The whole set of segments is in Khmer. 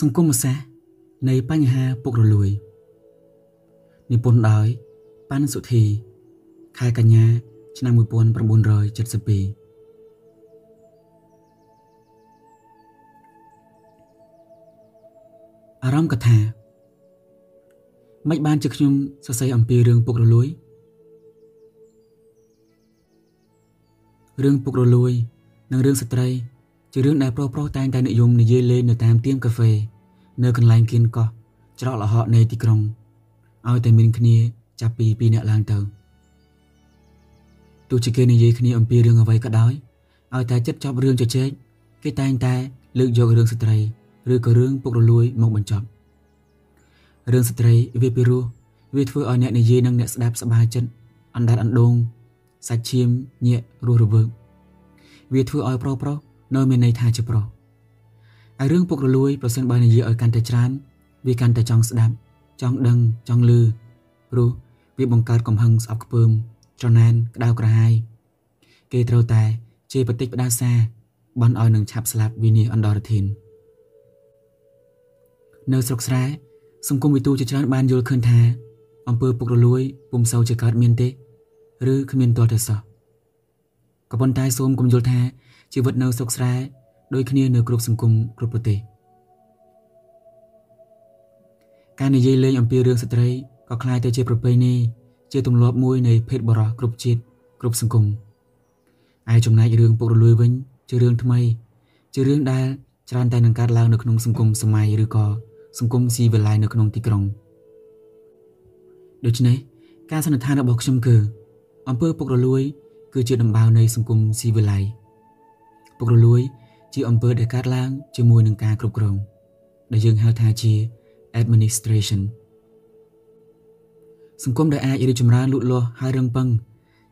សង្គមសាស្ត្រនៃបញ្ហាពុករលួយនិពន្ធដោយប៉ាន់សុធី ខែកញ្ញា ឆ្នាំ1972អារម្មណ៍កថាមិនបានជាខ្ញុំសរសេរអំពីរឿងពុករលួយរឿងពុករលួយ និងរឿងស្ត្រី ជារឿងដែលប្រុសប្រុសតែងតែនិយមនិយាយលេងនៅតាមទៀមកាហ្វេ នៅកន្លែងគៀនកោះច្រកលហកនៃទីក្រុងឲ្យតែមានគ្នាចាប់ពី2នាក់ឡើងទៅទោះជាគេនិយាយគ្នាអំពីរឿងអ្វីក៏ដោយឲ្យតែចិត្តចប់រឿងជជែកគេតែងតែលើកយករឿងស្ត្រីឬក៏រឿងពុករលួយមកបញ្ចប់រឿងស្ត្រីវាពីរោះវាធ្វើឲ្យអ្នកនិយាយនិងអ្នកស្ដាប់សប្បាយចិត្តអណ្ដាតអណ្ដូងសាច់ឈាមញាក់រស់រវើកវាធ្វើឲ្យប្រុសប្រុសនៅមានន័យថាជាប្រុស ហើយរឿងពុករលួយប្រសិនបើនិយាយឲ្យកាន់តែច្រើនវាកាន់តែចង់ស្ដាប់ចង់ដឹងចង់លឺព្រោះវាបង្កើតកំហឹងស្អប់ខ្ពើមច្រណែនក្តៅក្រហាយគេត្រូវតែជេរបតិចផ្ដាសាបានឲ្យនឹងឆាប់ស្លាប់វិនិច្ឆ័យអន្តរធាននៅស្រុកស្រែសង្គមវិទូជាច្រើនបានយល់ឃើញថាអំពើពុករលួយពុំសូវជាកើតមានទេ ឬគ្មានទាល់តែសោះក៏ប៉ុន្តែសូមកុំយល់ថាជីវិតនៅស្រុកស្រែ ដូចគ្នានៅគ្រប់សង្គមគ្រប់ប្រទេសការនិយាយលេងអំពីរឿងស្ត្រីក៏คล้ายទៅជាប្រពៃណីជាទម្លាប់មួយនៃភេទបរោះគ្រប់ជាតិគ្រប់សង្គមឯចំណែករឿងពុករលួយវិញជារឿងថ្មី ជារឿងដែលច្រើនតែនឹងកើតឡើងនៅក្នុងសង្គមសម័យឬក៏សង្គមស៊ីវិល័យនៅក្នុងទីក្រុងដូច្នេះការសន្និដ្ឋានរបស់ខ្ញុំគឺអំពើពុករលួយ គឺជាដំបៅនៃសង្គមស៊ីវិល័យពុករលួយ ជាអំពើដែលកើតឡើងជាមួយនឹងការគ្រប់គ្រងដែលយើងហៅថាជា administration សង្គមដែលអាចរីកចម្រើនលូតលាស់ហើយរឹងប៉ឹង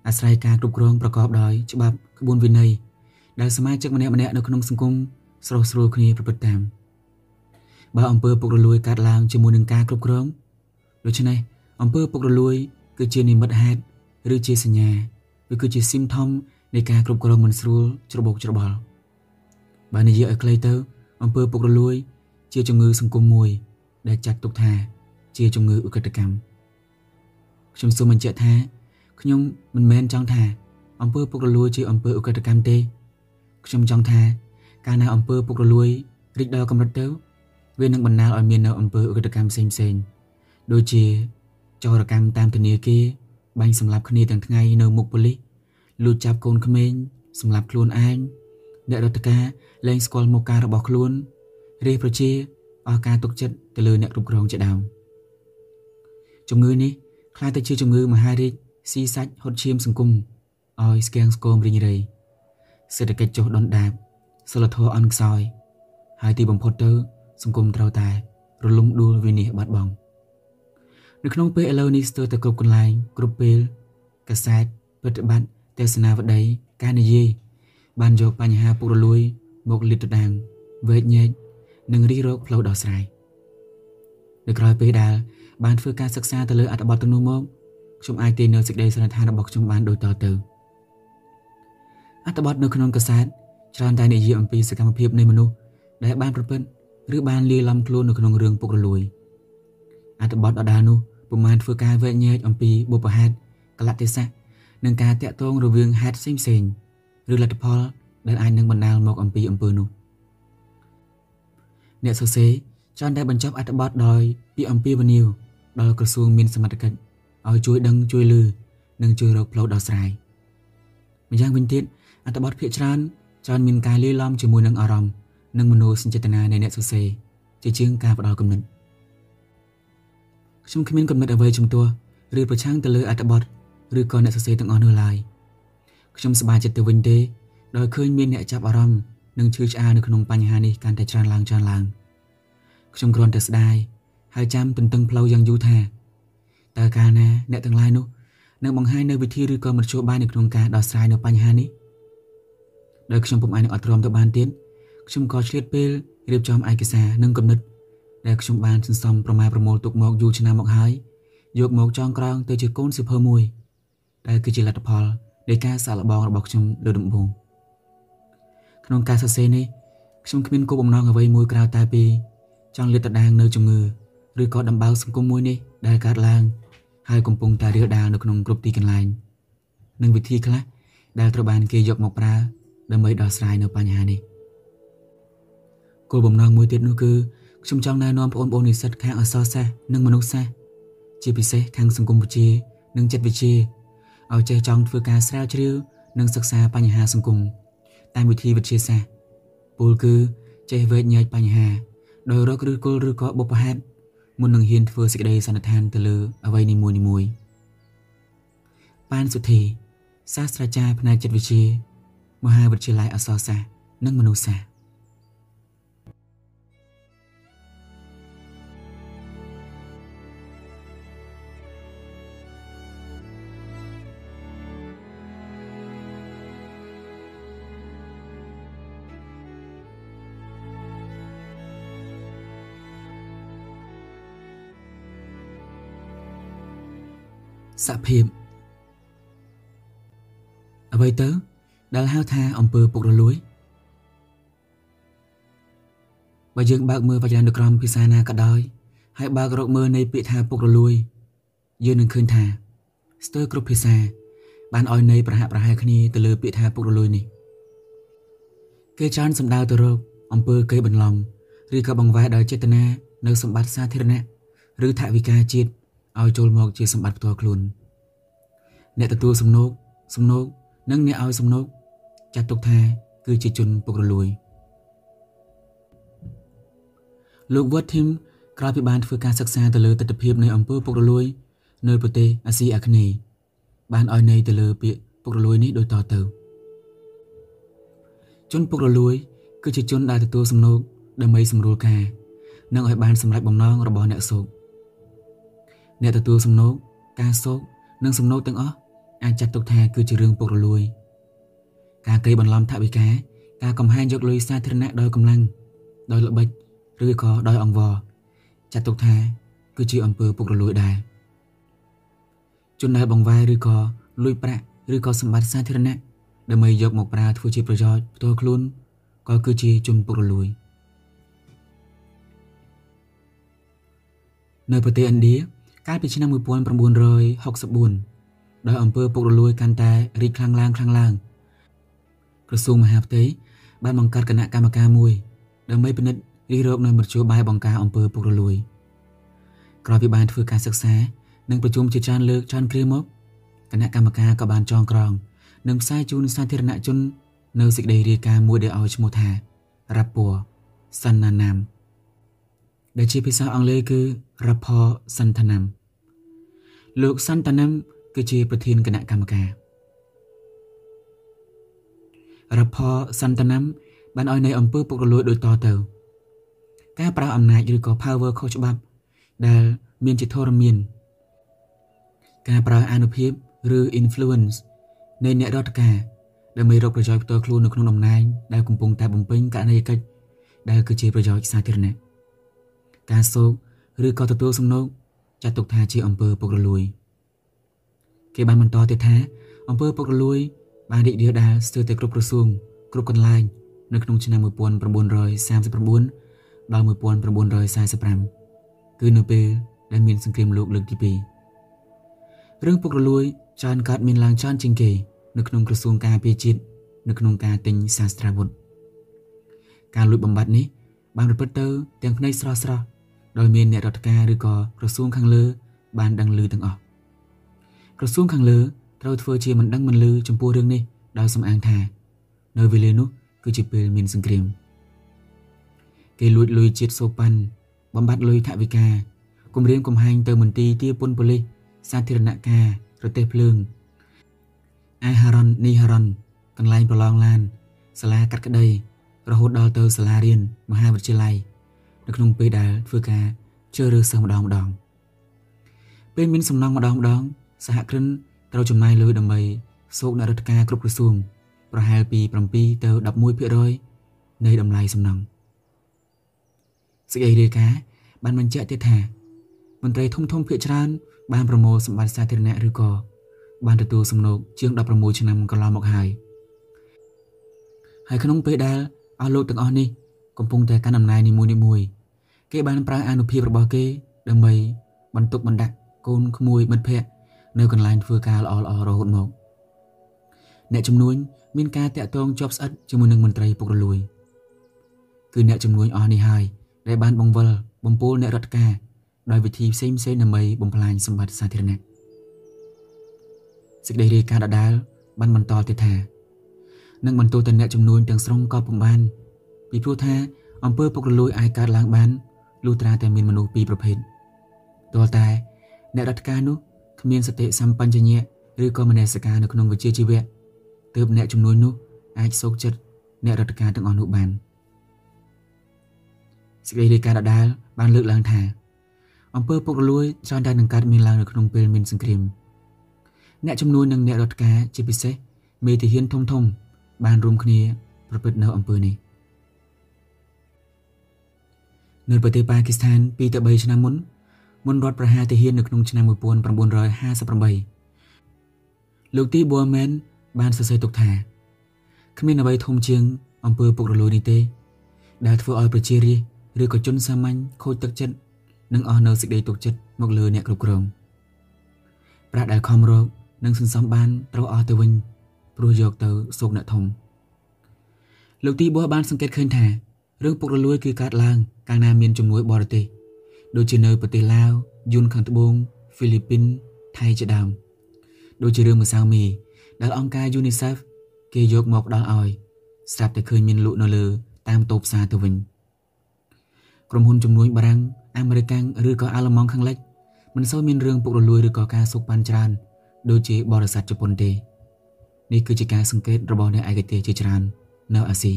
អាស្រ័យការគ្រប់គ្រងប្រកបដោយច្បាប់ក្បួនវិន័យដែលសមាជិកម្នាក់ៗនៅក្នុងសង្គមស្រុះស្រួលគ្នាប្រព្រឹត្តតាមបើអំពើពុករលួយកើតឡើងជាមួយនឹងការគ្រប់គ្រងដូច្នេះអំពើពុករលួយ គឺជានិមិត្តហេតុឬជាសញ្ញាវាគឺជា symptom នៃការគ្រប់គ្រងមិនស្រួលច្របូកច្របល់ បើនិយាយឲ្យខ្លីទៅអំពើពុករលួយ ជាជំងឺសង្គមមួយ ដែលចាត់ទុកថាជាជំងឺឧក្រិដ្ឋកម្មខ្ញុំសូមបញ្ជាក់ថាខ្ញុំមិនមែនចង់ថាអំពើពុករលួយជាអំពើឧក្រិដ្ឋកម្មទេខ្ញុំចង់ថាកាលណាអំពើពុករលួយរីកដល់កម្រិតទៅ វានឹងបណ្ដាលឲ្យមាននៅអំពើឧក្រិដ្ឋកម្មផ្សេងផ្សេងដូចជាចោរកម្មតាមធនាគារបាញ់សម្លាប់គ្នាទាំងថ្ងៃនៅមុខប៉ូលីសលួចចាប់កូនក្មេងសម្លាប់ខ្លួនឯង អ្នករដ្ឋការលែងស្គាល់មុខការរបស់ខ្លួនរាជប្រជាអស់ការទុកចិត្តទៅលើអ្នកគ្រប់គ្រងជាដើមជំងឺនេះខ្លាចទៅជាជំងឺមហារីកស៊ីសាច់ហត់ឈាមសង្គមឲ្យស្គាំងស្គមរីងរៃសេដ្ឋកិច្ចចុះដុនដាបសិលធម៌អន់ខ្សោយហើយទីបំផុតទៅ សង្គមត្រូវតែ រលំដួលវិនិច្ឆ័យបាត់បង់នៅក្នុងពេលឥឡូវនេះស្ទើរតែគ្រប់កន្លែងគ្រប់ពេលកាសែតប្រតិបត្តិទេសនាវដ្តីការនិយាយ បានយកបញ្ហាពុករលួយមកលាតត្រដាងវែកញែកនិងរិះរកផ្លូវដោះស្រាយនៅក្រោយពេលដែលបានធ្វើការសិក្សាទៅលើអត្ថបទទាំងនោះមកខ្ញុំអាចទាញនៅសេចក្តីសន្និដ្ឋានរបស់ខ្ញុំបានដូចតទៅអត្ថបទនៅក្នុងកាសែតច្រើនតែនិយាយអំពីសកម្មភាពនៃមនុស្សដែលបានប្រព្រឹត្តឬបានលាយឡំខ្លួននៅក្នុងរឿងពុករលួយអត្ថបទដដានោះពុំបានធ្វើការវែកញែកអំពីបុព្វហេតុកលៈទេសៈនិងការតាក់ទងរវាងហេតុផ្សេងផ្សេង ឬលទ្ធផលដែលអាចនឹងបណ្ដាលមកអំពីអំពើនោះអ្នកសរសេរច្រើនតែបញ្ចប់អត្ថបទដោយពីអំពីវនីវដល់ក្រសួងមានសមត្ថកិច្ចឲ្យជួយដឹងជួយលឺនិងជួយរកផ្លូវដោះស្រាយម្យ៉ាងវិញទៀតអត្ថបទភាគច្រើនច្រើនមានការលាយឡំជាមួយនឹងអារម្មណ៍និងមនោសញ្ចេតនានៃអ្នកសរសេរជាជាងការផ្ដល់គំនិតខ្ញុំគ្មានគំនិតអ្វីជំទាស់ឬប្រឆាំងទៅលើអត្ថបទឬក៏អ្នកសរសេរទាំងអស់នោះឡើយ ខ្ញុំសប្បាយចិត្តទៅវិញទេដោយឃើញមានអ្នកចាប់អារម្មណ៍និងឈឺឆ្អាលនៅក្នុងបញ្ហានេះកាន់តែច្រើនឡើងច្រើនឡើងខ្ញុំគ្រាន់តែស្ដាយហើយចាំទន្ទឹងផ្លូវយ៉ាងយូរថាតើកាលណាអ្នកទាំងឡាយនោះនឹងបង្ហាញនៅវិធីឬក៏មធ្យោបាយនៅក្នុងការដោះស្រាយនៅបញ្ហានេះដោយខ្ញុំពុំអាចនឹងអត់ទ្រាំទៅបានទៀតខ្ញុំក៏ឆ្លៀតពេលរៀបចំឯកសារនិងគំនិតដែលខ្ញុំបានសន្សំប្រម៉ែប្រមូលទុកមកយូរឆ្នាំមកហើយយកមកចងក្រងទៅជាកូនសៀវភៅមួយដែលគឺជាលទ្ធផល នៃការសាកល្បងរបស់ខ្ញុំលើដំបូងក្នុងការសរសេរនេះខ្ញុំគ្មានគោលបំណងអ្វីមួយក្រៅតែពីចង់លាតត្រដាងនៅជំងឺឬក៏ដំបៅសង្គមមួយនេះដែលកើតឡើងហើយកំពុងតែរាលដាលនៅក្នុងគ្រប់ទីកន្លែងនិងវិធីខ្លះដែលត្រូវបានគេយកមកប្រើដើម្បីដោះស្រាយនៅបញ្ហានេះគោលបំណងមួយទៀតនោះគឺខ្ញុំចង់ណែនាំបងប្អូននិស្សិតខាងអក្សរសាស្ត្រនិងមនុស្សសាស្ត្រជាពិសេសខាងសង្គមវិទ្យានិងចិត្តវិទ្យា ឲ្យចេះចង់ធ្វើការស្រាវជ្រាវនិងសិក្សាបញ្ហាសង្គមតាមវិធីវិទ្យាសាស្ត្រពលគឺចេះវែកញែកបញ្ហាដោយរកឬគល់ឬក៏បុព្វហេតុមុននឹងហ៊ានធ្វើសេចក្តីសន្និដ្ឋានទៅលើអ្វីនីមួយនីមួយប៉ានសុធីសាស្ត្រាចារ្យផ្នែកចិត្តវិទ្យាមហាវិទ្យាល័យអក្សរសាស្ត្រនិងមនុស្សសាស្ត្រ សភាពអ្វីទៅដែលហៅថាអំពើពុករលួយបើយើងបើកមើលវចនានុក្រមភាសាណាក៏ដោយហើយបើករកមើលនៃពាក្យថាពុករលួយយើងនឹងឃើញថាស្ទើរគ្រប់ភាសា បានឲ្យន័យប្រហាក់ប្រហែលគ្នាទៅលើពាក្យថាពុករលួយនេះគេច្រើនសំដៅទៅរកអំពើកេរបន្លំឬក៏បង្វែរដោយចេតនានៅសម្បត្តិសាធារណៈឬថវិកាជាតិ ឲ្យចូលមកជាសម្បត្តិផ្ទាល់ខ្លួនអ្នកទទួលសំណូកសំណូកនិងអ្នកឲ្យសំណូកចាត់ទុកថាគឺជាជនពុករលួយលោក Watim ក្រោយពីបានធ្វើការសិក្សាទៅលើទស្សនវិជ្ជានៃអំពើពុករលួយ នៅប្រទេសអាស៊ីអាគ្នេយ៍បានឲ្យន័យទៅលើពាក្យពុករលួយនេះដូចតទៅជនពុករលួយ គឺជាជនដែលទទួលសំណូកដើម្បីសម្រួលការនិងឲ្យបានសម្រេចបំណងរបស់អ្នកសោក អ្នកទទួលសំណូកការសោកនិងសំណូកទាំងអស់អាចចាត់ទុកថាគឺជារឿងពុករលួយ ការកេរបន្លំថវិកាការកំហែងយកលុយសាធារណៈដោយកម្លាំងដោយល្បិចឬក៏ដោយអង្វរចាត់ទុកថាគឺជាអំពើពុករលួយដែរជនដែលបង្វែរឬក៏លួចប្រាក់ឬក៏សម្បត្តិសាធារណៈដើម្បីយកមកប្រើធ្វើជាប្រយោជន៍ផ្ទាល់ខ្លួនក៏គឺជាជនពុករលួយនៅប្រទេសឥណ្ឌា កាលពីឆ្នាំ1964ដោយអំពើពុករលួយកាន់តែរីកខ្លាំងឡើងខ្លាំងឡើងក្រសួងមហាផ្ទៃបានបង្កើតគណៈកម្មការមួយដើម្បីពិនិត្យរិះរកនៅមធ្យោបាយបង្ការអំពើពុករលួយក្រោយពីបានធ្វើការសិក្សានិងប្រជុំជាច្រើនលើកច្រើនគ្រាមកគណៈកម្មការក៏បានចងក្រងនិងផ្សាយជូនសាធារណជន នៅសេចក្តីរាយការណ៍មួយដែលឲ្យឈ្មោះថា Rapport Sannanam ដែលជាភាសាអង់គ្លេសគឺ Rapport Santanam លោក Santanam គឺជាប្រធានគណៈកម្មការរផសន្តានំបានឲ្យនៃអង្គើពុករលួយដូចតទៅ ការប្រើអំណាចឬក៏ power ខុសច្បាប់ដែលមានជាធរមាន ការប្រើអនុភាពឬ influence នៃអ្នករដ្ឋការដើម្បីរកប្រយោជន៍ផ្ទាល់ខ្លួននៅក្នុងតំណែងដែលកំពុងតែបំពេញករណីកិច្ចដែលគឺជាប្រយោជន៍សាធារណៈការសោកឬក៏ទទួលសំណូក ចាត់ទុកថាជាអំពើពុករលួយ គេបានបន្តទៀតថាអង្គើពុករលួយ បានរីករាលដាលស្ទើរតែគ្រប់ក្រសួងគ្រប់កន្លែងនៅក្នុងឆ្នាំ1939ដល់1945គឺនៅពេលដែលមានសង្គ្រាមលោកលើកទី2រឿងពុករលួយច្រើនកើតមានឡើងច្រើនជាងគេនៅក្នុងក្រសួងការពារជាតិនៅក្នុងការទិញសាស្ត្រាវុធការលួចបំបត្តិនេះបានប្រព្រឹត្តទៅទាំងផ្នែកស្រស់ស្រស់ ដោយមានអ្នករដ្ឋការឬក៏ក្រសួងខាងលើ បានដឹងឮទាំងអស់ក្រសួងខាងលើត្រូវធ្វើជាមិនដឹងមិនលឺចំពោះរឿងនេះដោយសំអាងថា នៅវេលានោះគឺជាពេលមានសង្គ្រាមគេលួចលុយជាតិសូប៉ាន់បំបត្តិលុយថវិកាគម្រាមកំហែងទៅមន្ទីរទាពន្ធប៉ូលីសសាធារណការប្រទេសភ្លើងអាហារ៉ុននីហារ៉ុនកន្លែងប្រឡងឡានសាលាកាត់ក្តីរហូតដល់ទៅសាលារៀនមហាវិទ្យាល័យ នៅក្នុងពេលដែលធ្វើការជឿរើសិស្សម្ដងម្ដងពេលមានសំណងម្ដងម្ដងសហគ្រិនត្រូវចំណាយលុយដើម្បីសោកអ្នករដ្ឋការគ្រប់ក្រសួងប្រហែលពី7ទៅ11%នៃតម្លៃសំណង់សេចក្តីរាយការណ៍បានបញ្ជាក់ទៀតថាមន្ត្រីធំធំភាគច្រើនបានប្រមូលសម្បត្តិសាធារណៈឬក៏បានទទួលសំណូកជាង16ឆ្នាំកន្លងមកហើយហើយក្នុងពេលដែលអស់លោកទាំងអស់នេះកំពុងតែកាន់អំណាចនីមួយៗ គេបានប្រើអានុភាពរបស់គេដើម្បីបន្ទុកបណ្ដាក់កូនក្មួយមិត្តភ័ក្តិនៅកន្លែងធ្វើការល្អៗរហូតមកអ្នកជំនួញមានការតាក់ទងជាប់ស្អិតជាមួយនឹងមន្ត្រីពុករលួយគឺអ្នកជំនួញអស់នេះហើយដែលបានបង្វិលបំពូលអ្នករដ្ឋការដោយវិធីផ្សេងៗដើម្បីបំផ្លាញសម្បត្តិសាធារណៈសេចក្តីរាយការណ៍ដដាលបានបន្តទៀតថានឹងបន្ទោសទៅអ្នកជំនួញទាំងស្រុងក៏ពុំបានពីព្រោះថាអំពើពុករលួយអាចកើតឡើងបាន លុះត្រាតែមានមនុស្សពីរប្រភេទទាល់តែអ្នករដ្ឋការនោះគ្មានសតិសម្បញ្ញៈឬក៏មនសិការនៅក្នុងវិជ្ជាជីវៈទើបអ្នកជំនួយនោះអាចសោកចិត្តអ្នករដ្ឋការទាំងអស់នោះបានសេចក្តីរាយការណ៍ដដាលបានលើកឡើងថាអំពើពុករលួយច្រើនតែនឹងកើតមានឡើងនៅក្នុងពេលមានសង្គ្រាមអ្នកជំនួយនិងអ្នករដ្ឋការជាពិសេសមេធាហ៊ានធំធំបានរួមគ្នាប្រព្រឹត្តនៅអំពើនេះ នៅប្រទេសប៉ាគីស្ថាន2ទៅ3ឆ្នាំមុនមុនរដ្ឋប្រហារទាហាននៅក្នុងឆ្នាំ1958លោកទីប៊ូមែនបានសរសេរទុកថាគ្មានអ្វីធំជាងអំពើពុករលួយនេះទេដែលធ្វើឲ្យប្រជារាស្ត្រឬក៏ជនសាមញ្ញខូចទឹកចិត្តនិងអស់នៅសេចក្តីទុកចិត្តមកលើអ្នកគ្រប់គ្រងប្រាក់ដែលខំរកនិងសន្សំបានត្រូវអស់ទៅវិញព្រោះយកទៅសោកអ្នកធំលោកទីបោះបានសង្កេតឃើញថា រឿងពុករលួយគឺកើតឡើងកាលណាមានជំនួយបរទេសដូចជានៅប្រទេសឡាវយួនខាងត្បូងហ្វីលីពីនថៃជាដើមដូចជារឿងម្សៅមីដែលអង្គការ UNICEF គេយកមកផ្ដល់ឲ្យស្រាប់តែឃើញមានលក់នៅលើតាមតូបផ្សារទៅវិញក្រុមហ៊ុនជំនួយបារាំងអាមេរិកឬក៏អាល្លឺម៉ង់ខាងលិចមិនសូវមានរឿងពុករលួយឬក៏ការសុកប៉ាន់ច្រើនដូចជាបរិស័ទជប៉ុនទេនេះគឺជាការសង្កេតរបស់អ្នកឯកទេសជាច្រើននៅអាស៊ី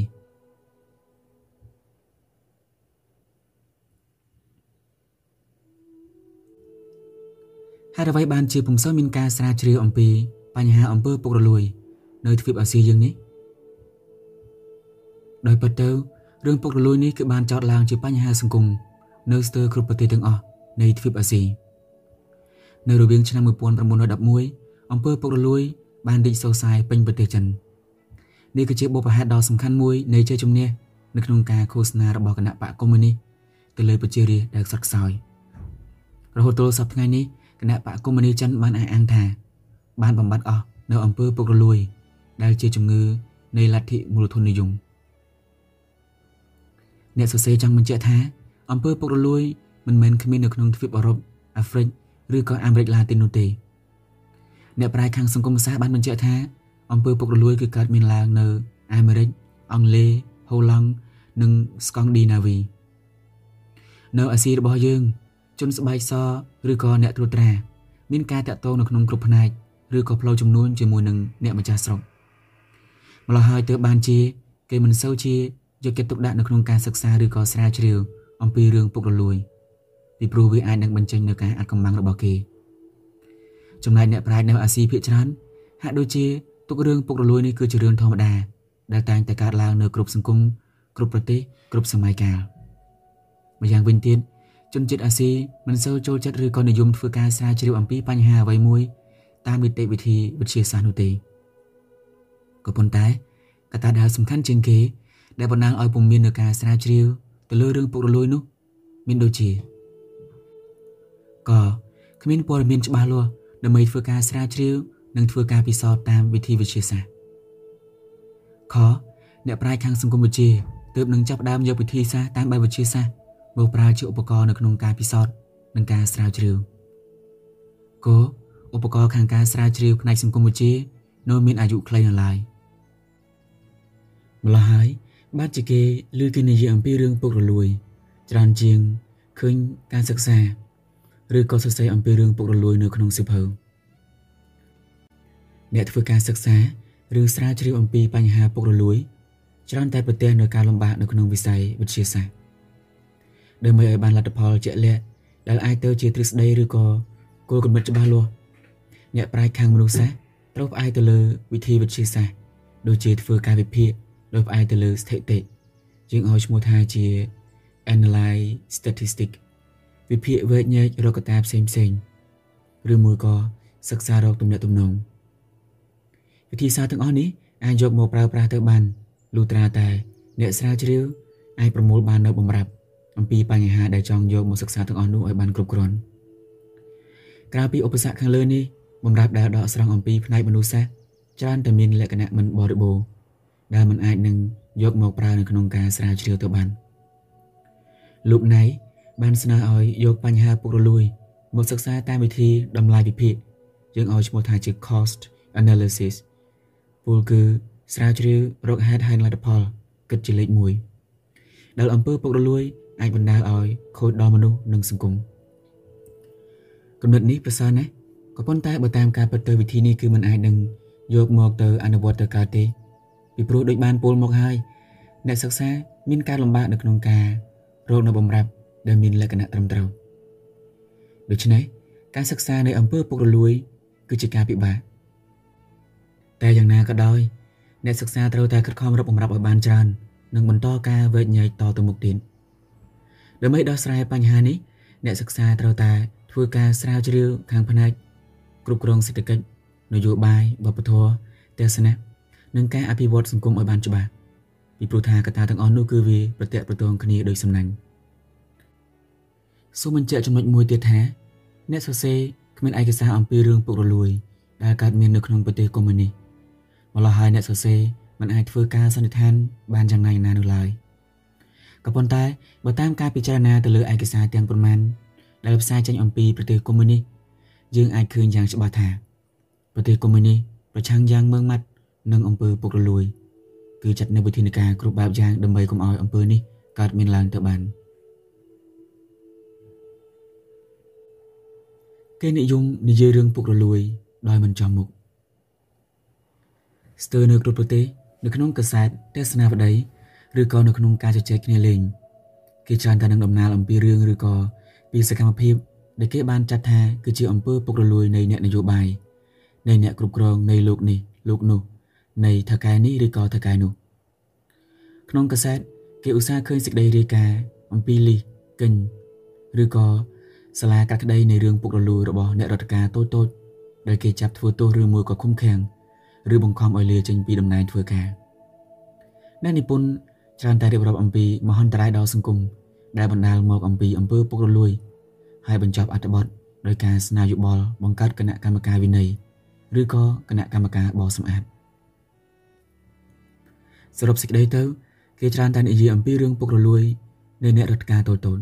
ហេតុអ្វីបានជាពុំសូវមានការស្រាវជ្រាវអំពីបញ្ហាអំពើពុករលួយ នៅទ្វីបអាស៊ីយើងនេះដោយពិតទៅរឿងពុករលួយនេះគឺបានចោទឡើងជាបញ្ហាសង្គមនៅស្ទើរគ្រប់ប្រទេសទាំងអស់នៃទ្វីបអាស៊ីនៅរវាងឆ្នាំ1911អំពើពុករលួយ បានរីកសូរសាយពេញប្រទេសចិននេះគឺជាបុព្វហេតុដ៏សំខាន់មួយនៃជ័យជំនះនៅក្នុងការឃោសនារបស់គណៈបកកុម្មុយនីសទៅលើប្រជារាស្ត្រដែលខ្សត់ខ្សោយរហូតទល់សប្តាហ៍ថ្ងៃនេះ គណៈបកកុម្មុយនីសចិនបានអះអាងថាបានបំបត្តិអស់នៅអំពើពុករលួយ ដែលជាជំងឺនៃលទ្ធិមូលធននិយមអ្នកសរសេរចង់បញ្ជាក់ថាអំពើពុករលួយមិនមែនគ្មាននៅក្នុងទ្វីបអឺរ៉ុបអាហ្វ្រិកឬក៏អាមេរិកឡាទីននោះទេអ្នកប្រាជ្ញខាងសង្គមសាស្ត្របានបញ្ជាក់ថាអំពើពុករលួយគឺកើតមានឡើងនៅអាមេរិកអង់គ្លេសហូឡង់និងស្កង់ឌីណាវីនៅអាស៊ីរបស់យើង ជនស្បែកសឬក៏អ្នកត្រួតត្រា មានការតាក់ទងនៅក្នុងគ្រប់ផ្នែកឬក៏ផ្លូវចំនួនជាមួយនឹងអ្នកម្ចាស់ស្រុកម្ល៉េះហើយទើបបានជា គេមិនសូវជាយកចិត្តទុកដាក់នៅក្នុងការសិក្សាឬក៏ស្រាវជ្រាវអំពីរឿងពុករលួយពីព្រោះវាអាចនឹងបញ្ចេញនូវការអាត់កំបាំងរបស់គេចំណែកអ្នកប្រាជ្ញនៅអាស៊ីភាគច្រើនហាក់ដូចជាទុករឿងពុករលួយនេះគឺជារឿងធម្មតា ដែលតែងតែកើតឡើងនៅគ្រប់សង្គមគ្រប់ប្រទេសគ្រប់សម័យកាលម្យ៉ាងវិញទៀត ជនជាតិអាស៊ីមិនសូវចូលចិត្តឬក៏និយមធ្វើការស្រាវជ្រាវអំពីបញ្ហាអ្វីមួយតាមនីតិវិធីវិទ្យាសាស្ត្រនោះទេក៏ប៉ុន្តែកត្តាដែលសំខាន់ជាងគេ ដែលបណ្ដាលឲ្យពុំមាននៅការស្រាវជ្រាវទៅលើរឿងពុករលួយនោះមានដូចជាក៏គ្មានព័ត៌មានច្បាស់លាស់ដើម្បីធ្វើការស្រាវជ្រាវនិងធ្វើការពិសោធន៍តាមវិធីវិទ្យាសាស្ត្រខអ្នកប្រាជ្ញខាងសង្គមវិទ្យាទើបនឹងចាប់ផ្ដើមយកវិធីសាស្ត្រតាមបែបវិទ្យាសាស្ត្រ មកប្រើជាឧបករណ៍នៅក្នុងការពិសោធន៍និងការស្រាវជ្រាវគោឧបករណ៍ខាងការស្រាវជ្រាវផ្នែកសង្គមវិទ្យានៅមានអាយុខ្លីនៅឡើយម្ល៉េះហើយបាទជាគេឮគេនិយាយអំពីរឿងពុករលួយ ច្រើនជាងឃើញការសិក្សាឬក៏សរសេរអំពីរឿងពុករលួយនៅក្នុងសៀវភៅអ្នកធ្វើការសិក្សាឬស្រាវជ្រាវអំពីបញ្ហាពុករលួយច្រើនតែប្រទះនូវការលំបាកនៅក្នុងវិស័យវិទ្យាសាស្ត្រ ដើម្បីឲ្យបានលទ្ធផលជាក់លាក់ដែលអាចទៅជាទ្រឹស្ដីឬក៏គោលគំនិតច្បាស់លាស់អ្នកប្រាជ្ញខាងមនុស្សសាស្ត្រត្រូវផ្អែកទៅលើវិធីវិទ្យាសាស្ត្រដូចជាធ្វើការវិភាគដោយផ្អែកទៅលើស្ថិតិយើងឲ្យឈ្មោះថាជា analyze statistic វិភាគវែកញែករកកត្តាផ្សេងផ្សេងឬមួយក៏សិក្សារកទំនាក់ទំនងវិធីសាស្ត្រទាំងអស់នេះអាចយកមកប្រើប្រាស់ទៅបានលុះត្រាតែអ្នកស្រាវជ្រាវអាចប្រមូលបាននៅបំរាប់ អំពីបញ្ហាដែលចង់យកមកសិក្សាទាំងអស់នោះឲ្យបានគ្រប់គ្រាន់ក្រៅពីឧបសគ្គខាងលើនេះបំរាប់ដែលដកស្រង់អំពីផ្នែកមនុស្សសាស្ត្រច្រើនតែមានលក្ខណៈមិនបរិបូរណ៍ដែលមិនអាចនឹងយកមកប្រើនៅក្នុងការស្រាវជ្រាវទៅបានលោកណៃបានស្នើឲ្យយកបញ្ហាពុករលួយមកសិក្សាតាមវិធីតម្លៃវិភាគយើងឲ្យឈ្មោះថាជា cost analysis ពលគឺស្រាវជ្រាវរកហេតុហើយលទ្ធផលគិតជាលេខ1ដែលអំពើពុករលួយ អាចបណ្ដាលឲ្យខូចដល់មនុស្សនិងសង្គមគំនិតនេះប្រសើរណាស់ក៏ប៉ុន្តែបើតាមការពិតទៅវិធីនេះគឺมันអាចនឹងយកមកទៅអនុវត្តទៅកើតទេពីព្រោះដូចបានពោលមកហើយអ្នកសិក្សាមានការលំបាកនៅក្នុងការរកនៅបំរាប់ដែលមានលក្ខណៈត្រឹមត្រូវដូច្នេះការសិក្សានៅអំពើពុករលួយ គឺជាការពិបាកតែយ៉ាងណាក៏ដោយអ្នកសិក្សាត្រូវតែខិតខំរកបំរាប់ឲ្យបានច្រើននិងបន្តការវែកញែកតទៅមុខទៀត ដើម្បីដោះស្រាយបញ្ហានេះអ្នកសិក្សាត្រូវតែធ្វើការស្រាវជ្រាវខាងផ្នែកគ្រប់គ្រងសេដ្ឋកិច្ចនយោបាយវប្បធម៌ទស្សនៈនិងការអភិវឌ្ឍសង្គមឲ្យបានច្បាស់ពីព្រោះថាកត្តាទាំងអស់នោះគឺវាប្រតិប្រទងគ្នាដោយសំណាញ់សូមបញ្ជាក់ចំណុចមួយទៀតថា អ្នកសរសេរគ្មានឯកសារអំពីរឿងពុករលួយដែលកើតមាននៅក្នុងប្រទេសកុម្មុយនីម្ល៉េះហើយអ្នកសរសេរមិនអាចធ្វើការសន្និដ្ឋានបានយ៉ាងណាណានោះឡើយ ក៏ប៉ុន្តែបើតាមការពិចារណាទៅលើឯកសារទាំងប៉ុន្មានដែលផ្សាយចេញអំពីប្រទេសកុម្មុយនីយើងអាចឃើញយ៉ាងច្បាស់ថាប្រទេសកុម្មុយនីប្រឆាំងយ៉ាងម៉ឺងម៉ាត់នឹងអំពើពុករលួយគឺចាត់នៅវិធានការគ្រប់បែបយ៉ាងដើម្បីកុំឲ្យអំពើនេះកើតមានឡើងទៅបានគេនិយមនិយាយរឿងពុករលួយដោយមិនចំមុខស្ទើរនៅគ្រប់ប្រទេសនៅក្នុងកាសែតទស្សនាវដ្តី ឬក៏នៅក្នុងការជជែកគ្នាលេងគេច្រើនតែនឹងដំណើរអំពីរឿងឬក៏ពីសកម្មភាពដែលគេបានចាត់ថាគឺជាអំពើពុករលួយនៃអ្នកនយោបាយនៃអ្នកគ្រប់គ្រងនៃលោកនេះលោកនោះនៃថៅកែនេះឬក៏ថៅកែនោះក្នុងកាសែតគេឧស្សាហ៍ឃើញសេចក្តីរាយការណ៍អំពីលីកិញឬក៏សាលាកាត់ក្តីនៃរឿងពុករលួយរបស់អ្នករដ្ឋការតូចតូចដែលគេចាប់ធ្វើទោសឬមួយក៏ឃុំឃាំងឬបង្ខំឲ្យលាចេញពីតំណែងធ្វើការអ្នកនិពន្ធ ច្រើនតែរៀបរាប់អំពីមហន្តរាយដល់សង្គមដែលបណ្ដាលមកអំពីអំពើពុករលួយហើយបញ្ចប់អត្ថបទដោយការស្នើយោបល់បង្កើតគណៈកម្មការវិន័យឬក៏គណៈកម្មការបោសសម្អាតសរុបសេចក្តីទៅគេច្រើនតែនិយាយអំពីរឿងពុករលួយនៃអ្នករដ្ឋការតូចតូច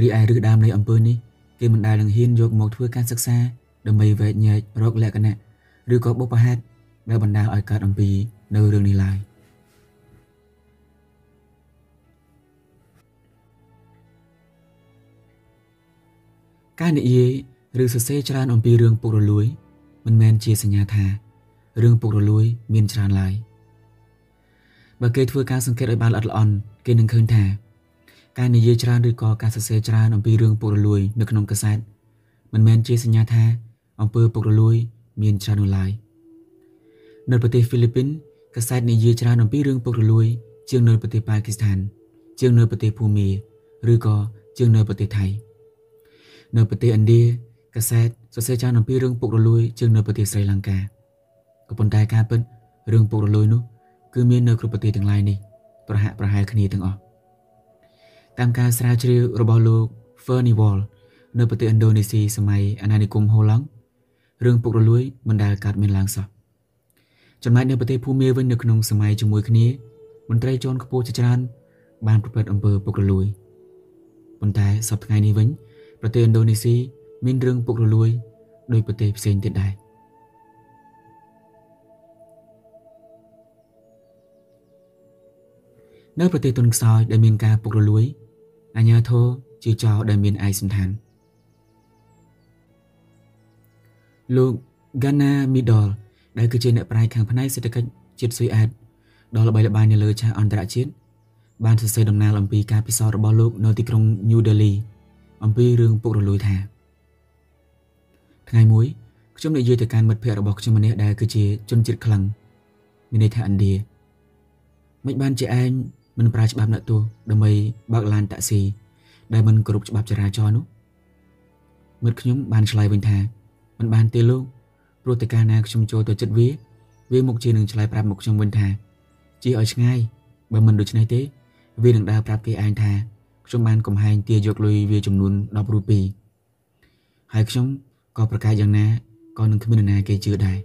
រីឯឬដើមនៃអំពើនេះគេមិនដែលនឹងហ៊ានយកមកធ្វើការសិក្សាដើម្បីវែកញែករកលក្ខណៈឬក៏បុព្វហេតុដែលបណ្ដាលឲ្យកើតអំពីនៅរឿងនេះឡើយ ការនិយាយឬសរសេរច្រើនអំពីរឿងពុករលួយ មិនមែនជាសញ្ញាថារឿងពុករលួយមានច្រើនឡើយបើគេធ្វើការសង្កេតឲ្យបានល្អិតល្អន់គេនឹងឃើញថា ការនិយាយច្រើនឬក៏ការសរសេរច្រើនអំពីរឿងពុករលួយ នៅក្នុងកាសែតមិនមែនជាសញ្ញាថាអំពើពុករលួយ មានច្រើននោះឡើយនៅប្រទេសហ្វីលីពីនកាសែតនិយាយច្រើនអំពីរឿងពុករលួយ ជាងនៅប្រទេសប៉ាគីស្ថាន ជាងនៅប្រទេសភូមា ឬក៏ជាងនៅប្រទេសថៃ នៅប្រទេសឥណ្ឌាកាសែតសរសេរច្រើនអំពីរឿងពុករលួយជាងនៅប្រទេសស្រីលង្កាក៏ប៉ុន្តែការពិតរឿងពុករលួយនោះគឺមាននៅគ្រប់ប្រទេសទាំងឡាយនេះប្រហាក់ប្រហែលគ្នាទាំងអស់តាមការស្រាវជ្រាវរបស់លោក Fernivol នៅប្រទេសឥណ្ឌូនេស៊ីសម័យអាណានិគមហូឡង់រឿងពុករលួយមិនដែលកើតមានឡើងសោះចំណែកនៅប្រទេសភូមាវិញនៅក្នុងសម័យជាមួយគ្នាមន្ត្រីជាន់ខ្ពស់ជាច្រើនបានប្រព្រឹត្តអំពើពុករលួយប៉ុន្តែសប្តាហ៍ថ្ងៃនេះវិញ ប្រទេសឥណ្ឌូនេស៊ីមានរឿងពុករលួយដោយប្រទេសផ្សេងទៀតដែរនៅប្រទេសទុនខ្សោយដែលមានការពុករលួយអាញាធរជាចោរដែលមានឯកសន្តានលោក Ghana Midol ដែលគឺជាអ្នកប្រាជ្ញខាងផ្នែកសេដ្ឋកិច្ចជាតិស៊ុយអែតដ៏ល្បីល្បាញនៅលើឆាកអន្តរជាតិបានសរសេរដំណើរអំពីការពិសោធន៍របស់លោកនៅទីក្រុង New Delhi អំពីរឿងពុករលួយថាថ្ងៃមួយខ្ញុំនិយាយទៅកាន់មិត្តភ័ក្តិរបស់ខ្ញុំម្នាក់ដែលគឺជាជនជាតិក្លិងមានន័យថាឥណ្ឌាមិនបានជាឯងមិនប្រើច្បាប់អ្នកទោសដើម្បីបើកឡានតាក់ស៊ីដែលមិនគោរពច្បាប់ចរាចរណ៍នោះមិត្តខ្ញុំបានឆ្លើយវិញថាមិនបានទេលោកព្រោះតែកាលណាខ្ញុំចូលទៅចិត្តវាវាមុខជានឹងឆ្លើយប្រាប់មកខ្ញុំវិញថាជាឲ្យឆ្ងាយបើមិនដូច្នេះទេ វានឹងដើរប្រាប់គេឯងថា ខ្ញុំបានកំហែងទាយកលុយវាចំនួន10រូពីហើយខ្ញុំក៏ប្រកាសយ៉ាងណាក៏នឹងគ្មាននរណាគេជឿដែរ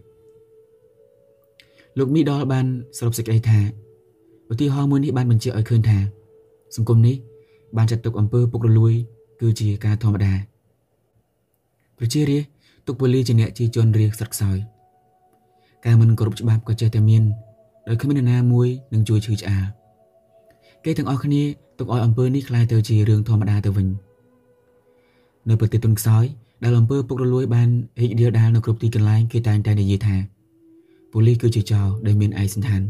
លោកមីដល់បានសរុបសេចក្តីថាឧទាហរណ៍មួយនេះបានបញ្ជាក់ឲ្យឃើញថាសង្គមនេះបានចាត់ទុកអំពើពុករលួយ គឺជាការធម្មតាប្រជារាស្ត្រទុកប៉ូលីសជាអ្នកជាជនរាជស្រុកខ្សោយការមិនគោរពច្បាប់ក៏ចេះតែមានដោយគ្មាននរណាមួយនឹងជួយឈឺឆ្អាលគេទាំងអស់គ្នា ទុកឲ្យអំពើនេះក្លាយទៅជារឿងធម្មតាទៅវិញនៅប្រទេសទុនខ្សោយដែលអំពើពុករលួយបានរីករាលដាលនៅគ្រប់ទីកន្លែងគេតែងតែនិយាយថាប៉ូលីសគឺជាចោរដែលមានឯកសណ្ឋាន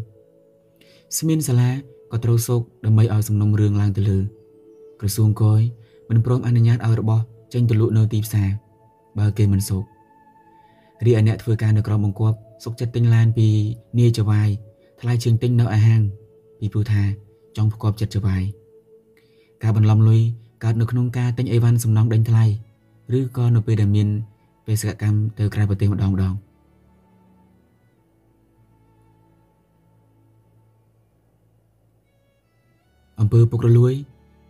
ស្មានសាលាក៏ត្រូវសោកដើម្បីឲ្យសំណុំរឿងឡើងទៅលើក្រសួងកយមិនព្រមអនុញ្ញាតឲ្យរបស់ចេញទៅលក់នៅទីផ្សារបើគេមិនសោករីឯអ្នកធ្វើការនៅក្រមបង្គាប់សុកចិត្តទិញឡានពីនាយចវាយថ្លៃជាងទិញនៅអាហាងពីព្រោះថាចង់ផ្គប់ចិត្តចវាយ ការបន្លំលុយកើតនៅក្នុងការទិញអីវ៉ាន់សំណងដេញថ្លៃឬក៏នៅពេលដែលមានបេសកកម្មទៅក្រៅប្រទេសម្ដងម្ដងអំពើពុករលួយ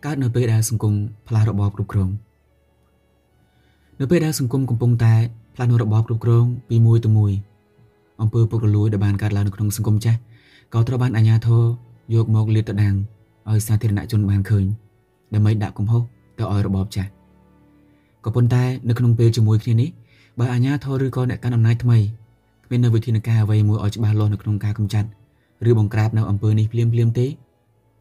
កើតនៅពេលដែលសង្គមផ្លាស់របបគ្រប់គ្រងនៅពេលដែលសង្គមកំពុងតែផ្លាស់នូវរបបគ្រប់គ្រងពីមួយទៅមួយអំពើពុករលួយដែលបានកើតឡើងនៅក្នុងសង្គមចាស់ក៏ត្រូវបានអាជ្ញាធរយកមកលាតត្រដាងឲ្យសាធារណជនបានឃើញ ដើម្បីដាក់កំហុសទៅឲ្យរបបចាស់ក៏ប៉ុន្តែនៅក្នុងពេលជាមួយគ្នានេះបើអាជ្ញាធរឬក៏អ្នកកាន់អំណាចថ្មីគ្មាននៅវិធានការអ្វីមួយឲ្យច្បាស់លាស់នៅក្នុងការកម្ចាត់ឬបង្ក្រាបនៅអំពើនេះភ្លាមភ្លាមទេ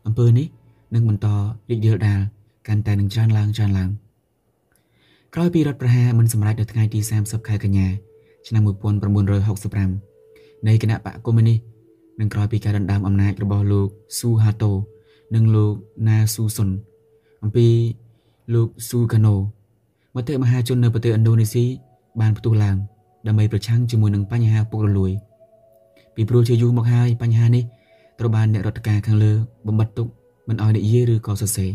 អំពើនេះនឹងបន្តរីករាលដាលកាន់តែនឹងច្រើនឡើងច្រើនឡើងក្រោយពីរដ្ឋប្រហារមិនសម្រេចនៅថ្ងៃទី30ខែកញ្ញាឆ្នាំ1965នៃគណៈបកកុម្មុយនីសនិងក្រោយពីការដណ្ដើមអំណាចរបស់លោកស៊ូហាតូនិងលោកណាស៊ូសុន អំពីលោកស៊ូកាណូមតិមហាជននៅប្រទេសឥណ្ឌូនេស៊ីបានផ្ទុះឡើងដើម្បីប្រឆាំងជាមួយនឹងបញ្ហាពុករលួយ ពីព្រោះជាយូរមកហើយបញ្ហានេះត្រូវបានអ្នករដ្ឋការខាងលើបំបត្តិទុកមិនឲ្យនិយាយឬក៏សរសេរ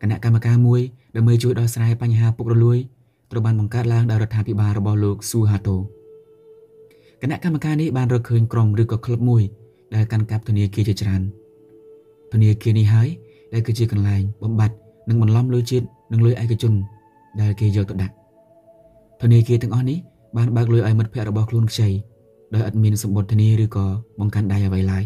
គណៈកម្មការមួយដើម្បីជួយដោះស្រាយបញ្ហាពុករលួយត្រូវបានបង្កើតឡើងដោយរដ្ឋាភិបាលរបស់លោកស៊ូហាតូគណៈកម្មការនេះបានរកឃើញក្រុមឬក៏ក្លឹបមួយដែលកាន់កាប់ធនាគារជាច្រើនធនាគារនេះហើយ ដែលគឺជាកន្លែងបំបត្តិនិងបន្លំលុយជាតិនិងលុយឯកជនដែលគេយកទៅដាក់ធនាគារទាំងអស់នេះបានបើកលុយឲ្យមិត្តភ័ក្តិរបស់ខ្លួនខ្ចីដោយឥតមានសម្បត្តិធានាឬក៏បង្កាន់ដៃអ្វីឡើយ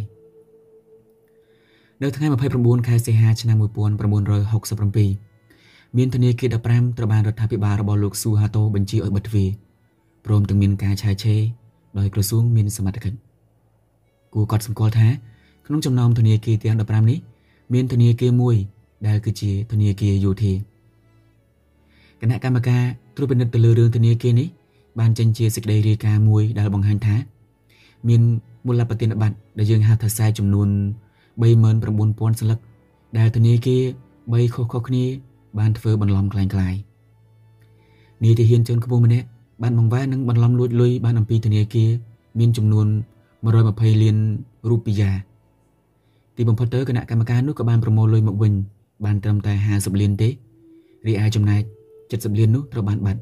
នៅថ្ងៃ29ខែសីហាឆ្នាំ1967មានធនាគារ15ត្រូវបានរដ្ឋាភិបាលរបស់លោកស៊ូហាតូបញ្ជាឲ្យបិទទ្វារព្រមទាំងមានការឆែកឆេរដោយក្រសួងមានសមត្ថកិច្ចគួរកត់សម្គាល់ថាក្នុងចំណោមធនាគារទាំង15នេះ មានធនាគារមួយដែលគឺជាធនាគារយោធាគណៈកម្មការត្រួតពិនិត្យទៅលើរឿងធនាគារនេះបានចេញជាសេចក្តីរាយការណ៍មួយដែលបង្ហាញថា មានមូលប្រតិបត្តិដែលយើងហៅថាខ្សែចំនួន39000ស្លឹកដែលធនាគារ3ខុសៗគ្នាបានធ្វើបន្លំคล้ายៗនាយទាហានជនខ្ពស់ម្នាក់បានបង្វែរនិងបន្លំលួចលុយបានអំពីធនាគារមានចំនួន120លានរូបិយា ទីបំផុតទៅគណៈកម្មការនោះក៏បានប្រមូលលុយមកវិញបានត្រឹមតែ50លានទេរីឯចំណែក70លាននោះត្រូវបានបាត់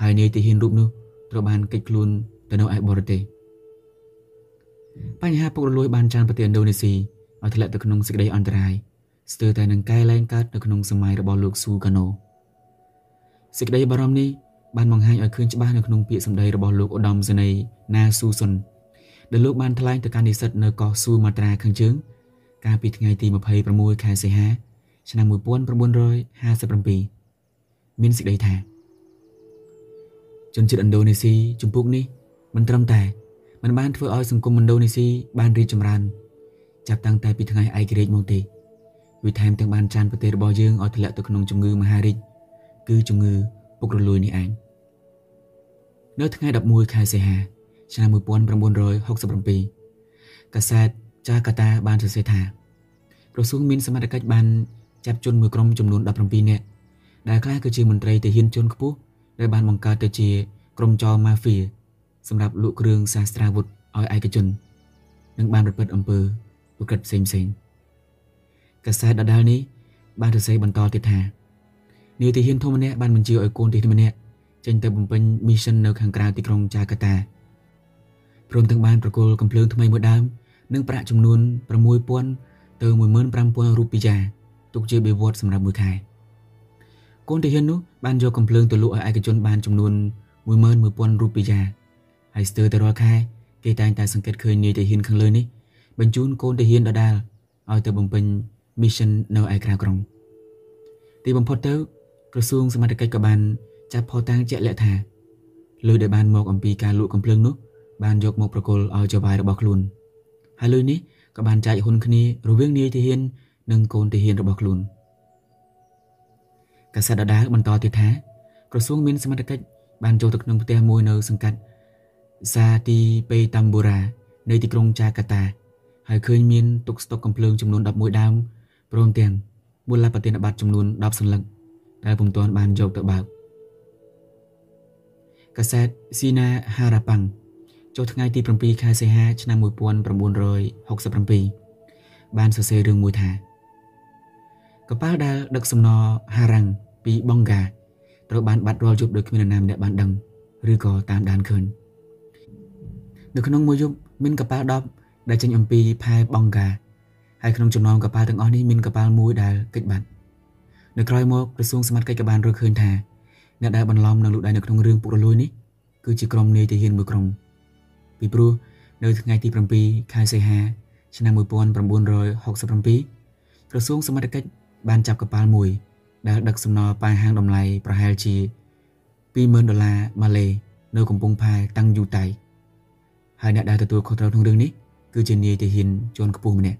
ហើយនាយទាហានរូបនោះត្រូវបានកិច្ចខ្លួនទៅនៅឯបរទេសបញ្ហាពុករលួយបានចានប្រទេសឥណ្ឌូនេស៊ីឲ្យធ្លាក់ទៅក្នុងសេចក្តីអន្តរាយស្ទើរតែនឹងកែលែងកើតនៅក្នុងសម័យរបស់លោកស៊ូកាណូសេចក្តីបារម្ភនេះបានបង្ហាញឲ្យឃើញច្បាស់នៅក្នុងពាក្យសម្ដីរបស់លោកឧត្តមសេនីយ៍ណាស៊ូសុនដែលលោកបានថ្លែងទៅកាន់និស្សិតនៅកោះស៊ូម៉ាត្រាខាងជើង កាលពីថ្ងៃទី26ខែសីហា ឆ្នាំ1957មានសេចក្តីថាជនជាតិឥណ្ឌូនេស៊ីជំពូកនេះមិនត្រឹមតែมันបានធ្វើឲ្យសង្គមឥណ្ឌូនេស៊ីបានរីកចម្រើនចាប់តាំងតែពីថ្ងៃឯករាជ្យមកទេវាថែមទាំងបានចានប្រទេសរបស់យើងឲ្យធ្លាក់ទៅក្នុងជំងឺមហារីកគឺជំងឺពុករលួយនេះឯងនៅថ្ងៃ11ខែសីហាឆ្នាំ1967កាសែតចាកាតាបានសរសេរថា ក្រសួងមានសមត្ថកិច្ចបានចាប់ជនមួយក្រុមចំនួន17នាក់ដែលខ្លះគឺជាមន្ត្រីទាហានជនខ្ពស់ដែលបានបង្កើតទៅជាក្រុមចោរម៉ាហ្វៀសម្រាប់លក់គ្រឿងសាស្ត្រាវុធឲ្យឯកជន និងបានប្រព្រឹត្តអំពើឧក្រិដ្ឋផ្សេងផ្សេងកាសែតដដែលនេះបានសរសេរបន្តទៀតថានាយទាហានធំម្នាក់បានបញ្ជាឲ្យកូនទាហានម្នាក់ចេញទៅបំពេញមីសិននៅខាងក្រៅទីក្រុងចាកាតាព្រមទាំងបានប្រគល់កំភ្លើងថ្មីមួយដើមនិងប្រាក់ចំនួន6000 ទៅ15000រូបិយាទុកជាបេវត្តសម្រាប់មួយខែកូនទាហាននោះបានយកកំភ្លើងទៅលក់ឲ្យឯកជនបានចំនួន11000រូបិយាហើយស្ទើរតែរាល់ខែគេតែងតែសង្កេតឃើញនាយទាហានខាងលើនេះបញ្ជូនកូនទាហានដដាលឲ្យទៅបំពេញ mission នៅឯក្រៅក្រុងទីបំផុតទៅក្រសួងសមត្ថកិច្ចក៏បានចាប់ផតាំងជាក់លាក់ថាលុយដែលបានមកអំពីការលក់កំភ្លើងនោះបានយកមកប្រគល់ឲ្យចៅបាយរបស់ខ្លួនហើយលុយនេះ ក៏បានចែកហ៊ុនគ្នារវាងនាយទាហាន និងកូនទាហានរបស់ខ្លួនកាសែតដដាលបន្តទៀតថា ក្រសួងមានសមត្ថកិច្ចបានចូលទៅក្នុងផ្ទះមួយនៅសង្កាត់សាទីពេតាំបូរ៉ានៅទីក្រុងចាកាតាហើយឃើញមានទុកស្តុកកំភ្លើងចំនួន11ដើមព្រមទាំងមូលប្រតិបត្តិចំនួន10សន្លឹកដែលពុំទាន់បានយកទៅបើកកាសែតស៊ីណាហារ៉ាប៉ាំង ចុះថ្ងៃទី7ខែសីហាឆ្នាំ1967បានសរសេររឿងមួយថាកប៉ាល់ដែលដឹកសំណរហារ៉ាំងពីបងហ្គាត្រូវបានបាត់រាល់យប់ដោយគ្មាននរណាម្នាក់បានដឹងឬក៏តាមដានឃើញនៅក្នុងមួយយប់មានកប៉ាល់10ដែលចេញអំពីផែបងហ្គាហើយក្នុងចំណោមកប៉ាល់ទាំងអស់នេះមានកប៉ាល់មួយដែលគេចបាត់នៅក្រោយមកក្រសួងសមត្ថកិច្ចក៏បានរកឃើញថាអ្នកដែលបន្លំនឹងលូកដៃនៅក្នុងរឿងពុករលួយនេះគឺជាក្រុមនាយទាហានមួយក្រុម ពីព្រោះនៅថ្ងៃទី7ខែសីហាឆ្នាំ1967ក្រសួងសមត្ថកិច្ចបានចាប់កប៉ាល់មួយ ដែលដឹកសំណល់ប៉ែហាងតម្លៃប្រហែលជា20000ដុល្លារម៉ាឡេនៅកំពង់ផែតាំងយូតៃហើយអ្នកដែលទទួលខុសត្រូវក្នុងរឿងនេះគឺជានាយទាហានជាន់ខ្ពស់ម្នាក់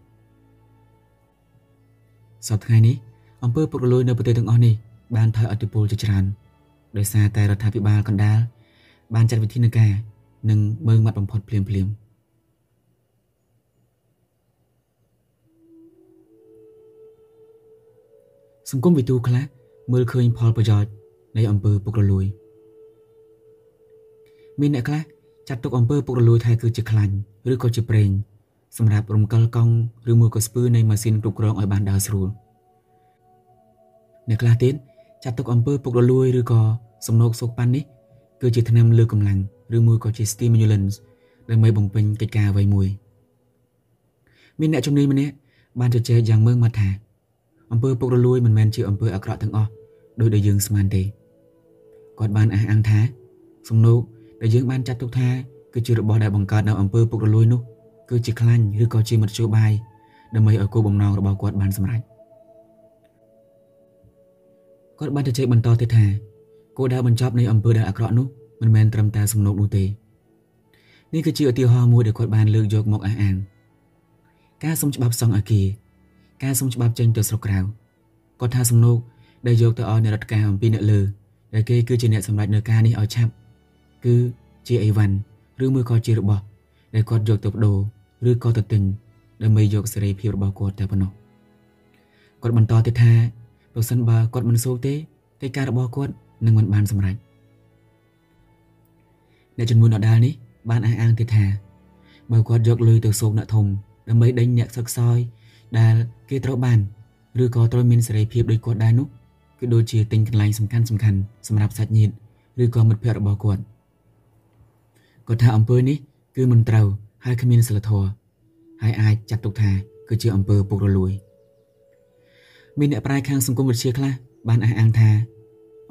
សប្តាហ៍ថ្ងៃនេះអង្គើពុករលួយនៅប្រទេសទាំងអស់នេះបានថយអធិពលជាច្រើនដោយសារតែរដ្ឋាភិបាលកណ្ដាលបានចាត់វិធានការ និងមើងម៉ាត់បំផុតភ្លាមភ្លាមសង្គមវិទូខ្លះមើលឃើញផលប្រយោជន៍នៃអំពើពុករលួយមានអ្នកខ្លះចាត់ទុកអំពើពុករលួយថាគឺជាខ្លាញ់ឬក៏ជាប្រេងសម្រាប់រំកិលកង់ឬមួយក៏ស្ពឺនៃម៉ាស៊ីនគ្រប់គ្រងឲ្យបានដើរស្រួលអ្នកខ្លះទៀតចាត់ទុកអំពើពុករលួយឬក៏សំណោកសោកប៉ាន់នេះគឺជាថ្នាំលើកម្លាំង ឬមួយក៏ជា stimulants ដើម្បីបំពេញកិច្ចការអ្វីមួយមានអ្នកជំនាញម្នាក់បានជជែកយ៉ាងមើងមកថាអំពើពុករលួយមិនមែនជាអំពើអាក្រក់ទាំងអស់ដោយដែលយើងស្មានទេគាត់បានអះអាងថាសំណោកដែលយើងបានចាត់ទុកថាគឺជារបស់ដែលបង្កើតនៅអំពើពុករលួយនោះគឺជាខ្លាញ់ឬក៏ជាមធ្យោបាយដើម្បីឲ្យគោលបំណងរបស់គាត់បានសម្រេចគាត់បានជជែកបន្តទៀតថាគោលដៅបញ្ចប់នៃអំពើដែលអាក្រក់នោះ មិនមែនត្រឹមតែសំណុកនោះទេនេះគឺជាឧទាហរណ៍មួយដែលគាត់បានលើកយកមកអះអាងការសុំច្បាប់សង់អគារការសុំច្បាប់ចេញទៅស្រុកក្រៅគាត់ថាសំណុកដែលយកទៅឲ្យអ្នករដ្ឋការអំពីអ្នកលើដែលគេគឺជាអ្នកសម្រេចនៅការនេះឲ្យឆាប់គឺជាអីវ៉ាន់ឬមួយក៏ជារបស់ដែលគាត់យកទៅបដូរឬក៏ទៅទិញដើម្បីយកសេរីភាពរបស់គាត់តែប៉ុណ្ណោះគាត់បន្តទៀតថាប្រសិនបើគាត់មិនសូវទេកិច្ចការរបស់គាត់នឹងមិនបានសម្រេច អ្នកជំនួនដដាលនេះបានអះអាងទៀតថាបើគាត់យកលុយទៅសោកអ្នកធំដើម្បីដេញអ្នកសឹកសោយដែលគេត្រូវបានឬក៏ត្រូវមានសេរីភាពដូចគាត់ដែរនោះគឺដូចជាទិញកន្លែងសំខាន់សំខាន់សម្រាប់សាច់ញាតិឬក៏មិត្តភ័ក្តិរបស់គាត់គាត់ថាអំពើនេះគឺមិនត្រូវហើយគ្មានសិលធម៌ហើយអាចចាត់ទុកថាគឺជាអំពើពុករលួយមានអ្នកប្រាជ្ញខាងសង្គមវិទ្យាខ្លះបានអះអាងថា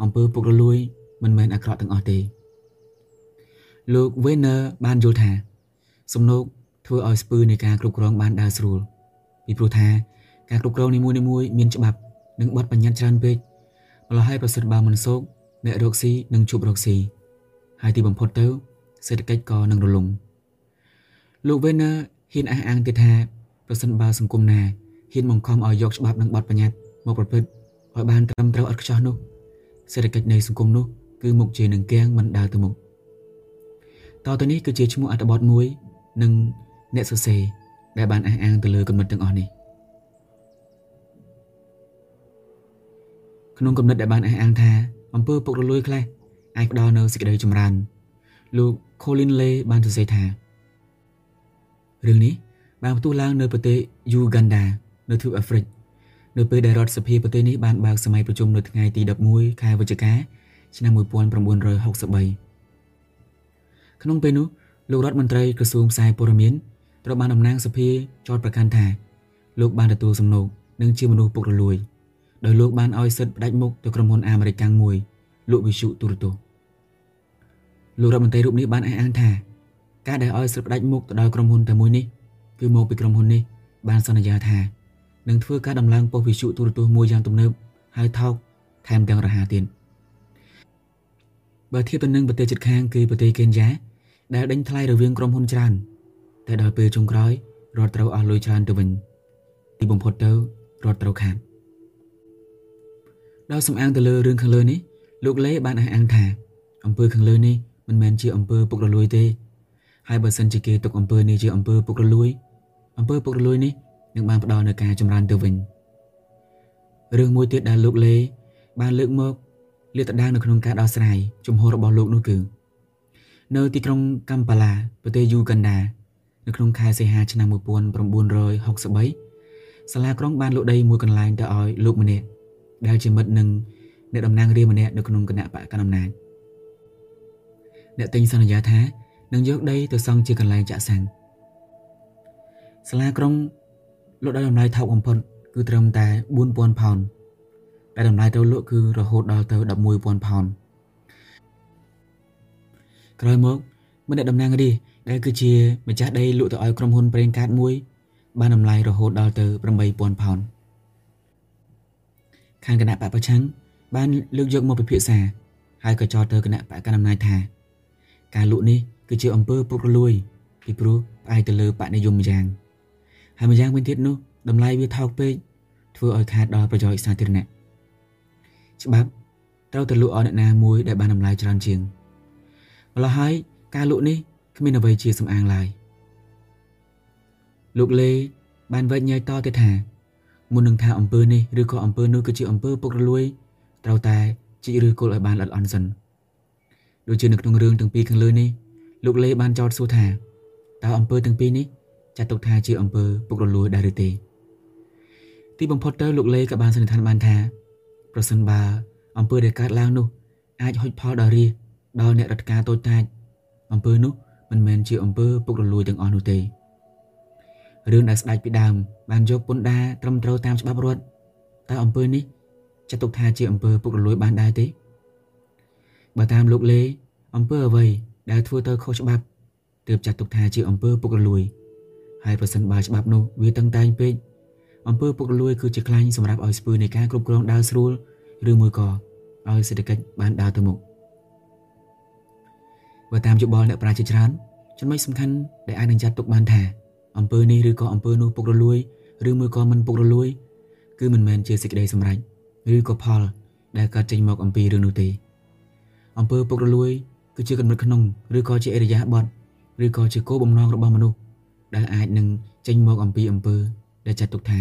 អំពើពុករលួយមិនមែនអាក្រក់ទាំងអស់ទេ លោក Weiner បានយល់ថា សំណោកធ្វើឲ្យស្ពឺនៃការគ្រប់គ្រងបានដើរស្រួលពីព្រោះថាការគ្រប់គ្រងនីមួយៗមានច្បាប់និងបទបញ្ញត្តិច្រើនពេកម្ល៉េះហើយប្រសិនបើមិនសោកអ្នករកស៊ីនឹងជួបរកស៊ីហើយទីបំផុតទៅ សេដ្ឋកិច្ចក៏នឹងរលំលោក Weiner ហ៊ានអះអាងទៀតថាប្រសិនបើសង្គមណាហ៊ានបង្ខំឲ្យយកច្បាប់និងបទបញ្ញត្តិមកប្រព្រឹត្តឲ្យបានត្រឹមត្រូវឥតខ្ចោះនោះសេដ្ឋកិច្ចនៃសង្គមនោះគឺមុខជានឹងគាំងមិនដើរទៅមុខ តទៅនេះគឺជាឈ្មោះអត្ថបទមួយនិងអ្នកសរសេរដែលបានអះអាងទៅលើគំនិតទាំងអស់នេះក្នុងគំនិតដែលបានអះអាងថាអំពើពុករលួយខ្លះអាចផ្ដល់នូវសេចក្តីចម្រើនលោក Colin Lay បានសរសេរថារឿងនេះបានផ្ទុះឡើងនៅប្រទេស Uganda នៅទ្វីបអាហ្វ្រិកនៅពេលដែលរដ្ឋសភាប្រទេសនេះបានបើកសម័យប្រជុំនៅថ្ងៃទី11ខែវិច្ឆិកាឆ្នាំ1963 ក្នុងពេលនោះលោករដ្ឋមន្ត្រីក្រសួងផ្សាយព័ត៌មានត្រូវបានតំណាងសភាចោទប្រកាន់ថាលោកបានទទួលសំណូកនិងជាមនុស្សពុករលួយដោយលោកបានឲ្យសិទ្ធិផ្ដាច់មុខទៅក្រុមហ៊ុនអាមេរិកមួយលក់វិទ្យុទូរទស្សន៍លោករដ្ឋមន្ត្រីរូបនេះបានអះអាងថាការដែលឲ្យសិទ្ធិផ្ដាច់មុខទៅដល់ក្រុមហ៊ុនតែមួយនេះគឺមកពីក្រុមហ៊ុននេះបានសន្យាថានឹងធ្វើការដំឡើងប៉ុស្តិ៍វិទ្យុទូរទស្សន៍មួយយ៉ាងទំនើបហើយថោកថែមទាំងរហ័សទៀត បើធៀបទៅនឹងប្រទេសជិតខាងគឺប្រទេសកេនយ៉ាដែលដេញថ្លៃរវាងក្រុមហ៊ុនច្រើនតែដល់ពេលចុងក្រោយរដ្ឋត្រូវអស់លុយច្រើនទៅវិញទីបំផុតទៅរដ្ឋត្រូវខាតដោយសំអាងទៅលើរឿងខាងលើនេះលោកលេបានអះអាងថាអំពើខាងលើនេះមិនមែនជាអំពើពុករលួយទេហើយបើសិនជាគេទុកអំពើនេះជាអំពើពុករលួយអំពើពុករលួយនេះនឹងបានផ្ដល់នូវការចម្រើនទៅវិញរឿងមួយទៀតដែលលោកលេបានលើកមក លាតត្រដាងនៅក្នុងការដោះស្រាយជំហររបស់លោកនោះគឺនៅទីក្រុងកំប៉ាឡាប្រទេសយូកាន់ដានៅក្នុងខែសីហាឆ្នាំ1963សាលាក្រុងបានលក់ដីមួយកន្លែងទៅឲ្យលោកម្នាក់ដែលជាមិត្តនឹងអ្នកតំណាងរាស្ត្រម្នាក់នៅក្នុងគណៈបកកណ្ដាលអំណាចអ្នកទិញសន្យាថានឹងយកដីទៅសង់ជាកន្លែងចាក់សាំងសាលាក្រុងលក់ដោយតម្លៃថោកបំផុតគឺត្រឹមតែ4000ផោន ដែលតម្លៃទៅលក់គឺរហូតដល់ទៅ11000ផោនក្រោយមកម្នាក់តំណាងរាស្ត្រដែលគឺជាម្ចាស់ដីលក់ទៅឲ្យក្រុមហ៊ុនប្រេងកាតមួយ បានតម្លៃរហូតដល់ទៅ8000ផោនខាងគណៈបពប្រឆាំងបានលើកយកមកពិភាក្សាហើយក៏ចោទទៅគណៈបកកណ្ដាលអំណាចថាការលក់នេះគឺជាអំពើពុករលួយពីព្រោះផ្អែកទៅលើបកនិយមយ៉ាងហើយម្យ៉ាងវិញទៀតនោះតម្លៃវាថោកពេកធ្វើឲ្យខាតដល់ប្រយោជន៍សាធារណៈ ច្បាប់ត្រូវទៅលក់ឲ្យអ្នកណាមួយដែលបានតម្លៃច្រើនជាងម្ល៉េះហើយការលក់នេះគ្មានអ្វីជាសំអាងឡើយលោកលេបានវែកញែកតទៅថាមុននឹងថាអំពើនេះឬក៏អំពើនោះគឺជាអំពើពុករលួយត្រូវតែជីកឬគល់ឲ្យបានល្អិតល្អន់សិនដូចជានៅក្នុងរឿងទាំងពីរខាងលើនេះលោកលេបានចោទសួរថាតើអំពើទាំងពីរនេះចាត់ទុកថាជាអំពើពុករលួយដែរឬទេទីបំផុតទៅលោកលេក៏បានសន្និដ្ឋានបានថា ប្រសិនបើអំពើដែលកើតឡើងនោះអាចហុចផលដល់រាជដល់អ្នករដ្ឋការតូចតាចអំពើនោះមិនមែនជាអំពើពុករលួយទាំងអស់នោះទេរឿងដែលស្ដេចពីដើមបានយកពន្ធដារត្រឹមត្រូវតាមច្បាប់រដ្ឋតើអំពើនេះចាត់ទុកថាជាអំពើពុករលួយបានដែរទេបើតាមលោកលេអំពើអ្វីដែលធ្វើទៅខុសច្បាប់ទើបចាត់ទុកថាជាអំពើពុករលួយហើយប្រសិនបើច្បាប់នោះវាតឹងតែងពេក អំពើពុករលួយគឺជាខ្លាញ់សម្រាប់ឲ្យស្ពើនៃការគ្រប់គ្រងដើរស្រួលឬមួយក៏ឲ្យសេដ្ឋកិច្ចបានដើរទៅមុខបើតាមយោបល់អ្នកប្រាជ្ញជាច្រើនចំណុចសំខាន់ដែលអាចនឹងចាត់ទុកបានថាអំពើនេះឬក៏អំពើនោះពុករលួយឬមួយក៏មិនពុករលួយ គឺមិនមែនជាសេចក្តីសម្រេចឬក៏ផល ដែលកើតចេញមកអំពីរឿងនោះទេអំពើពុករលួយគឺជាកំណត់ក្នុងឬក៏ជាអរិយាប័ត្រឬក៏ជាគោលបំណងរបស់មនុស្សដែលអាចនឹងចេញមកអំពីអំពើដែលចាត់ទុកថា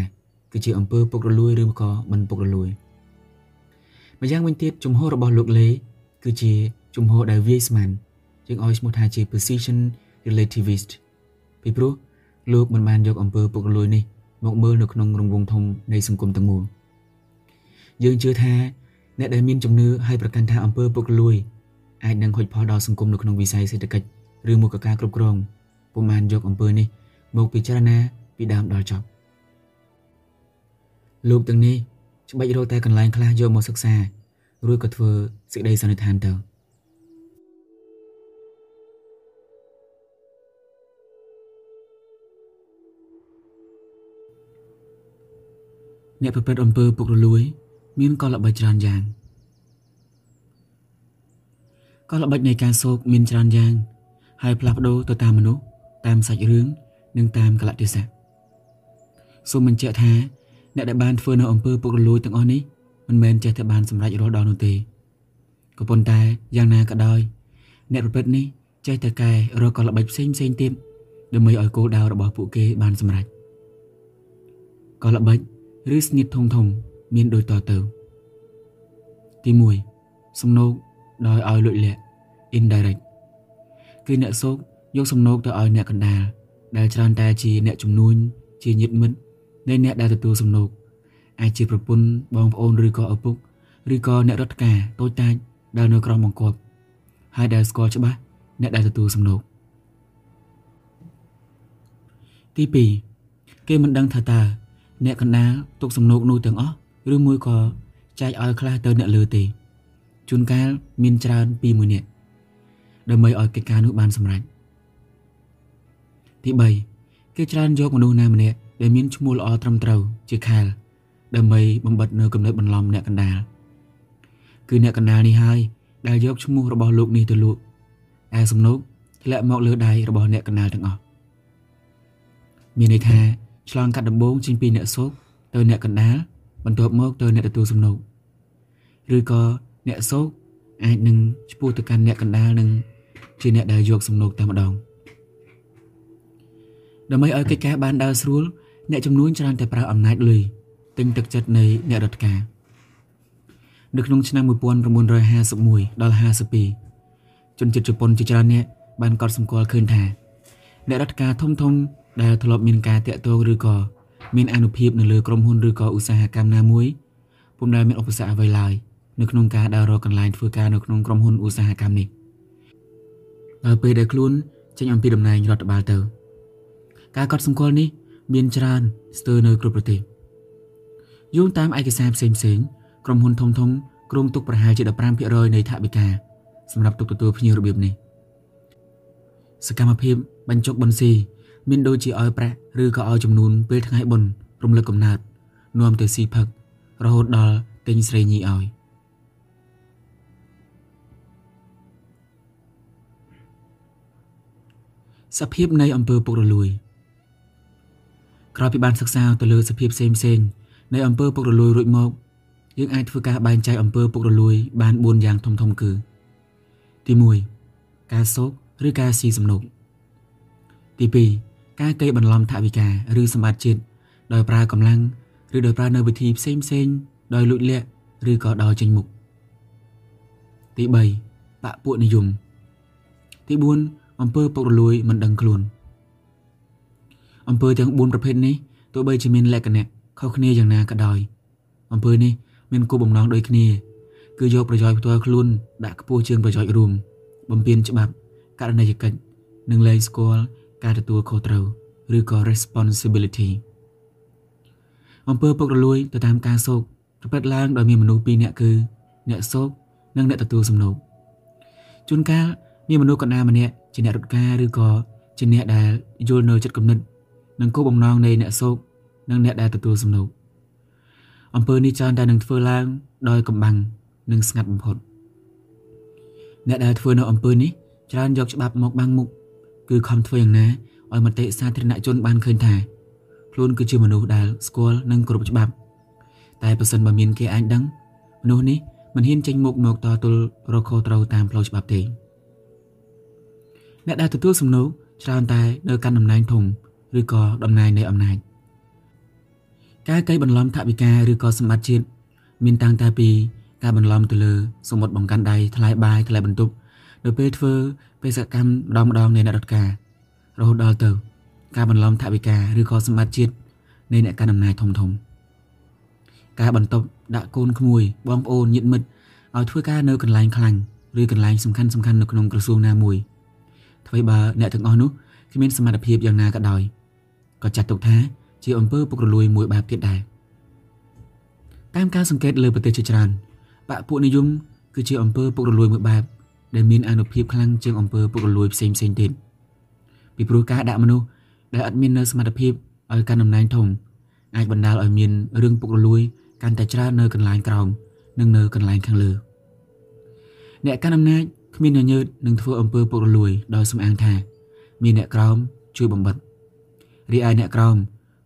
គឺជាអំពើពុករលួយឬក៏មិនពុករលួយម្យ៉ាងវិញទៀតជំហររបស់លោកលេគឺជាជំហរដែលវាយស្មានយើងឲ្យឈ្មោះថាជា position relativist ពីព្រោះលោកមិនបានយកអំពើពុករលួយនេះមកមើលនៅក្នុងរង្វង់ធំនៃសង្គមទាំងមូលយើងជឿថាអ្នកដែលមានជំនឿហើយប្រកាន់ថាអំពើពុករលួយអាចនឹងហុចផលដល់សង្គមនៅក្នុងវិស័យសេដ្ឋកិច្ចឬមកការគ្រប់គ្រងពុំបានយកអំពើនេះមកពិចារណាពីដើមដល់ចប់ លោកទាំងនេះច្បាច់រកតែកន្លែងខ្លះយកមកសិក្សារួចក៏ធ្វើសេចក្តីសន្និដ្ឋានទៅអ្នកប្រព្រឹត្តអំពើពុករលួយ មានកលល្បិចច្រើនយ៉ាងកលល្បិចនៃការសោកមានច្រើនយ៉ាង ហើយផ្លាស់ប្ដូរទៅតាមមនុស្សតាមសាច់រឿងនិងតាមកលៈទេសៈសូមបញ្ជាក់ថា អ្នកដែលបានធ្វើនៅអំពើពុករលួយទាំងអស់នេះមិនមែនចេះតែបានសម្រេចរាល់ដល់នោះទេក៏ប៉ុន្តែយ៉ាងណាក៏ដោយ អ្នកប្រព្រឹត្តនេះចេះតែកែរកកលល្បិចផ្សេងផ្សេងទៀតដើម្បីឲ្យគោលដៅរបស់ពួកគេបានសម្រេចកលល្បិចឬស្នៀតធំធំ មានដូចតទៅទី1សំណោកដោយឲ្យលួចលាក់ indirect គឺអ្នកសោកយកសំណោកទៅឲ្យអ្នកកណ្ដាលដែលច្រើនតែជាអ្នកជំនួញជាញាតិមិត្ត នៃអ្នកដែលទទួលសំណោកអាចជាប្រពន្ធបងប្អូនឬក៏ឪពុកឬក៏អ្នករដ្ឋការតូចតាចដែលនៅក្រោមបង្គាប់ហើយដែលស្គាល់ច្បាស់អ្នកដែលទទួលសំណោកទី2គេមិនដឹងថាតើអ្នកកណ្ដាលទុកសំណោកនោះទាំងអស់ឬមួយក៏ចែកឲ្យខ្លះទៅអ្នកលើទេជួនកាលមានច្រើនពីមួយនាក់ដើម្បីឲ្យកិច្ចការនោះបានសម្រេចទី3គេច្រើនយកមនុស្សណាម្នាក់ ដែលមានឈ្មោះល្អត្រឹមត្រូវជាខែលដើម្បីបំបិតនៅកំណត់បន្លំអ្នកកណ្ដាលគឺអ្នកកណ្ដាលនេះហើយដែលយកឈ្មោះរបស់លោកនេះទៅលក់ឯសំណុកធ្លាក់មកលើដៃរបស់អ្នកកណ្ដាលទាំងអស់មានន័យថាឆ្លងកាត់ដំបូងចេញពីអ្នកសោកទៅអ្នកកណ្ដាលបន្ទាប់មកទៅអ្នកទទួលសំណុកឬក៏អ្នកសោកអាចនឹងឈ្មោះទៅកាន់អ្នកកណ្ដាលនឹងជាអ្នកដែលយកសំណុកតែម្ដងដើម្បីឲ្យកិច្ចការបានដើរស្រួល អ្នកចំនួនច្រើនតែប្រើអំណាចលុយទិញទឹកចិត្តនៃអ្នករដ្ឋការនៅក្នុងឆ្នាំ1951ដល់52ជនជាតិជប៉ុនជាច្រើនអ្នកបានកត់សម្គាល់ឃើញថាអ្នករដ្ឋការធំធំដែលធ្លាប់មានការតាក់ទងឬក៏មានអនុភាពនៅលើក្រុមហ៊ុនឬក៏ឧស្សាហកម្មណាមួយពុំដែលមានឧបសគ្គអ្វីឡើយនៅក្នុងការដើររកកន្លែងធ្វើការនៅក្នុងក្រុមហ៊ុនឧស្សាហកម្មនេះដល់ពេលដែលខ្លួនចេញអំពីតំណែងរដ្ឋបាលទៅ ការកត់សម្គាល់នេះ មានច្រើនស្ទើរនៅគ្រប់ប្រទេសយោងតាមឯកសារផ្សេងផ្សេងក្រុមហ៊ុនធំធំគ្រោងទុកប្រហែលជា15%នៃថវិកាសម្រាប់ទុកទទួលភ្ញៀវរបៀបនេះសកម្មភាពបញ្ចុកបន្ស៊ីមានដូចជាឲ្យប្រាក់ឬក៏ឲ្យចំនួនពេលថ្ងៃបុណ្យរំលឹកកំណើតនាំទៅស៊ីផឹករហូតដល់ទិញស្រីញីឲ្យសភាពនៃអង្គើពុករលួយ ក្រោយពីបានសិក្សាទៅលើសភាពផ្សេងផ្សេងនៃអង្គើពុករលួយរួចមកយើងអាចធ្វើការបែងចែកអង្គើពុករលួយបាន4យ៉ាងធំធំគឺ ទី1ការសោកឬការស៊ីសំណុកទី2ការកេរបន្លំថវិកាឬសម្បត្តិជាតិដោយប្រើកម្លាំងឬដោយប្រើនៅវិធីផ្សេងផ្សេងដោយលួចលាក់ឬក៏ដោយចេញមុខទី3បពពួកនិយមទី4អំពើពុករលួយមិនដឹងខ្លួន អំពើទាំង4ប្រភេទនេះទោះបីជាមានលក្ខណៈខុសគ្នាយ៉ាងណាក៏ដោយអំពើនេះមានគោលបំណងដូចគ្នាគឺយកប្រយោជន៍ផ្ទាល់ខ្លួនដាក់ខ្ពស់ជាងប្រយោជន៍រួម បំពេញច្បាប់ករណីយកិច្ចនិងលែងស្គាល់ការទទួលខុសត្រូវឬក៏ responsibility អំពើពុករលួយទៅតាមការសោកប្រព្រឹត្តឡើងដោយមានមនុស្សពីរនាក់គឺអ្នកសោកនិងអ្នកទទួលសំណូកជួនកាលមានមនុស្សកណ្ដាលម្នាក់ជាអ្នករត់ការឬក៏ជាអ្នកដែលយល់នៅចិត្តគំនិត និងគោលបំណងនៃអ្នកសោកនិងអ្នកដែលទទួលសំណូកអំពើនេះច្រើនតែនឹងធ្វើឡើងដោយកំបាំងនិងស្ងាត់បំផុតអ្នកដែលធ្វើនៅអំពើនេះច្រើនយកច្បាប់មកបាំងមុខគឺខំធ្វើយ៉ាងណាឲ្យមតិសាធារណជនបានឃើញថាខ្លួនគឺជាមនុស្សដែលស្គាល់និងគោរពច្បាប់ តែប្រសិនបើមានគេអាចដឹងមនុស្សនេះមិនហ៊ានចេញមុខមកតទល់រកខុសត្រូវតាមផ្លូវច្បាប់ទេអ្នកដែលទទួលសំណូកច្រើនតែនៅកាន់តំណែងធំ ឬក៏តំណែងនៃអំណាចការកៃបន្លំថវិកាឬក៏សម្បត្តិជាតិមានតាំងតែពីការបន្លំទៅលើសមុទ្របង្កាន់ដៃថ្លៃបាយថ្លៃបន្ទប់នៅពេលធ្វើបេសកកម្មម្ដងម្ដងនៃអ្នករដ្ឋការរហូតដល់ទៅ ការបន្លំថវិកាឬក៏សម្បត្តិជាតិនៃអ្នកកាន់អំណាចធំធំការបន្ទប់ដាក់កូនក្មួយបងប្អូនញាតិមិត្តឲ្យធ្វើការនៅកន្លែងខ្លាញ់ឬកន្លែងសំខាន់សំខាន់នៅក្នុងក្រសួងណាមួយអ្វីបើអ្នកទាំងអស់នោះគ្មានសមត្ថភាពយ៉ាងណាក៏ដោយ ក៏ចាត់ទុកថាជាអំពើពុករលួយមួយបែបទៀតដែរតាមការសង្កេតលើប្រទេសជាច្រើនបកពួកនិយមគឺជាអំពើពុករលួយមួយបែបដែលមានអនុភាពខ្លាំងជាងអំពើពុករលួយផ្សេងផ្សេងទៀតពីព្រោះការដាក់មនុស្សដែលអត់មាននៅសមត្ថភាពឲ្យកាន់តំណែងធំអាចបណ្ដាលឲ្យមានរឿងពុករលួយកាន់តែច្រើននៅកន្លែងក្រោមនិងនៅកន្លែងខាងលើអ្នកកាន់អំណាចគ្មានញញើតនឹងធ្វើអំពើពុករលួយដោយសំអាងថា មានអ្នកក្រោមជួយបំបត្តិ រីឯអ្នកក្រោម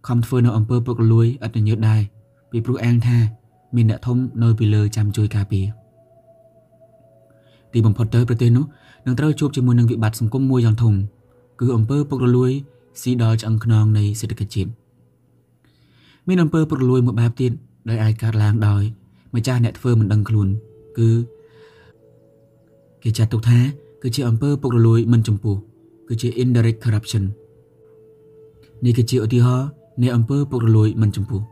ខំធ្វើនៅអំពើពុករលួយឥតញញើតដែរពីព្រោះអាងថា មានអ្នកធំនៅពីលើចាំជួយការពារទីបំផុតទៅប្រទេសនោះនឹងត្រូវជួបជាមួយនឹងវិបត្តិសង្គមមួយយ៉ាងធំ គឺអំពើពុករលួយស៊ីដល់ឆ្អឹងខ្នងនៃសេដ្ឋកិច្ចជាតិមានអំពើពុករលួយមួយបែបទៀតដែលអាចកើតឡើងដោយម្ចាស់អ្នកធ្វើមិនដឹងខ្លួនគឺគេចាត់ទុកថា គឺជាអំពើពុករលួយមិនចំពោះគឺជា indirect corruption នេះគឺជាឧទាហរណ៍នៃអំពើពុករលួយមិនចំពោះ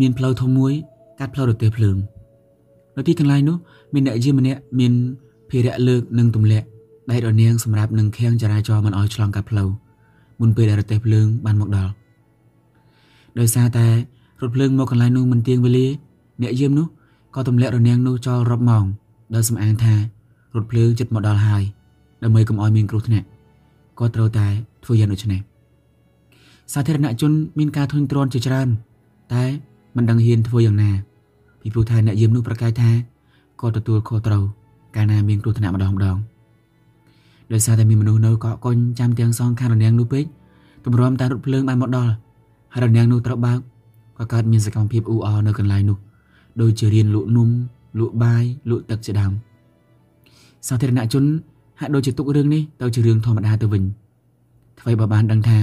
មានផ្លូវធំមួយកាត់ផ្លូវរទេះភ្លើងនៅទីកន្លែងនោះមានអ្នកយាមម្នាក់មានភារៈលើកនិងទម្លាក់ដែករនាងសម្រាប់នឹងខាំងចរាចរណ៍មិនឲ្យឆ្លងកាត់ផ្លូវមុនពេលដែលរទេះភ្លើងបានមកដល់ដោយសារតែរថភ្លើងមកកន្លែងនោះមិនទៀងវេលាអ្នកយាមនោះក៏ទម្លាក់រនាំងនោះចោលរាប់ម៉ោងដោយសំអាងថារថភ្លើងចិត្តមកដល់ហើយដើម្បីកុំឲ្យមានគ្រោះថ្នាក់ ក៏ត្រូវតែធ្វើយ៉ាងដូចនេះសាធារណជនមានការធុញទ្រាន់ជាច្រើន តែមិនដឹងហ៊ានធ្វើយ៉ាងណាពីព្រោះថាអ្នកយាមនោះប្រកាសថាក៏ទទួលខុសត្រូវកាលណាមានគ្រោះថ្នាក់ម្ដងម្ដងដោយសារតែមានមនុស្សនៅកក់កុញចាំទាំងសងខាងរនាំងនោះពេកទម្រាំតែរថភ្លើងបានមកដល់ហើយរនាំងនោះត្រូវបើកក៏កើតមានសកម្មភាពអ៊ូអរនៅកន្លែងនោះដូចជារៀនលក់នំលក់បាយលក់ទឹកជាដើមសាធារណជន ហាក់ដូចជាទុករឿងនេះទៅជារឿងធម្មតាទៅវិញអ្វីបើបានដឹងថា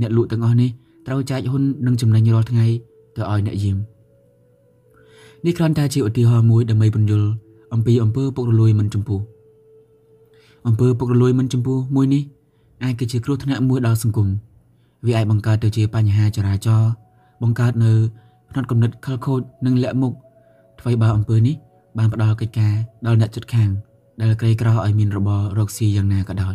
អ្នកលក់ទាំងអស់នេះត្រូវចែកហ៊ុននិងចំណេញរាល់ថ្ងៃទៅឲ្យអ្នកយាមនេះគ្រាន់តែជាឧទាហរណ៍មួយដើម្បីពន្យល់អំពីអំពើពុករលួយមិនចំពោះអំពើពុករលួយមិនចំពោះមួយនេះអាចគឺជាគ្រោះថ្នាក់មួយដល់សង្គមវាអាចបង្កើតទៅជាបញ្ហាចរាចរណ៍បង្កើតនៅផ្នត់គំនិតខលខូចនិងលាក់មុខអ្វីបើអំពើនេះបានផ្ដល់កិច្ចការដល់អ្នកជិតខាង ដែលក្រីក្រឲ្យមានរបររកស៊ីយ៉ាងណាក៏ដោយ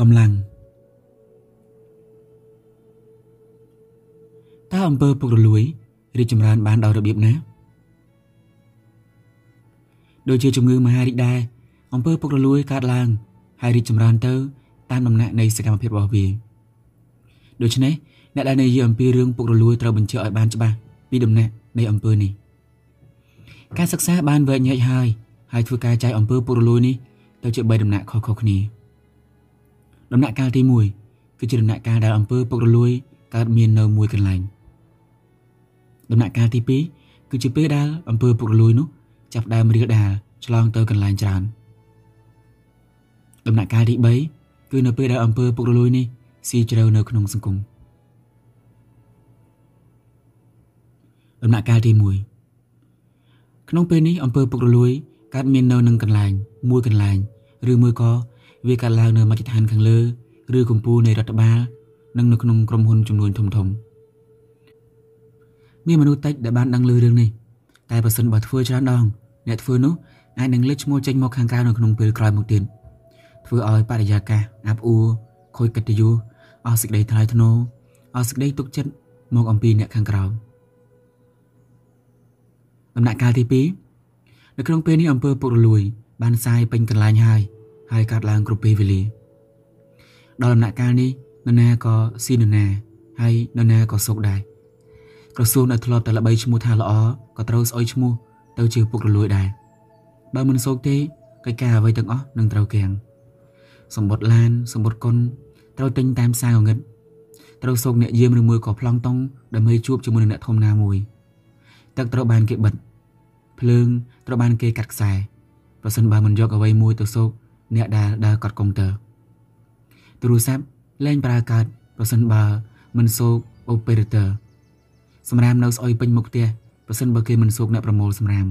កម្លាំង អំពើពុករលួយរីកចម្រើនបានដោយរបៀបណាដូចជាជំងឺមហារីកដែរអំពើពុករលួយកើតឡើង ហើយរីកចម្រើនទៅ តាមដំណាក់នៃសកម្មភាពរបស់វាដូច្នេះអ្នកដែលនិយាយអំពីរឿងពុករលួយត្រូវបញ្ជាក់ឲ្យបានច្បាស់ពីដំណាក់នៃអំពើនេះការសិក្សាបានវែកញែកហើយហើយធ្វើការចែកអំពើពុករលួយនេះទៅជា3ដំណាក់ខុសៗគ្នាដំណាក់កាលទី1គឺជាដំណាក់កាលដែលអំពើពុករលួយកើតមាននៅមួយកន្លែង ដំណាក់កាលទី2គឺជាពេលដែលអំពើពុករលួយនោះចាប់ដើមរៀលដាលឆ្លងទៅកន្លែងច្រើនដំណាក់កាលទី3គឺនៅពេលដែលអំពើពុករលួយនេះស៊ីជ្រៅនៅក្នុងសង្គមដំណាក់កាលទី1ក្នុងពេលនេះអំពើពុករលួយកើតមាននៅនឹងកន្លែងមួយកន្លែងឬមួយក៏វាកើតឡើងនៅមជ្ឈដ្ឋានខាងលើ ឬកម្ពុជានៃរដ្ឋបាលនិងនៅក្នុងក្រុមហ៊ុនចំនួនធំធំ មានមនុស្សតិចដែលបានដឹងឮរឿងនេះតែបើសិនបើធ្វើច្រើនដងអ្នកធ្វើនោះអាចនឹងលេចឈ្មោះចេញមកខាងក្រៅនៅក្នុងពេលក្រោយមកទៀតធ្វើឲ្យបរិយាកាសអាប់អួរខូចកិត្តិយសអស់សេចក្តីថ្លៃថ្នូរអស់សេចក្តីទុកចិត្តមកអំពីអ្នកខាងក្រៅដំណាក់កាលទី2នៅក្នុងពេលនេះអង្គើពុករលួយ បានសាយពេញកន្លែងហើយហើយកាត់ឡើងគ្រប់ពេលវេលាដល់ដំណាក់កាលនេះនរណាក៏ស៊ីនរណាហើយនរណាក៏សុកដែរ ក្រសួងដែលធ្លាប់តែល្បីឈ្មោះថាល្អក៏ត្រូវស្អុយឈ្មោះទៅជាពុករលួយដែរបើមិនសុកទេកិច្ចការអ្វីទាំងអស់នឹងត្រូវគាំងសម្បត្តិឡានសម្បត្តិគុណត្រូវទិញតាមផ្សារងឹតត្រូវសោកអ្នកយាមឬមួយក៏ប្លង់តុងដើម្បីជួបជាមួយនឹងអ្នកធំណាមួយទឹកត្រូវបានគេបិទភ្លើងត្រូវបានគេកាត់ខ្សែប្រសិនបើមិនយកអ្វីមួយទៅសោកអ្នកដែលដើរកត់កុំព្យូទ័រទូរស័ព្ទលែងប្រើកើតប្រសិនបើមិនសូក operator សម្រាមនៅស្អុយពេញមុខផ្ទះប្រសិនបើគេមិនសូកអ្នកប្រមូលសម្រាម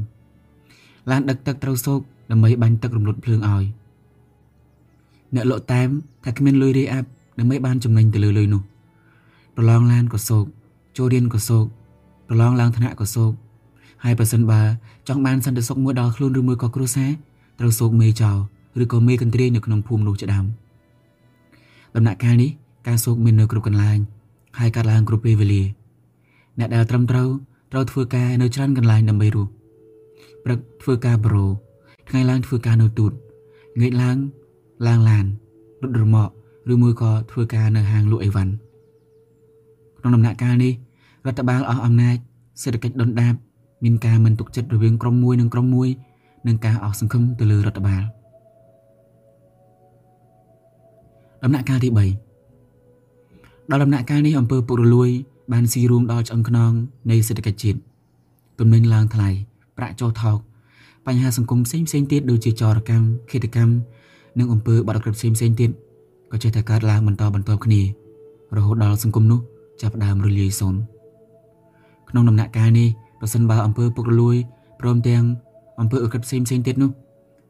ឡានដឹកទឹកត្រូវសូកដើម្បីបាញ់ទឹករំលត់ភ្លើងឲ្យអ្នកលក់តាមថាគ្មានលុយរីអាប់ដើម្បីបានចំណេញទៅលើលុយនោះប្រឡងឡានក៏សូកចូលរៀនក៏សូកប្រឡងឡើងថ្នាក់ក៏សូកហើយប្រសិនបើចង់បានសន្តិសុខមួយដល់ខ្លួនឬមួយក៏គ្រួសារត្រូវសូកមេចោលឬក៏មេកន្ទ្រាយនៅក្នុងភូមិនោះជាដើមដំណាក់កាលនេះការសោកមាននៅគ្រប់កន្លែងហើយកាត់ឡើងគ្រប់ពេលវេលា អ្នកដែលត្រឹមត្រូវត្រូវធ្វើការនៅច្រើនកន្លែងដើម្បីរស់ព្រឹកធ្វើការប្រូថ្ងៃឡើងធ្វើការនៅទូតងើយឡើងឡើងឡានរត់រមាក់ឬមួយក៏ធ្វើការនៅហាងលក់អីវ៉ាន់ក្នុងដំណាក់កាលនេះរដ្ឋបាលអស់អំណាចសេដ្ឋកិច្ចដុនដាបមានការមិនទុកចិត្តរវាងក្រុមមួយនិងក្រុមមួយនិងការអស់សង្ឃឹមទៅលើរដ្ឋបាល។ដំណាក់កាលទី3ដល់ដំណាក់កាលនេះអង្គើពុករលួយ បានស៊ីរួមដល់ឆ្អឹងខ្នងនៃសេដ្ឋកិច្ចជាតិទំនិញឡើងថ្លៃប្រាក់ចុះថោកបញ្ហាសង្គមផ្សេងផ្សេងទៀតដូចជាចរកម្មឃាតកម្មនិងអំពើបាត់ក្រិតផ្សេងផ្សេងទៀតក៏ចេះតែកើតឡើងបន្តបន្តគ្នា រហូតដល់សង្គមនោះចាប់ផ្ដើមរលាយសូន្យក្នុងដំណាក់កាលនេះប្រសិនបើអំពើពុករលួយព្រមទាំងអំពើអក្រិតផ្សេងផ្សេងទៀតនោះ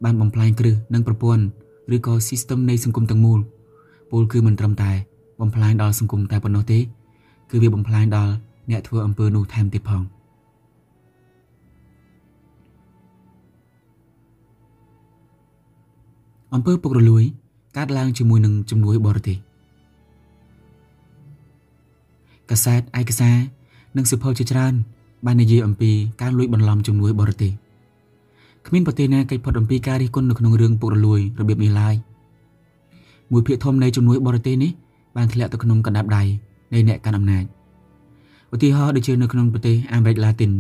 បានបំផ្លាញគ្រឹះនិងប្រព័ន្ធឬក៏ system នៃសង្គមទាំងមូលពលគឺមិនត្រឹមតែបំផ្លាញដល់សង្គមតែប៉ុណ្ណោះទេ គឺវាបំផ្លាញដល់អ្នកធ្វើអំពើនោះថែមទៀតផងអំពើពុករលួយកើតឡើងជាមួយនឹងជំនួយបរទេសកាសែតឯកសារនិងសិភៅជាច្រើន បាននិយាយអំពីការលួចបន្លំជំនួយបរទេសគ្មានប្រទេសណាកិច្ចផុតអំពីការរិះគន់នៅក្នុងរឿងពុករលួយរបៀបនេះឡើយមួយភាគធំនៃជំនួយបរទេសនេះបានធ្លាក់ទៅក្នុងកណ្ដាប់ដៃ នៃអ្នកកាន់អំណាចឧទាហរណ៍ដូចជានៅក្នុងប្រទេសអាមេរិកឡាទីន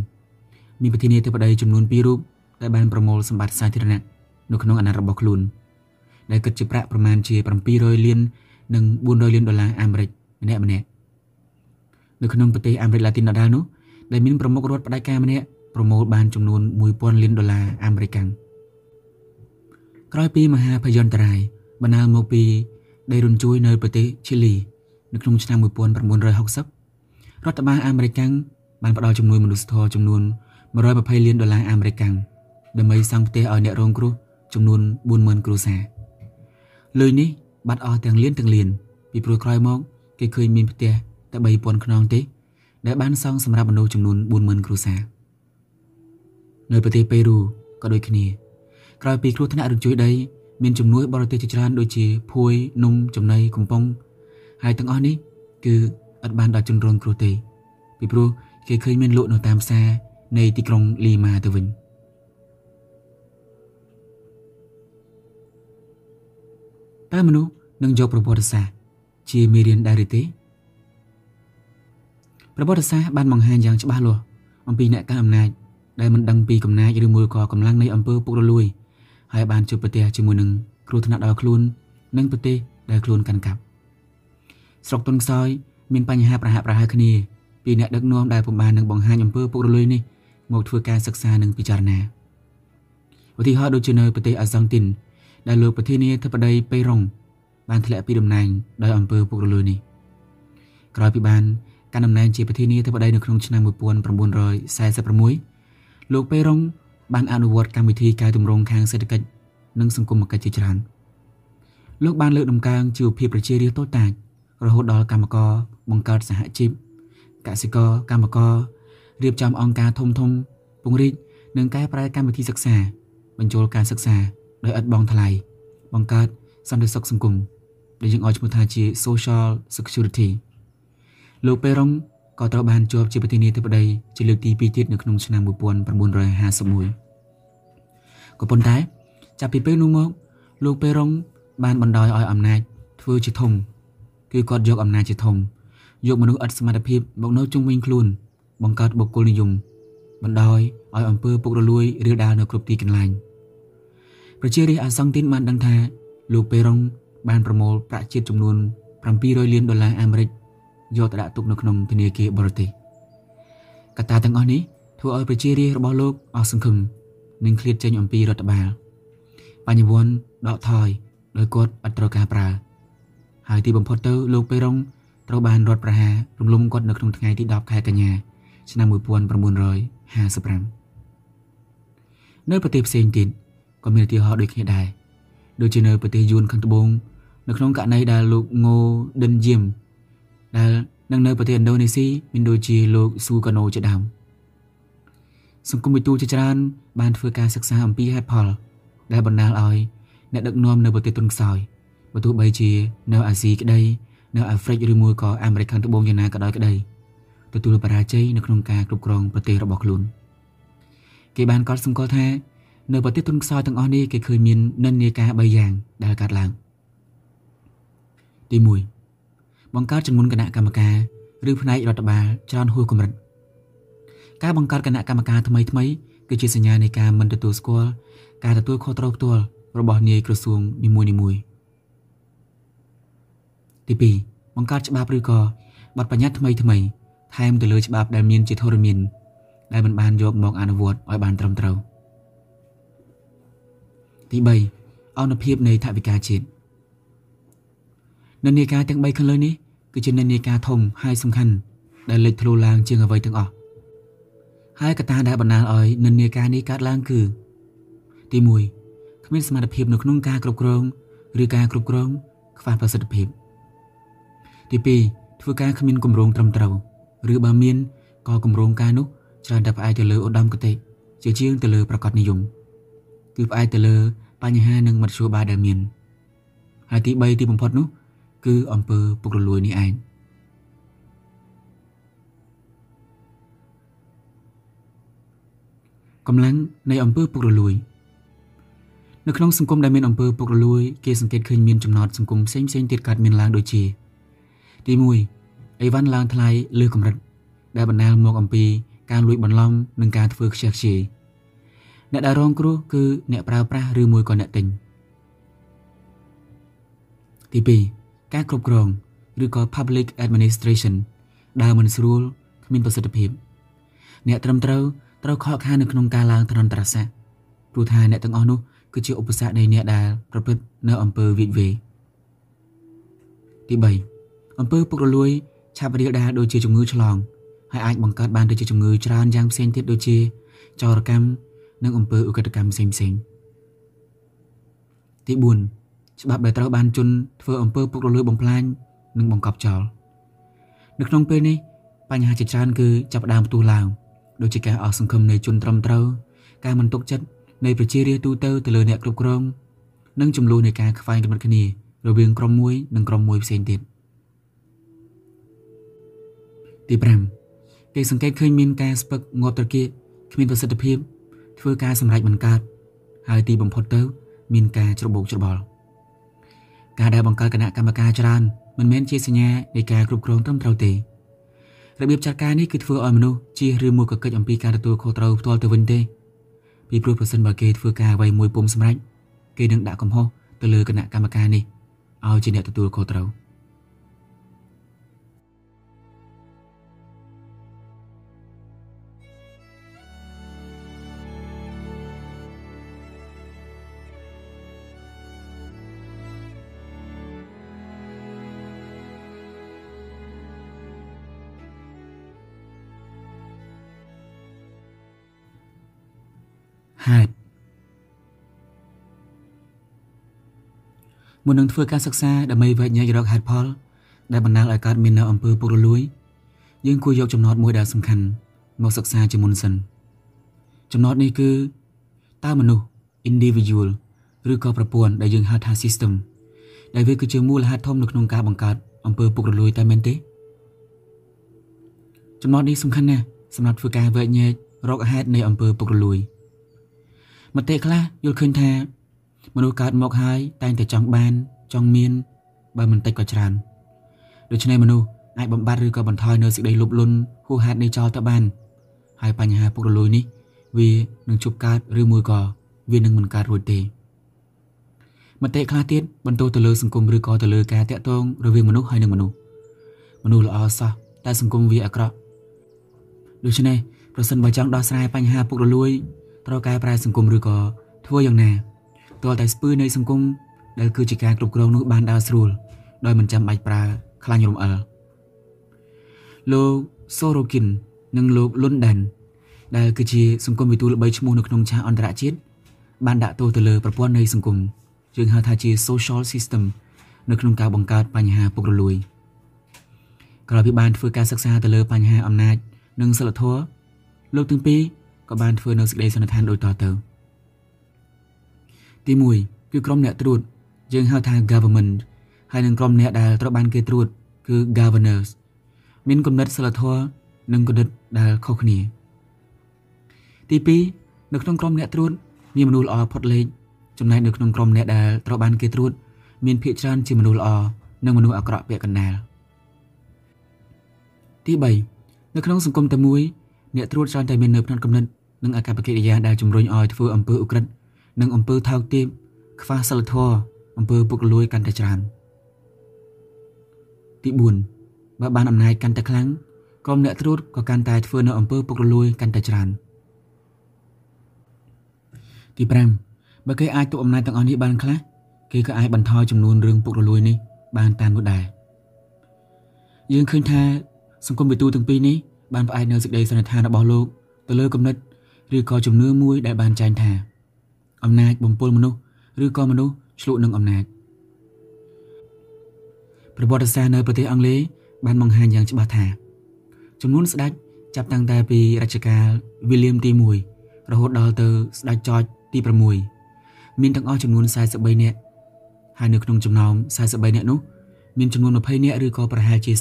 មានប្រធានាធិបតីចំនួន2រូបដែលបានប្រមូលសម្បត្តិសាធារណៈនៅក្នុងអាណត្តិរបស់ខ្លួនដែលគិតជាប្រាក់ប្រមាណជា700លាននិង400លានដុល្លារអាមេរិកម្នាក់ម្នាក់នៅក្នុងប្រទេសអាមេរិកឡាទីនដដែលនោះដែលមានប្រមុខរដ្ឋផ្ដាច់ការម្នាក់ប្រមូលបានចំនួន1000លានដុល្លារអាមេរិកក្រោយពីមហាភយន្តរាយបណ្ដាលមកពីដីរញ្ជួយនៅប្រទេសឈីលី នៅក្នុងឆ្នាំ1960រដ្ឋបាលអាមេរិកបានផ្ដល់ជំនួយមនុស្សធម៌ចំនួន120លានដុល្លារអាមេរិកដើម្បីសង់ផ្ទះឲ្យអ្នករងគ្រោះចំនួន40000គ្រួសារលុយនេះបាត់អស់ទាំងលានទាំងលាន ពីព្រោះក្រោយមកគេឃើញមានផ្ទះតែ3000ខ្នងទេ ដែលបានសង់សម្រាប់មនុស្សចំនួន40000គ្រួសារនៅប្រទេសប៉េរូក៏ដូចគ្នាក្រោយពីគ្រោះថ្នាក់រញ្ជួយដីមានជំនួយបរទេសជាច្រើនដូចជាភួយនំចំណីកំប៉ុង ហើយទាំងអស់នេះគឺអត់បានដល់ជនរងគ្រោះទេពីព្រោះគេឃើញមានលក់នៅតាមផ្សារនៃទីក្រុងលីម៉ាទៅវិញតើមនុស្សនឹងយកប្រវត្តិសាស្ត្រជាមេរៀនដែរឬទេប្រវត្តិសាស្ត្របានបង្ហាញយ៉ាងច្បាស់លាស់អំពីអ្នកកាន់អំណាចដែលមិនដឹងពីកំណាចឬមួយក៏កម្លាំងនៃអំពើពុករលួយហើយបានជួបប្រទះជាមួយនឹងគ្រោះថ្នាក់ដល់ខ្លួន និងប្រទេសដែលខ្លួនកាន់កាប់ ស្រុកទុនខ្សោយមានបញ្ហាប្រហាក់ប្រហែលគ្នាពីអ្នកដឹកនាំដែលពុំបាននឹងបង្ហាញអំពើពុករលួយនេះមកធ្វើការសិក្សានិងពិចារណាឧទាហរណ៍ដូចជានៅប្រទេសអាសង់ទីនដែលលោកប្រធានាធិបតីប៉េរុងបានធ្លាក់ពីតំណែងដោយអំពើពុករលួយនេះក្រោយពីបានកាន់តំណែងជាប្រធានាធិបតីនៅក្នុងឆ្នាំ1946លោកប៉េរុងបានអនុវត្តកម្មវិធីកែតម្រង់ខាងសេដ្ឋកិច្ចនិងសង្គមគិច្ចជាច្រើនលោកបានលើកដំកើងជីវភាពប្រជារាស្ត្រតូចតាច រហូតដល់កម្មករបង្កើតសហជីពកសិករកម្មកររៀបចំអង្គការធំធំពង្រីកនិងកែប្រែកម្មវិធីសិក្សាបញ្ចូលការសិក្សាដោយឥតបង់ថ្លៃបង្កើតសន្តិសុខសង្គមដែលយើងឲ្យឈ្មោះថាជា Social Security លោកប៉េរុងក៏ត្រូវបានជាប់ជាប្រធានាធិបតីជាលើកទី2ទៀតនៅក្នុងឆ្នាំ1951ក៏ប៉ុន្តែចាប់ពីពេលនោះមកលោកប៉េរុងបានបណ្ដោយឲ្យអំណាចធ្វើជាធំ គឺគាត់យកអំណាចជាធំយកមនុស្សឥតសមត្ថភាពមកនៅជុំវិញខ្លួនបង្កើតបុគ្គលនិយមបណ្ដោយឲ្យអំពើពុករលួយរាលដាលនៅគ្រប់ទីកន្លែងប្រជារាស្ត្រអាសង់ទីនបានដឹងថាលោកប៉េរុងបានប្រមូលប្រាក់ជាតិចំនួន700លានដុល្លារអាមេរិកយកទៅដាក់ទុកនៅក្នុងធនាគារបរទេសកត្តាទាំងអស់នេះធ្វើឲ្យប្រជារាស្ត្ររបស់លោកអស់សង្ឃឹមនិងឃ្លាតចេញអំពីរដ្ឋបាលបញ្ញវន្តដកថយដោយគាត់អត់ត្រូវការប្រើ ហើយទីបំផុតទៅលោកប៉េរុងត្រូវបានរដ្ឋប្រហាររំលំគាត់នៅក្នុងថ្ងៃទី10ខែកញ្ញាឆ្នាំ1955នៅប្រទេសផ្សេងទៀតក៏មានឧទាហរណ៍ដូចគ្នាដែរដូចជានៅប្រទេសយួនខាងត្បូងនៅក្នុងករណីដែលលោកងូដិនយៀមដែលនឹងនៅប្រទេសឥណ្ឌូនេស៊ីមានដូចជាលោកស៊ូកាណូជាដើមសង្គមវិទូជាច្រើនបានធ្វើការសិក្សាអំពីហេតុផលដែលបណ្ដាលឲ្យអ្នកដឹកនាំនៅប្រទេសទុនខ្សោយ បើទោះបីជានៅអាស៊ីក្តីនៅអាហ្វ្រិកឬមួយក៏អាមេរិកខាងត្បូងយ៉ាងណាក៏ដោយក្តីទទួលបរាជ័យនៅក្នុងការគ្រប់គ្រងប្រទេសរបស់ខ្លួនគេបានកត់សម្គាល់ថានៅប្រទេសទុនខ្សោយទាំងអស់នេះគេឃើញមាននិន្នាការ3យ៉ាងដែលកើតឡើងទី1បង្កើតចំនួនគណៈកម្មការឬផ្នែករដ្ឋបាលច្រើនហួសកម្រិតការបង្កើតគណៈកម្មការថ្មីថ្មីគឺជាសញ្ញានៃការមិនទទួលស្គាល់ការទទួលខុសត្រូវផ្ទាល់របស់នាយក្រសួងនីមួយៗ ទី2បង្កើតច្បាប់ឬក៏បទបញ្ញត្តិថ្មីថ្មីថែមទៅលើច្បាប់ដែលមានជាធរមាន ដែលមិនបានយកមកអនុវត្តឲ្យបានត្រឹមត្រូវទី3អនុភាពនៃថវិកាជាតិនិន្នាការទាំង3ខាងលើនេះគឺជានិន្នាការធំហើយសំខាន់ដែលលេចធ្លោឡើងជាងអ្វីទាំងអស់ហើយកត្តាដែលបណ្ដាលឲ្យនិន្នាការនេះកើតឡើងគឺ ទី1គ្មានសមត្ថភាពនៅក្នុងការគ្រប់គ្រង ឬការគ្រប់គ្រងខ្វះប្រសិទ្ធភាព ទី2ធ្វើការគ្មានគម្រោងត្រឹមត្រូវឬបើមានក៏គម្រោងការនោះច្រើនតែផ្អែកទៅលើឧត្តមគតិជាជាងទៅលើប្រកបនិយមគឺផ្អែកទៅលើបញ្ហានិងមធ្យោបាយដែលមានហើយទី3ទីបំផុតនោះ គឺអំពើពុករលួយនេះឯងកម្លាំងនៃអំពើពុករលួយ នៅក្នុងសង្គមដែលមានអំពើពុករលួយគេសង្កេតឃើញមានចំណោទសង្គមផ្សេងផ្សេងទៀតកើតមានឡើងដូចជា ទី1អីវ៉ាន់ឡើងថ្លៃលើកម្រិត ដែលបណ្ដាលមកអំពីការលួចបន្លំនិងការធ្វើខ្ជះខ្ជាយអ្នកដែលរងគ្រោះគឺអ្នកប្រើប្រាស់ឬមួយក៏អ្នកទិញទី2ការគ្រប់គ្រងឬក៏ public administration ដើរមិនស្រួលគ្មានប្រសិទ្ធភាព អ្នកត្រឹមត្រូវត្រូវខកខាននៅក្នុងការឡើងត្រន្តរស័ក្តិព្រោះថាអ្នកទាំងអស់នោះគឺជាឧបសគ្គនៃអ្នកដែលប្រព្រឹត្តនៅអំពើវិវេទី3 អំពើពុករលួយឆាប់រាលដាលដូចជាជំងឺឆ្លងហើយអាចបង្កើតបានទៅជាជំងឺច្រើនយ៉ាងផ្សេងទៀតដូចជាចោរកម្មនិងអំពើឧក្រិដ្ឋកម្មផ្សេងផ្សេងទី4ច្បាប់ដែលត្រូវបានជន់ធ្វើអំពើពុករលួយបំផ្លាញនិងបង្កប់ចោលនៅក្នុងពេលនេះបញ្ហាជាច្រើនគឺចាប់ផ្ដើមផ្ទុះឡើងដូចជាការអស់សង្ឃឹមនៃជនត្រឹមត្រូវការមិនទុកចិត្តនៃប្រជារាស្ត្រទូទៅទៅលើអ្នកគ្រប់គ្រងនិងចំនួននៃការខ្វែងគំនិតគ្នារវាងក្រុមមួយនិងក្រុមមួយផ្សេងទៀត ទី5គេសង្កេតឃើញមានការស្ពឹកងាប់ត្រគាកគ្មានប្រសិទ្ធភាពធ្វើការសម្រេចមិនកើតហើយទីបំផុតទៅ មានការច្របូកច្របល់ការដែលបង្កើតគណៈកម្មការច្រើនមិនមែនជាសញ្ញានៃការគ្រប់គ្រងត្រឹមត្រូវទេរបៀបចាត់ការនេះគឺធ្វើឲ្យមនុស្សជៀសឬមួយក៏កិច្ចអំពីការទទួលខុសត្រូវផ្ទាល់ទៅវិញទេពីព្រោះប្រសិនបើគេធ្វើការអ្វីមួយពុំសម្រេចគេនឹងដាក់កំហុសទៅលើគណៈកម្មការនេះឲ្យជាអ្នកទទួលខុសត្រូវ។ hạt មុននឹងធ្វើការសិក្សាដើម្បីវិញ្ញារកហេតុផល ដែលបណ្ដាលឲ្យកើតមាននៅអំពើពុករលួយ យើងគួរយកចំណោទមួយដែលសំខាន់មកសិក្សាជាមុនសិនចំណោទនេះគឺតើមនុស្ស individual ឬក៏ប្រព័ន្ធដែលយើងហៅថា system ដែលវាគឺជាមូលហេតុធំនៅក្នុងការបង្កើតអំពើពុករលួយតែមែនទេចំណោទនេះសំខាន់ណាស់សម្រាប់ធ្វើការវិញ្ញារកហេតុនៃអំពើពុករលួយ មតិខ្លះយល់ឃើញថា មនុស្សកើតមកហើយតែងតែចង់បាន ចង់មាន បើមិនតិចក៏ច្រើនដូច្នេះមនុស្សអាចបំបត្តិឬក៏បន្ថយនៅសេចក្តីលោភលន់ហួសហេតុនេះចោលទៅបាន ហើយបញ្ហាពុករលួយនេះ វានឹងជប់កើតឬមួយក៏វានឹងមិនកើតរួចទេមតិខ្លះទៀតបន្ទោសទៅលើសង្គមឬក៏ទៅលើការតាក់ទងរវាងមនុស្សហើយនិងមនុស្សមនុស្សល្អសោះតែសង្គមវាអាក្រក់ដូច្នេះប្រសិនបើចង់ដោះស្រាយបញ្ហាពុករលួយ ត្រូវកែប្រែសង្គមឬក៏ធ្វើយ៉ាងណាទាល់តែស្ពឺនៃសង្គមដែលគឺជាការគ្រប់គ្រងនោះបានដើរស្រួលដោយមិនចាំបាច់ប្រើខ្លាញ់រំអិលលោកសូរ៉ូគីននិងលោកលុនដែនដែលគឺជាសង្គមវិទូល្បីឈ្មោះនៅក្នុងឆាកអន្តរជាតិបានដាក់ទោសទៅលើប្រព័ន្ធនៃសង្គមយើងហៅថាជា social system នៅក្នុងការបង្កើតបញ្ហាពុករលួយក្រោយពីបានធ្វើការសិក្សាទៅលើបញ្ហាអំណាច និងសិលធម៌លោកទាំងពីរ ក៏បានធ្វើនៅសេចក្តីសន្និដ្ឋានដូចតទៅទី1គឺក្រុមអ្នកត្រួត យើងហៅថា government ហើយនិងក្រុមអ្នកដែលត្រូវបានគេត្រួត គឺ governors មានគំនិតសិលធម៌និងគំនិតដែលខុសគ្នា ទី2នៅក្នុងក្រុមអ្នកត្រួតមានមនុស្សល្អផុតលេខចំណែកនៅក្នុងក្រុមអ្នកដែលត្រូវបានគេត្រួត មានភាគច្រើនជាមនុស្សល្អនិងមនុស្សអាក្រក់ពាក់កណ្ដាលទី3នៅក្នុងសង្គមតែមួយអ្នកត្រួតច្រើនតែមាននៅផ្នត់គំនិត និងអាកប្បកិរិយាដែលជំរុញឲ្យធ្វើអំពើឧក្រិដ្ឋនិងអំពើថោកទាបខ្វះសិលធម៌អំពើពុករលួយកាន់តែច្រើនទី4បើបានអំណាចកាន់តែខ្លាំងក្រុមអ្នកត្រួតក៏កាន់តែធ្វើនៅអំពើពុករលួយកាន់តែច្រើនទី5បើគេអាចទប់អំណាចទាំងអស់នេះបានខ្លះគេក៏អាចបន្ថយចំនួនរឿងពុករលួយនេះបានតាមនោះដែរយើងឃើញថាសង្គមវិទូទាំងពីរនេះបានផ្អែកនៅសេចក្តីសន្និដ្ឋានរបស់លោកទៅលើគំនិត ឬក៏ជំនឿមួយដែលបានចែងថា អំណាចបំពុលមនុស្សឬក៏មនុស្សឆ្លុះនឹងអំណាចប្រវត្តិសាស្ត្រនៅប្រទេសអង់គ្លេសបានបង្ហាញយ៉ាងច្បាស់ថាចំនួនស្ដេចចាប់តាំងតែពីរជ្ជកាល William ទី1រហូតដល់ទៅស្ដេច George ទី6មានទាំងអស់ចំនួន43នាក់ហើយនៅក្នុងចំណោម43នាក់នោះមានចំនួន20នាក់ឬក៏ប្រហែលជា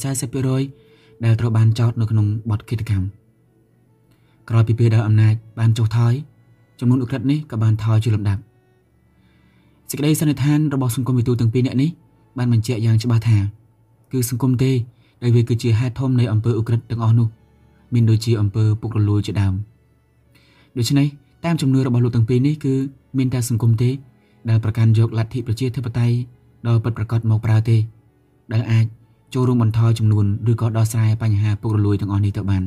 40%ដែលត្រូវបានចោទនៅក្នុងបទឃាតកម្ម ក្រោយពីពេលដែលអំណាចបានចុះថយចំនួនឧក្រិដ្ឋនេះក៏បានថយជាលំដាប់សេចក្តីសន្និដ្ឋានរបស់សង្គមវិទូទាំងពីរនាក់នេះបានបញ្ជាក់យ៉ាងច្បាស់ថា គឺសង្គមទេដែលវាគឺជាហេតុធំនៃអំពើឧក្រិដ្ឋទាំងអស់នោះមានដូចជាអំពើពុករលួយជាដើមដូច្នេះតាមជំនឿរបស់លោកទាំងពីរនេះគឺមានតែសង្គមទេដែលប្រកាន់យកលទ្ធិប្រជាធិបតេយ្យដ៏ពិតប្រាកដមកប្រើទេ ដែលអាចចូលរួមបន្ថយចំនួនឬក៏ដោះស្រាយបញ្ហាពុករលួយទាំងអស់នេះទៅបាន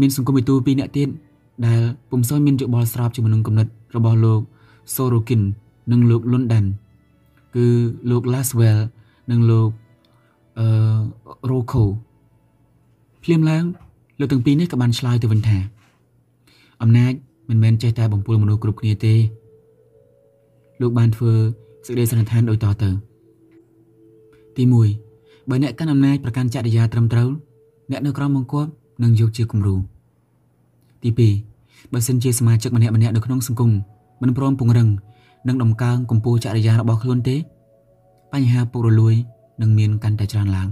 មានសង្គមវិទូពីរនាក់ទៀតដែលពុំសូវមានយោបល់ស្របជាមួយនឹងគំនិតរបស់លោក Sorokin និងលោក London គឺលោក Laswell និងលោកអឺ Rocco ភ្លាមឡើងលោកទាំងពីរនេះក៏បានឆ្លើយទៅវិញថា អំណាចមិនមែនចេះតែបំពុលមនុស្សគ្រប់គ្នាទេ លោកបានធ្វើសេចក្តីសន្និដ្ឋានដូចតទៅ ទី1បើអ្នកកាន់អំណាចប្រកាន់ចរិយាត្រឹមត្រូវអ្នកនៅក្រោមបង្គាប់ នឹងយកជាគំរូទី2បើសិនជាសមាជិកម្នាក់ម្នាក់នៅក្នុងសង្គមមិនព្រមពង្រឹងនិងដំកើងកម្ពស់ចរិយារបស់ខ្លួនទេ បញ្ហាពុករលួយនឹងមានកាន់តែច្រើនឡើង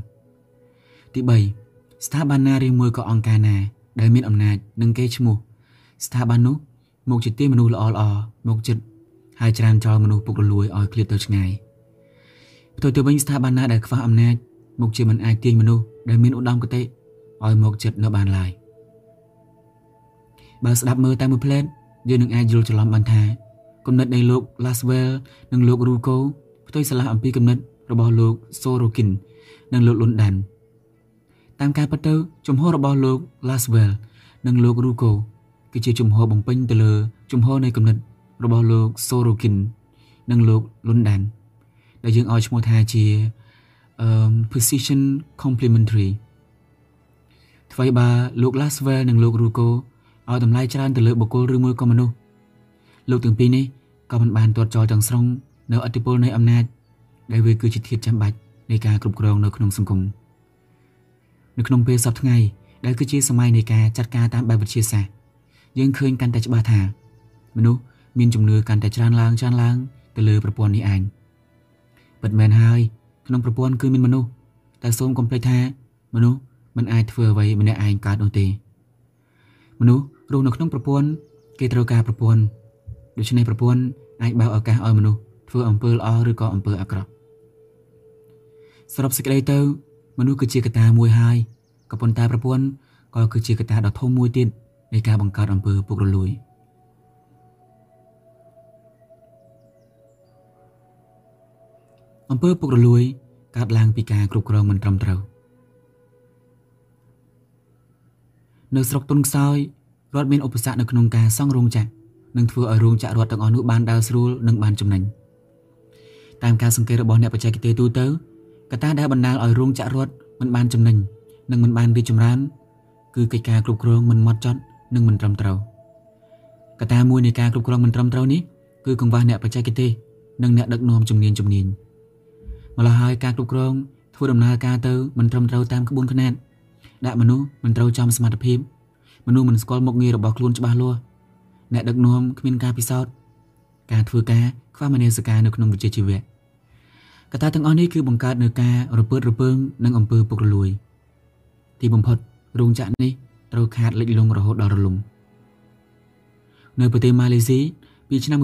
ទី3ស្ថាប័នណាឬមួយក៏អង្គការណា ដែលមានអំណាចនិងគេឈ្មោះស្ថាប័ននោះមកជាទីមនុស្សល្អល្អមកចិត្តហើយច្រានចោលមនុស្សពុករលួយឲ្យឃ្លាតទៅឆ្ងាយផ្ទុយទៅវិញស្ថាប័នណាដែលខ្វះអំណាចមកជាមិនអាចទាញមនុស្សដែលមានឧត្តមគតិ ឲ្យមកចិត្តនៅបានឡើយបើស្ដាប់មើលតែមួយផ្លែតយើងនឹងអាចយល់ច្រឡំបានថាគំនិតនៃលោក Laswell និងលោក Ruko ផ្ទុយស្រឡះអំពីគំនិតរបស់លោក Sorokin និងលោក Lundan តាមការពិតទៅជំហររបស់លោក Laswell និងលោក Ruko គឺជាជំហរបំពេញទៅលើជំហរនៃគំនិតរបស់លោក Sorokin និងលោក Lundan ដែលយើងឲ្យឈ្មោះថាជា um position complementary ថ្មីបើលោក Laswell និងលោក Ruko ឲ្យតម្លៃច្រើនទៅលើបុគ្គលឬមួយក៏មនុស្សលោកទាំងពីរនេះក៏មិនបានទាត់ចោលទាំងស្រុងនៅអធិបុលនៃអំណាច ដែលវាគឺជាធាតុចាំបាច់នៃការគ្រប់គ្រងនៅក្នុងសង្គមនៅក្នុងពេលសប្តាហ៍ថ្ងៃដែលគឺជាសម័យនៃការចាត់ការតាមបែបវិទ្យាសាស្ត្រយើងឃើញកាន់តែច្បាស់ថាមនុស្សមានជំនឿកាន់តែច្រើនឡើងច្រើនឡើងទៅលើប្រព័ន្ធនេះឯងពិតមែនហើយក្នុងប្រព័ន្ធគឺមានមនុស្សតែសូមកុំភ្លេចថាមនុស្ស មិនអាចធ្វើអ្វីម្នាក់ឯងកើតនោះទេមនុស្សរស់នៅក្នុងប្រព័ន្ធគេត្រូវការប្រព័ន្ធដូច្នេះប្រព័ន្ធអាចបើកឱកាសឲ្យមនុស្សធ្វើអំពើល្អឬក៏អំពើអាក្រក់សរុបសេចក្តីទៅមនុស្សគឺជាកត្តាមួយហើយក៏ប៉ុន្តែប្រព័ន្ធក៏គឺជាកត្តាដ៏ធំមួយទៀតនៃការបង្កើតអំពើពុករលួយអំពើពុករលួយកើតឡើងពីការគ្រប់គ្រងមិនត្រឹមត្រូវ នៅស្រុកទុនខ្សោយរដ្ឋមានឧបសគ្គនៅក្នុងការសង់រោងចក្រនិងធ្វើឲ្យរោងចក្ររដ្ឋទាំងអស់នោះបានដើរស្រួលនិងបានចំណេញតាមការសង្កេតរបស់អ្នកបច្ចេកទេសទូទៅកត្តាដែលបណ្ដាលឲ្យរោងចក្ររដ្ឋមិនបានចំណេញនិងមិនបានរីកចម្រើនគឺកិច្ចការគ្រប់គ្រងមិនម៉ត់ចត់និងមិនត្រឹមត្រូវកត្តាមួយនៃការគ្រប់គ្រងមិនត្រឹមត្រូវនេះគឺកង្វះអ្នកបច្ចេកទេសនិងអ្នកដឹកនាំជំនាញជំនាញម្ល៉េះហើយការគ្រប់គ្រងធ្វើដំណើរការទៅមិនត្រឹមត្រូវតាមក្បួនខ្នាត ដាក់មនុស្សមិនត្រូវចំសមត្ថភាពមនុស្សមិនស្គាល់មុខងាររបស់ខ្លួនច្បាស់លាស់អ្នកដឹកនាំគ្មានការពិសោធន៍ការធ្វើការខ្វះមនសិការនៅក្នុងវិជ្ជាជីវៈកត្តាទាំងអស់នេះគឺបង្កើតនៅការរពើរពើងនិងអំពើពុករលួយ ទីបំផុតរោងចក្រនេះត្រូវខាតលិចលង់រហូតដល់រលំនៅប្រទេសម៉ាឡេស៊ីពីឆ្នាំ1958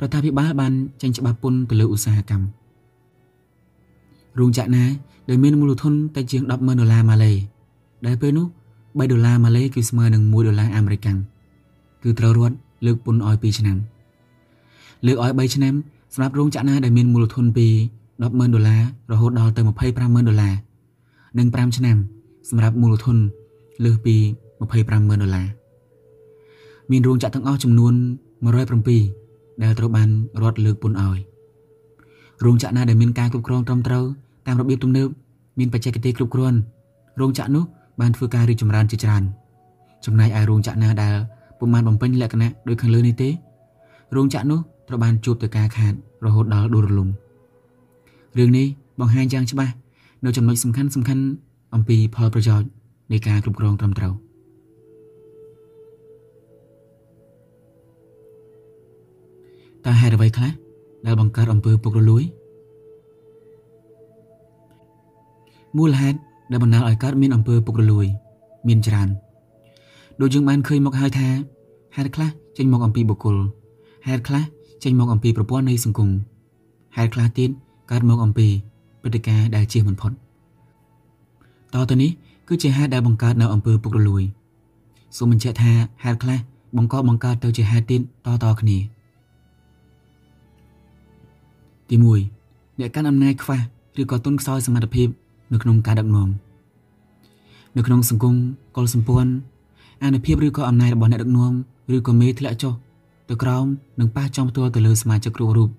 រដ្ឋាភិបាលបានចេញច្បាប់ពន្ធទៅលើឧស្សាហកម្ម រោងចក្រណាដែលមានមូលធនតែជាង100000ដុល្លារម៉ាឡេដែលពេលនោះ3ដុល្លារម៉ាឡេគឺស្មើនឹង1ដុល្លារអាមេរិកាំងគឺត្រូវរដ្ឋលើកពន្ធឲ្យ2ឆ្នាំលើកឲ្យ3ឆ្នាំសម្រាប់រោងចក្រណាដែលមានមូលធនពី100000ដុល្លាររហូតដល់ទៅ250,000ដុល្លារនិង5ឆ្នាំសម្រាប់មូលធនលើសពី250,000ដុល្លារមានរោងចក្រទាំងអស់ចំនួន107ដែលត្រូវបានរដ្ឋលើកពន្ធឲ្យរោងចក្រណាដែលមានការគ្រប់គ្រងត្រឹមត្រូវ តាមរបៀបទំនើបមានបច្ចេកទេសគ្រប់គ្រាន់រោងចក្រនោះបានធ្វើការរីកចម្រើនជាច្រើនចំណែកឯរោងចក្រណាដែលពុំបានបំពេញលក្ខណៈដូចខាងលើនេះទេរោងចក្រនោះត្រូវបានជួបទៅការខាតរហូតដល់ដួលរលំរឿងនេះបង្ហាញយ៉ាងច្បាស់នៅចំណុចសំខាន់សំខាន់អំពីផលប្រយោជន៍នៃការគ្រប់គ្រងត្រឹមត្រូវតើហេតុអ្វីខ្លះដែលបង្កើតអំពើពុករលួយ មូលហេតុដែលបណ្ដាលឲ្យកើតមានអំពើពុករលួយ មានច្រើនដូចយើងបានឃើញមកហើយថាហេតុខ្លះចេញមកអំពីបុគ្គលហេតុខ្លះចេញមកអំពីប្រព័ន្ធនៃសង្គមហេតុខ្លះទៀតកើតមកអំពីព្រឹត្តិការណ៍ដែលជៀសមិនផុតតទៅនេះគឺជាហេតុដែលបង្កើតនៅអំពើពុករលួយសូមបញ្ជាក់ថាហេតុខ្លះបង្កបង្កើតទៅជាហេតុទៀតតតគ្នាទី1អ្នកកាន់អំណាចខ្វះឬក៏ទុនខ្សោយសមត្ថភាព នៅក្នុងការដឹកនាំនៅក្នុងសង្គមកុលសម្ព័ន្ធអានុភាពឬក៏អំណាចរបស់អ្នកដឹកនាំឬក៏មេធ្លាក់ចុះទៅក្រោមនិងប៉ះចំផ្ទាល់ទៅលើសមាជិកគ្រប់រូប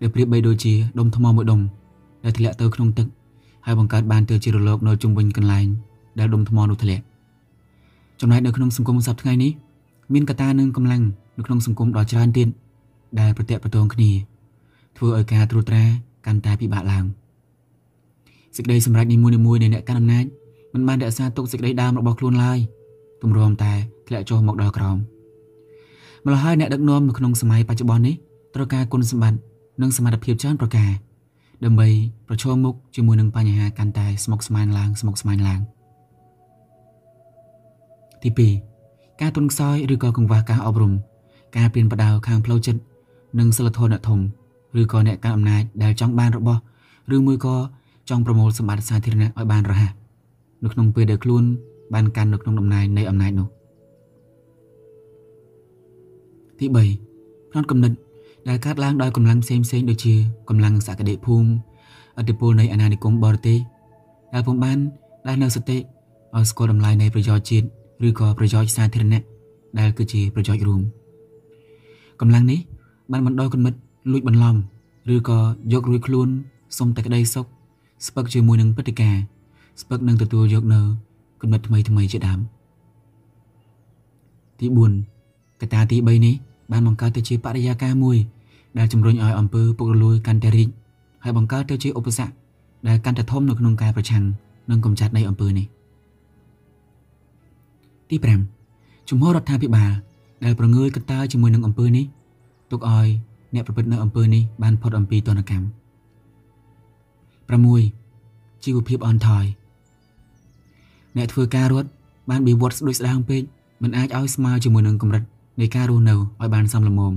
ដែលប្រៀបបីដូចជាដុំថ្មមួយដុំដែលធ្លាក់ទៅក្នុងទឹកហើយបង្កើតបានទៅជារលកនៅជុំវិញកន្លែងដែលដុំថ្មនោះធ្លាក់ចំណែកនៅក្នុងសង្គមសប្តាហ៍ថ្ងៃនេះមានកត្តានិងកម្លាំងនៅក្នុងសង្គមដ៏ច្រើនទៀតដែលប្រតិបត្តិគ្នាធ្វើឲ្យការត្រួតត្រាកាន់តែពិបាកឡើង សេចក្តីសម្រេចនីមួយៗនៃអ្នកកាន់អំណាចមិនបានរក្សាទុកសេចក្តីដើមរបស់ខ្លួនឡើយទម្រាំតែធ្លាក់ចុះមកដល់ក្រោមម្ល៉េះហើយអ្នកដឹកនាំនៅក្នុងសម័យបច្ចុប្បន្ននេះត្រូវការគុណសម្បត្តិនិងសមត្ថភាពច្រើនប្រការដើម្បីប្រឈមមុខជាមួយនឹងបញ្ហាកាន់តែស្មុគស្មាញឡើងស្មុគស្មាញឡើងទី2ការទុនខ្សោយឬក៏កង្វះការអប់រំការពៀនបដៅខាងផ្លូវចិត្តនិងសិលធម៌អ្នកធំឬក៏អ្នកកាន់អំណាចដែលចង់បានរបស់ ឬមួយក៏ ចង់ប្រមូលសម្បត្តិសាធារណៈឲ្យបានរហ័សនៅក្នុងពេលដែលខ្លួន បានកាន់នៅក្នុងតំណែងនៃអំណាចនោះទី3ផ្នត់កំណត់ដែលកើតឡើងដោយកម្លាំងផ្សេងផ្សេងដូចជាកម្លាំងសក្តិភូមិអធិពលនៃអាណានិគមបរទេសដែលពុំបានដែលនៅសតិឲ្យស្គាល់តម្លៃនៃប្រយោជន៍ជាតិឬក៏ប្រយោជន៍សាធារណៈដែលគឺជាប្រយោជន៍រួមកម្លាំងនេះបានបណ្ដោះគំនិតលួចបន្លំ ឬក៏យករួយខ្លួនសុំតែក្តីសុខ ស្ពឹកជាមួយនឹងព្រឹត្តិការណ៍ស្ពឹកនឹងទទួលយកនៅគំនិតថ្មីថ្មីជាដើមទី4កត្តាទី3នេះបានបង្កើតទៅជាបរិយាកាសមួយ ដែលជំរុញឲ្យអំពើពុករលួយកាន់តែរីកហើយបង្កើតទៅជាឧបសគ្គដែលកាន់តែធំនៅក្នុងការប្រឆាំងនឹងកម្ចាត់នៃអំពើនេះទី5ជំហររដ្ឋាភិបាលដែលប្រងើយកន្តើយជាមួយនឹងអំពើនេះទុកឲ្យអ្នកប្រព្រឹត្តនៅអំពើនេះបានផុតអំពីទណ្ឌកម្ម 6ជីវភាពអន់ថយអ្នកធ្វើការរត់បានបៀវត្សស្ដួយស្ដាងពេកមិនអាចឲ្យស្មើជាមួយនឹងកម្រិតនៃការរស់នៅឲ្យបានសមល្មម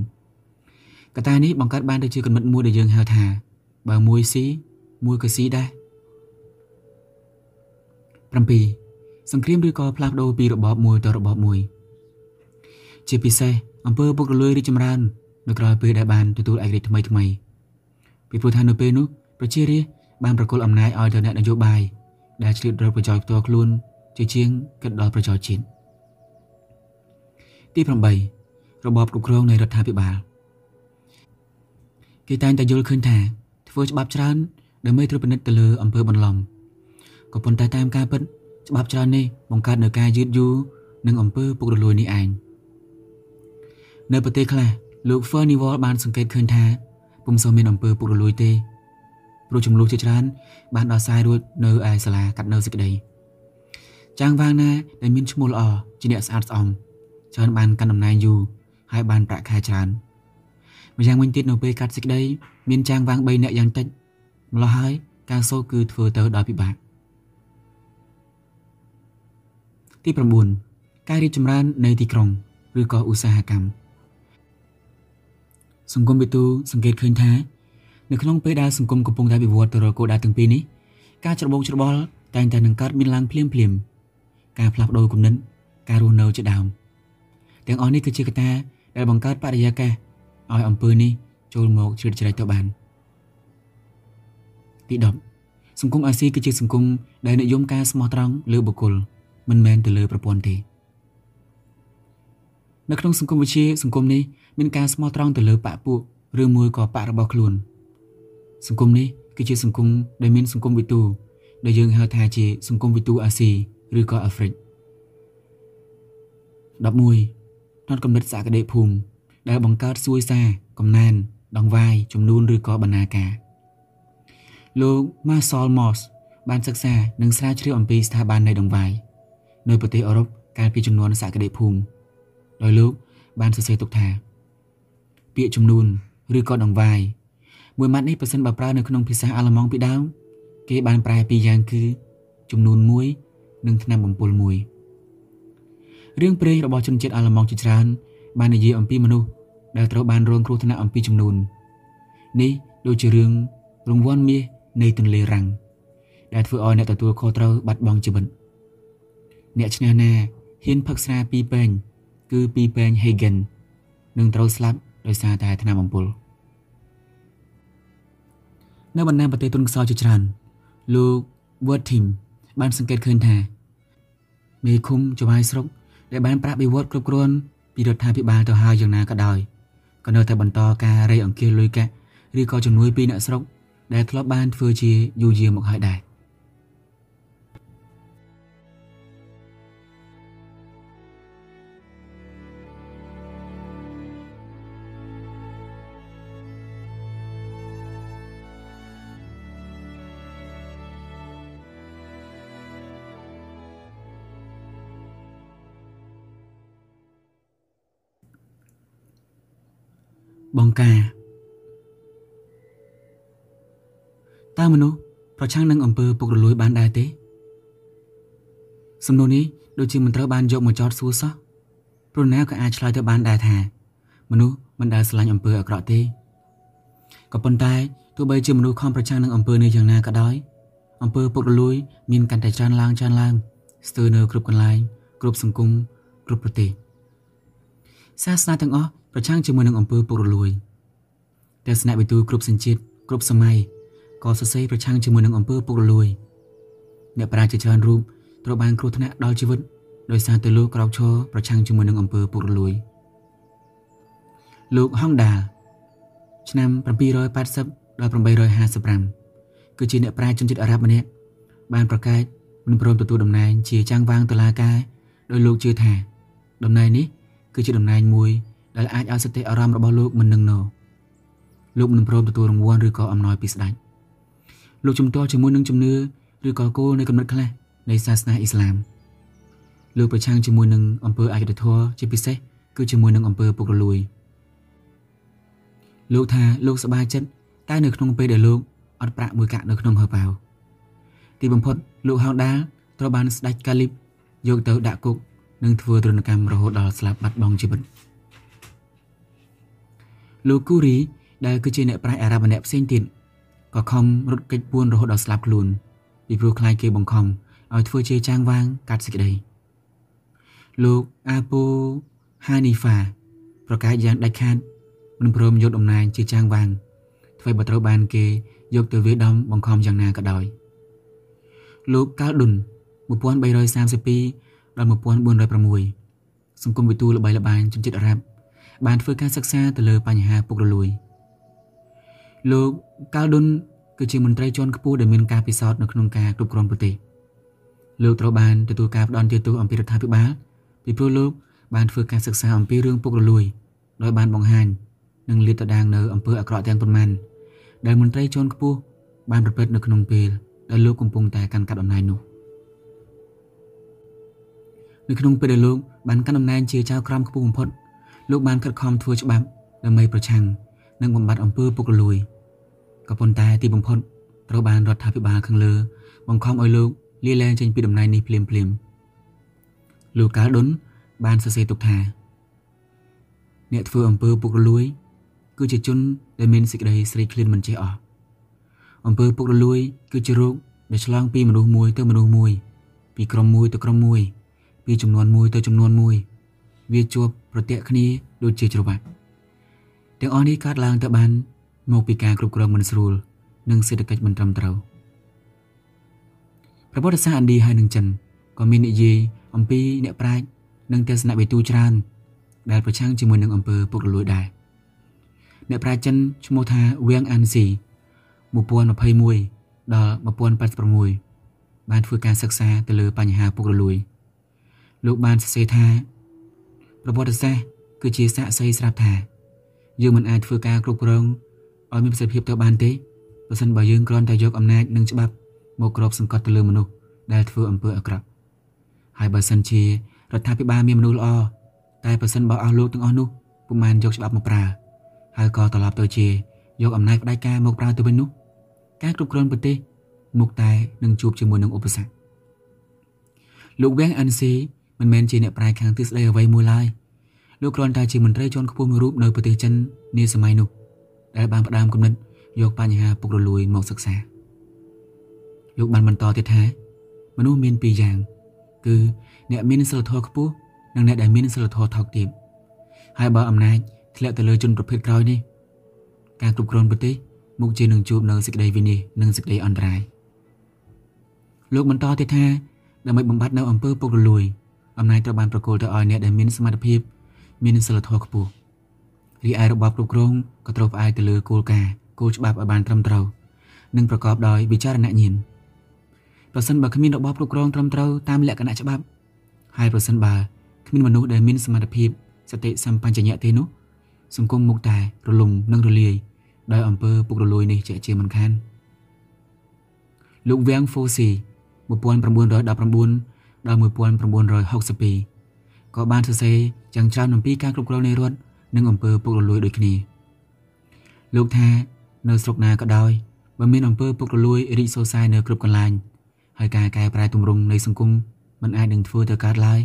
កត្តានេះបង្កើតបានទៅជាគំនិតមួយដែលយើងហៅថាបើមួយស៊ីមួយក៏ស៊ីដែរ7សង្គ្រាមឬក៏ផ្លាស់ប្ដូរពីរបបមួយទៅរបបមួយជាពិសេសអង្គើពុករលួយរីកចម្រើននៅក្រោយពេលដែលបានទទួលឯករាជ្យថ្មីថ្មីពីព្រោះថានៅពេលនោះប្រជារាស្ត្រ បានប្រគល់អំណាចឲ្យទៅអ្នកនយោបាយដែលឆ្លៀតរកប្រយោជន៍ផ្ទាល់ខ្លួនជាជាងគិតដល់ប្រយោជន៍ជាតិទី8របបគ្រប់គ្រងនៃរដ្ឋាភិបាលគេតែងតែយល់ឃើញថាធ្វើច្បាប់ច្រើនដើម្បីត្រួតពិនិត្យទៅលើអំពើបន្លំក៏ប៉ុន្តែតាមការពិតច្បាប់ច្រើននេះបង្កើតនៅការយឺតយូរនឹងអំពើពុករលួយនេះឯងនៅប្រទេសខ្លះលោក Furnival បានសង្កេតឃើញថាពុំសូវមានអំពើពុករលួយទេ ព្រោះចំនួនជាច្រើនបានដោះស្រាយរួចនៅឯសាលាកាត់នៅសេចក្តីចាងវាងណាដែលមានឈ្មោះល្អជាអ្នកស្អាតស្អំច្រើនបានកាន់តំណែងយូរហើយបានប្រាក់ខែច្រើនម្យ៉ាងវិញទៀតនៅពេលកាត់សេចក្តីមានចាងវាង3នាក់យ៉ាងតិចម្លោះហើយការសូគឺធ្វើទៅដោយពិបាកទី9ការរីកចម្រើននៃទីក្រុងឬក៏ឧស្សាហកម្មសង្គមវិទូសង្កេតឃើញថា នៅក្នុងពេលដែលសង្គមកំពុងតែវិវត្តទៅរកគោលដៅទាំងពីរនេះការច្របូកច្របល់តែងតែនឹងកើតមានឡើងភ្លាមភ្លាមការផ្លាស់ប្ដូរគំនិតការរស់នៅជាដើមទាំងអស់នេះគឺជាកត្តាដែលបង្កើតបរិយាកាសឲ្យអំពើនេះចូលមកជ្រៀតជ្រែកទៅបានទី10សង្គមអាស៊ីគឺជាសង្គមដែលនិយមការស្មោះត្រង់លើបុគ្គលមិនមែនទៅលើប្រព័ន្ធទេនៅក្នុងសង្គមវិជាសង្គមនេះមានការស្មោះត្រង់ទៅលើបកពួកឬមួយក៏បករបស់ខ្លួន សង្គមនេះគឺជាសង្គមដែលមានសង្គមវិទូដែលយើងហៅថាជាសង្គមវិទូអាស៊ីឬក៏អាហ្វ្រិក11ផ្នត់កំណត់សក្តិភូមិដែលបង្កើតសួយសាកំណែនដងវាយចំនួនឬក៏បណ្ណាការលោក Marcel Moss បានសិក្សានិងស្រាវជ្រាវអំពីស្ថាប័ននៃដង្វាយនៅប្រទេសអឺរ៉ុបកាលពីចំនួនសក្តិភូមិដោយលោកបានសរសេរទុកថា ពាក្យចំនួន ឬក៏ដង្វាយ មួយម៉ាត់នេះប្រសិនបើប្រើនៅក្នុងភាសាអាល្លឺម៉ង់ពីដើមគេបានប្រែពីរយ៉ាងគឺ ចំនួន1និងឆ្នាំបំពុលមួយរឿងព្រេងរបស់ជនជាតិអាល្លឺម៉ង់ជាច្រើន បាននិយាយអំពីមនុស្សដែលត្រូវបានរងគ្រោះថ្នាក់អំពីចំនួននេះដូចជារឿងរង្វាន់មាសនៃទន្លេរាំងដែលធ្វើឲ្យអ្នកទទួលខុសត្រូវបាត់បង់ជីវិតអ្នកឈ្នះណាហ៊ានផឹកស្រាពីរពែងគឺពីរពែង Hagen នឹងត្រូវស្លាប់ដោយសារតែថ្នាំអំពុល នៅបណ្ដាប្រទេសទុនខ្សោយជាច្រើនលោក Worthing បានសង្កេតឃើញថាមេឃុំចវាយស្រុកដែលបានប្រាក់បៀវត្សគ្រប់គ្រាន់ពីរដ្ឋាភិបាលទៅហើយយ៉ាងណាក៏ដោយក៏នៅតែបន្តការរៃអង្គាសលុយកាក់ឬក៏ជំនួយពីអ្នកស្រុកដែលធ្លាប់បានធ្វើជាយូរយារមកហើយដែរ បង្ការតើមនុស្សប្រឆាំងនឹងអំពើពុករលួយបានដែរទេ សំណួរនេះដូចជាមិនត្រូវបានយកមកចោទសួរសោះព្រោះណាក៏អាចឆ្លើយទៅបានដែរថា មនុស្សមិនដែលស្រឡាញ់អំពើអាក្រក់ទេក៏ប៉ុន្តែទោះបីជាមនុស្សខំប្រឆាំងនឹងអំពើនេះយ៉ាងណាក៏ដោយអំពើពុករលួយ មានកាន់តែច្រើនឡើងច្រើនឡើងស្ទើរនៅគ្រប់កន្លែងគ្រប់សង្គមគ្រប់ប្រទេសសាសនាទាំងអស់ ប្រឆាំងជាមួយនឹងអំពើពុករលួយទស្សនវិទូគ្រប់សញ្ជាតិគ្រប់សម័យក៏សរសេរប្រឆាំងជាមួយនឹងអំពើពុករលួយអ្នកប្រាជ្ញជាច្រើនរូបត្រូវបានគ្រោះថ្នាក់ដល់ជីវិតដោយសារតែលោកក្រោកឈរប្រឆាំងជាមួយនឹងអំពើពុករលួយលោកហុងដាលឆ្នាំ780ដល់855គឺជាអ្នកប្រាជ្ញជនជាតិអារ៉ាប់ម្នាក់បានប្រកាសមិនព្រមទទួលតំណែងជាចាំងវាងតុលាការដោយលោកជឿថាតំណែងនេះគឺជាតំណែងមួយ ដែលអាចឲ្យសតិអារម្មណ៍របស់លោកមិននឹងណោលោកមិនព្រមទទួលរង្វាន់ឬក៏អំណោយពីស្ដេចលោកជំទាស់ជាមួយនឹងជំនឿឬក៏គោលនៃកំណត់ខ្លះនៃសាសនាអ៊ីស្លាមលោកប្រឆាំងជាមួយនឹងអង្គើអយុធធម៌ជាពិសេសគឺជាមួយនឹងអង្គើពុករលួយលោកថាលោកសប្បាយចិត្តតែនៅក្នុងពេលដែលលោកអត់ប្រាក់មួយកាក់នៅក្នុងហឺប៉ាវទីបំផុតលោកហោដាលត្រូវបានស្ដេចកាលីបយកទៅដាក់គុកនិងធ្វើទរណកម្មរហូតដល់ស្លាប់បាត់បង់ជីវិត លោកគូរីដែលគឺជាអ្នកប្រាជ្ញអារ៉ាប់ម្នាក់ផ្សេងទៀតក៏ខំរត់គេចពួនរហូតដល់ស្លាប់ខ្លួនពីព្រោះខ្លាចគេបង្ខំឲ្យធ្វើជាចាងវាងកាត់សេចក្តីលោកអាពូហានីហ្វា ប្រកាសយ៉ាងដាច់ខាតមិនព្រមយកតំណែងជាចាងវាងធ្វើបើត្រូវបានគេយកទៅវាយដំបង្ខំយ៉ាងណាក៏ដោយលោកកាល់ឌុន1332ដល់1406សង្គមវិទូល្បីល្បាញជំនឿអារ៉ាប់ បានធ្វើការសិក្សាទៅលើបញ្ហាពុករលួយលោកកាល់ឌុនគឺជាមន្ត្រីជាន់ខ្ពស់ដែលមានការពិសោធន៍នៅក្នុងការគ្រប់គ្រងប្រទេសលោកត្រូវបានទទួលការផ្ដន់ទាទោសអំពីរដ្ឋាភិបាលពីព្រោះលោកបានធ្វើការសិក្សាអំពីរឿងពុករលួយដោយបានបង្ហាញនិងលាតត្រដាងនៅអំពើអាក្រក់ទាំងប៉ុន្មានដែលមន្ត្រីជាន់ខ្ពស់បានប្រព្រឹត្តនៅក្នុងពេលដែលលោកកំពុងតែកាន់កាប់អំណាចនោះនៅក្នុងពេលដែលលោកបានកាន់អំណាចជាចៅក្រមខ្ពស់បំផុត លោកបានខិតខំធ្វើច្បាប់ដើម្បីប្រឆាំងនិងបំបត្តិអំពើពុករលួយក៏ប៉ុន្តែទីបំផុតត្រូវបានរដ្ឋាភិបាលខាងលើ បង្ខំឲ្យលោកលាលែងចេញពីតំណែងនេះភ្លាមភ្លាមលោកកាល់ដុនបានសរសេរទុកថា អ្នកធ្វើអំពើពុករលួយ គឺជាជនដែលមានសេចក្តីស្រេកឃ្លានមិនចេះអស់អំពើពុករលួយ គឺជារោគដែលឆ្លងពីមនុស្សមួយទៅមនុស្សមួយ ពីក្រុមមួយទៅក្រុមមួយ ពីចំនួនមួយទៅចំនួនមួយ វាជាប់ ប្រទាក់គ្នាដូចជាច្រវាក់ទាំងអស់នេះកើតឡើងទៅបានមកពីការគ្រប់គ្រងមិនស្រួលនិងសេដ្ឋកិច្ចមិនត្រឹមត្រូវប្រវត្តិសាស្ត្រឥណ្ឌាហើយនិងចិនក៏មាននិយាយអំពីអ្នកប្រាជ្ញនិងទស្សនវិទូច្រើន ដែលប្រឆាំងជាមួយនឹងអំពើពុករលួយដែរអ្នកប្រាជ្ញចិនឈ្មោះថាវៀងអានស៊ី1021ដល់1086បានធ្វើការសិក្សាទៅលើបញ្ហាពុករលួយ លោកបានសរសេរថា ប្រវត្តិសាស្ត្រគឺជាសាក្សីស្រាប់ថាយើងមិនអាចធ្វើការគ្រប់គ្រងឲ្យមានប្រសិទ្ធភាពទៅបានទេប្រសិនបើយើងគ្រាន់តែយកអំណាចនិងច្បាប់មកគ្របសង្កត់ទៅលើមនុស្សដែលធ្វើអំពើអាក្រក់ហើយបើសិនជារដ្ឋាភិបាលមានមនុស្សល្អតែប្រសិនបើអស់លោកទាំងអស់នោះពុំបានយកច្បាប់មកប្រើហើយក៏ត្រឡប់ទៅជាយកអំណាចផ្ដាច់ការមកប្រើទៅវិញនោះការគ្រប់គ្រងប្រទេសមុខតែនឹងជួបជាមួយនឹងឧបសគ្គលោកវៀងអានស៊ី មិនមែនជាអ្នកប្រាជ្ញខាងទិសដីអ្វីមួយឡើយលោកគ្រាន់តែជាមន្ត្រីជាន់ខ្ពស់មួយរូបនៅប្រទេសចិននាសម័យនោះដែលបានផ្ដើមគំនិតយកបញ្ហាពុករលួយមកសិក្សាលោកបានបន្តទៀតថាមនុស្សមានពីរយ៉ាងគឺអ្នកមានសិលធម៌ខ្ពស់និងអ្នកដែលមានសិលធម៌ថោកទាបហើយបើអំណាចធ្លាក់ទៅលើជនប្រភេទក្រោយនេះការគ្រប់គ្រងប្រទេសមុខជានឹងជួបនៅសេចក្តីវិនិច្ឆ័យនិងសេចក្តីអន្តរាយលោកបន្តទៀតថាដើម្បីបំបត្តិនៅអំពើពុករលួយ អំណាចត្រូវបានប្រគល់ទៅឲ្យអ្នកដែលមានសមត្ថភាព មានសិលធម៌ខ្ពស់រីឯរបបគ្រប់គ្រងក៏ត្រូវផ្អែកទៅលើគោលការណ៍គោលច្បាប់ឲ្យបានត្រឹមត្រូវនិងប្រកបដោយវិចារណញ្ញាណប្រសិនបើគ្មានរបបគ្រប់គ្រងត្រឹមត្រូវតាមលក្ខណៈច្បាប់ហើយប្រសិនបើគ្មានមនុស្សដែលមានសមត្ថភាពសតិសម្បញ្ញៈទេនោះសង្គមមុខតែរលំនិងរលាយដោយអំពើពុករលួយនេះជាជាមិនខានលោកវាំងហ្វូស៊ី1919 ដល់1962ក៏បានសរសេរយ៉ាងច្រើនអំពីការគ្រប់គ្រងនៃរដ្ឋនិងអំពើពុករលួយដូចគ្នាលោកថានៅស្រុកណាក៏ដោយបើមានអំពើពុករលួយរីកសូរសាយនៅគ្រប់កន្លែងហើយការកែប្រែទម្រង់នៃសង្គមមិនអាចនឹងធ្វើទៅកើតឡើយ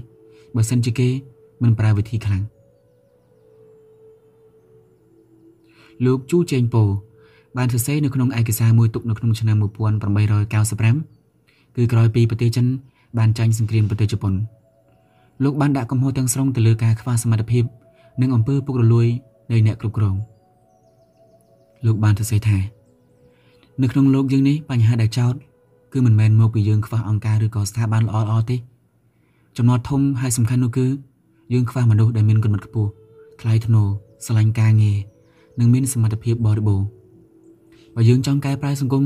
បើសិនជាគេមិនប្រើវិធីខ្លាំងលោកជូចេងពោបានសរសេរនៅក្នុងឯកសារមួយទុកនៅក្នុងឆ្នាំ1895គឺក្រោយពីប្រទេសចិន បានចាញ់សង្គ្រាមប្រទេសជប៉ុនលោកបានដាក់កំហុសទាំងស្រុងទៅលើការខ្វះសមត្ថភាព និងអំពើពុករលួយនៃអ្នកគ្រប់គ្រងលោកបានសរសេរថានៅក្នុងលោកយើងនេះបញ្ហាដែលចោទគឺមិនមែនមកពីយើងខ្វះអង្គការឬក៏ស្ថាប័នល្អៗទេចំណុចធំហើយសំខាន់នោះគឺយើងខ្វះមនុស្សដែលមានគុណិតខ្ពស់ថ្លៃថ្នូរស្រឡាញ់ការងារនិងមានសមត្ថភាពបរិបូរណ៍បើយើងចង់កែប្រែសង្គម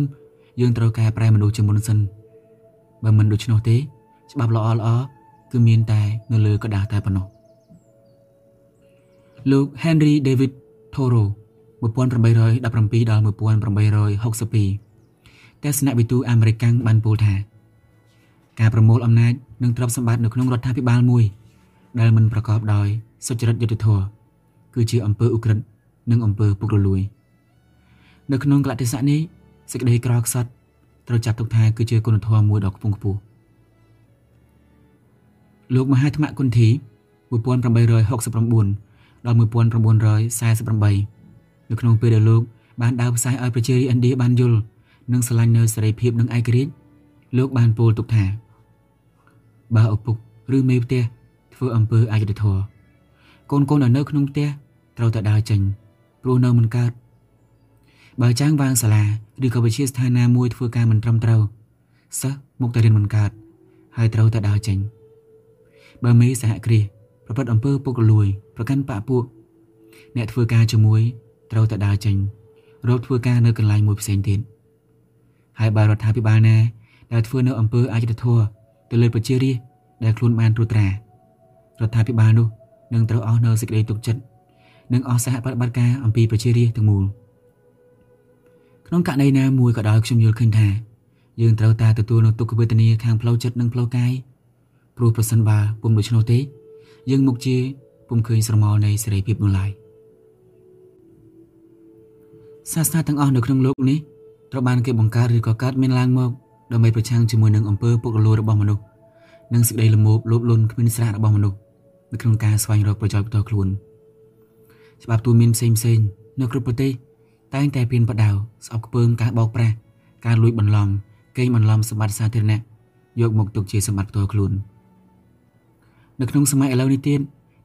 យើងត្រូវកែប្រែមនុស្សជាមុនសិន បើមិនដូច្នោះទេច្បាប់ល្អល្អគឺមានតែនៅលើกระดาษតែប៉ុណ្ណោះលោក Henry David Thoreau 1817ដល់1862ទស្សនវិទូអាមេរិកបានពោលថាការប្រមូលអំណាចនិងទ្រព្យសម្បត្តិនៅក្នុងរដ្ឋាភិបាលមួយដែលមិនប្រកបដោយសុចរិតយុត្តិធម៌គឺជាអំពើឧក្រិដ្ឋនិងអំពើពុករលួយនៅក្នុងកលតិស័កនេះសេចក្តីក្រខ្សត់ ត្រូវចាត់ទុកថាគឺជាគុណធម៌មួយដ៏ខ្ពង់ខ្ពស់លោកមហាថ្មគុន្ធី1869ដល់1948នៅក្នុងពេលដែលលោកបានដើរផ្សាយឲ្យប្រជារាស្ត្រឥណ្ឌាបានយល់និងស្រឡាញ់នៅសេរីភាពនិងឯករាជ្យលោកបានពោលទុកថាបើឪពុកឬមេផ្ទះធ្វើអំពើអយុត្តិធម៌កូនកូននៅក្នុងផ្ទះត្រូវតែដើរចេញព្រោះនៅមិនកើត បើចាងវាងសាលាឬក៏វិទ្យាស្ថានណាមួយធ្វើការមិនត្រឹមត្រូវសិស្សមកតែរៀនមិនកើតហើយត្រូវតែដើរចេញបើមេសហគ្រាសប្រព្រឹត្តអំពើពុករលួយ ប្រកាន់បាក់ពួកអ្នកធ្វើការជាមួយត្រូវតែដើរចេញរកធ្វើការនៅកន្លែងមួយផ្សេងទៀតហើយបើរដ្ឋាភិបាលណាដែលធ្វើនៅអំពើអយុត្តិធម៌ទៅលើប្រជារាស្ត្រដែលខ្លួនបានត្រួតត្រារដ្ឋាភិបាលនោះនឹងត្រូវអស់នៅសេចក្តីទុកចិត្តនិងអស់សហប្រតិបត្តិការអំពីប្រជារាស្ត្រទាំងមូល ក្នុងករណីណាមួយក៏ដោយខ្ញុំយល់ឃើញថាយើងត្រូវតែទទួលនូវទុក្ខវេទនាខាងផ្លូវចិត្តនិងផ្លូវកាយព្រោះប្រសិនបើពុំដូច្នោះទេ យើងមុខជាពុំឃើញស្រមោលនៃសេរីភាពនោះឡើយសាសនាទាំងអស់នៅក្នុងលោកនេះត្រូវបានគេបង្កើតឬក៏កើតមានឡើងមកដើម្បីប្រឆាំងជាមួយនឹងអំពើពុករលួយរបស់មនុស្សនិងសេចក្តីល្មោបលោភលន់គ្មានស្រៈរបស់មនុស្សនៅក្នុងការស្វែងរកប្រយោជន៍ផ្ទាល់ខ្លួន ច្បាប់ទូមានផ្សេងផ្សេងនៅគ្រប់ប្រទេស តែងតែពៀនបដៅស្អប់ខ្ពើមការបោកប្រាស់ការលួចបន្លំកេងបន្លំសម្បត្តិសាធារណៈយកមកទុកជាសម្បត្តិផ្ទាល់ខ្លួន។នៅក្នុងសម័យឥឡូវនេះទៀត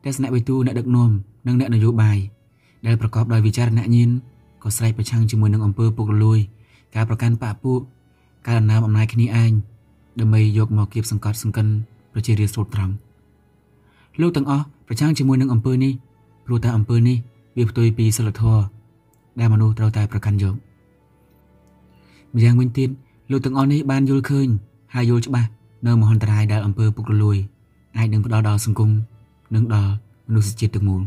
ទស្សនវិទូអ្នកដឹកនាំនិងអ្នកនយោបាយដែលប្រកបដោយវិចារណញ្ញាណក៏ស្រែកប្រឆាំងជាមួយនឹងអំពើពុករលួយ ការប្រកាន់បកពួកការដំណើរអំណាចគ្នាឯងដើម្បីយកមកគៀបសង្កត់សង្កិនប្រជារាស្ត្រស្រុតត្រង់លោកទាំងអស់ប្រឆាំងជាមួយនឹងអំពើនេះព្រោះតែអំពើនេះវាផ្ទុយពីសិលធម៌ ដែលមនុស្សត្រូវតែប្រកាន់យកម្យ៉ាងវិញទៀតលោកទាំងអស់នេះបានយល់ឃើញហើយយល់ច្បាស់នៅមហន្តរាយដែលអំពើពុករលួយអាចនឹងផ្ដល់ដល់សង្គមនិងដល់មនុស្សជាតិទាំងមូល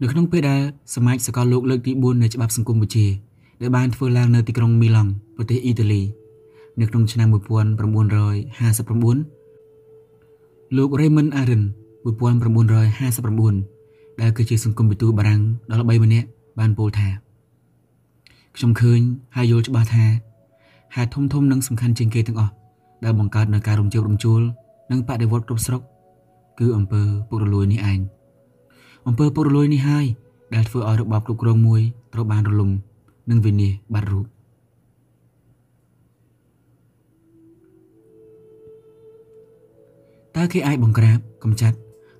នៅក្នុងពេលដែលសមាជសកលលោកលើកទី4នៃច្បាប់សង្គមវិជាដែលបានធ្វើឡើងនៅទីក្រុងមីឡង់ប្រទេសអ៊ីតាលីនៅក្នុងឆ្នាំ1959លោក Raymond Aron 1959 ដែលគឺជាសង្គមវិទូបារាំងដ៏ល្បីម្នាក់បានពោលថាខ្ញុំឃើញហើយយល់ច្បាស់ថាហេតុធំធំនិងសំខាន់ជាងគេទាំងអស់ដែលបង្កើតនៅការរំជើបរំជួលនិងបដិវត្តគ្រប់ស្រុកគឺអំពើពុករលួយនេះឯងអំពើពុករលួយនេះហើយដែលធ្វើឲ្យរបបគ្រប់គ្រងមួយត្រូវបានរលំនិងវិនាសបាត់រូបតើគេអាចបង្ក្រាបកំចាត់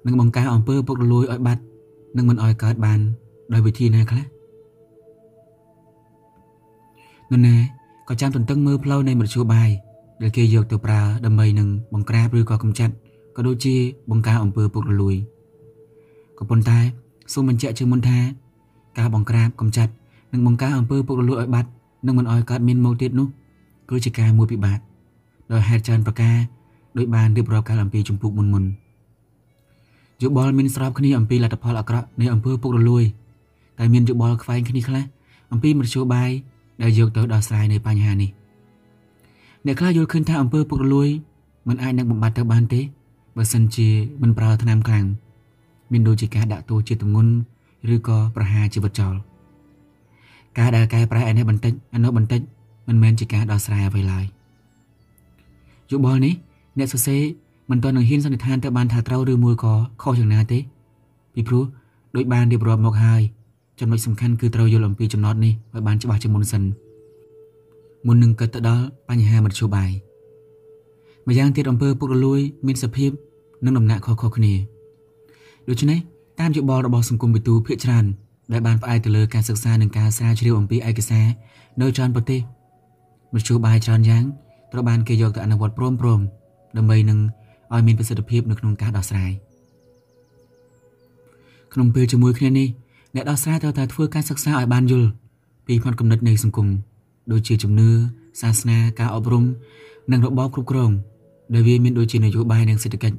និងបង្ការអំពើពុករលួយឲ្យបាត់ និងមិនឲ្យកើតបាន ដោយវិធីណាខ្លះនរណាក៏ចាំទន្ទឹងមើលផ្លូវនៃមធ្យោបាយដែលគេយកទៅប្រើដើម្បីនឹងបង្ក្រាបឬក៏កំចាត់ក៏ដូចជាបង្ការអំពើពុករលួយក៏ប៉ុន្តែសូមបញ្ជាក់ជាមុនថា ការបង្ក្រាបកំចាត់និងបង្ការអំពើពុករលួយឲ្យបាត់និងមិនឲ្យកើតមានមកទៀតនោះគឺជាការមួយពិបាកដោយហេតុច្រើនប្រការដោយបានរៀបរាប់កាលអំពីចម្ពោះមុនមុន យោបល់មានស្របគ្នាអំពីលទ្ធផលអាក្រក់នៃអំពើពុករលួយតែមានយោបល់ខ្វែងគ្នាខ្លះអំពីមធ្យោបាយដែលយកទៅដោះស្រាយនៅបញ្ហានេះអ្នកខ្លះយល់ឃើញថាអំពើពុករលួយមិនអាចនឹងបំបត្តិទៅបានទេបើសិនជាមិនប្រើថ្នាំខ្លាំងមានដូចជាការដាក់ទោសជាទម្ងន់ឬក៏ប្រហារជីវិតចោលការដែលកែប្រែឯនេះបន្តិចឯនោះបន្តិចមិនមែនជាការដោះស្រាយអ្វីឡើយយោបល់នេះអ្នកសរសេរ មិនទាន់នឹងហ៊ានសន្និដ្ឋានទៅបានថាត្រូវឬមួយក៏ខុសយ៉ាងណាទេពីព្រោះដូចបានរៀបរាប់មកហើយចំណុចសំខាន់គឺត្រូវយល់អំពីចំណត់នេះឲ្យបានច្បាស់ជាមុនសិនមុននឹងគិតទៅដល់បញ្ហាមធ្យោបាយម្យ៉ាងទៀតអំពើពុករលួយមានសភាពនិងដំណាក់ខុសៗគ្នាដូច្នេះតាមយោបល់របស់សង្គមវិទូភាគច្រើនដែលបានផ្អែកទៅលើការសិក្សានិងការស្រាវជ្រាវអំពីឯកសារនៅច្រើនប្រទេសមធ្យោបាយច្រើនយ៉ាងត្រូវបានគេយកទៅអនុវត្តព្រមព្រមដើម្បីនឹង ឲ្យមានប្រសិទ្ធភាពនៅក្នុងការដោះស្រាយក្នុងពេលជាមួយគ្នានេះអ្នកដោះស្រាយត្រូវតែធ្វើការសិក្សាឲ្យបានយល់ពីផ្នត់គំនិតនៃសង្គមដូចជាជំនឿសាសនាការអប់រំនិងរបបគ្រប់គ្រងដែលវាមានដូចជានយោបាយនិងសេដ្ឋកិច្ច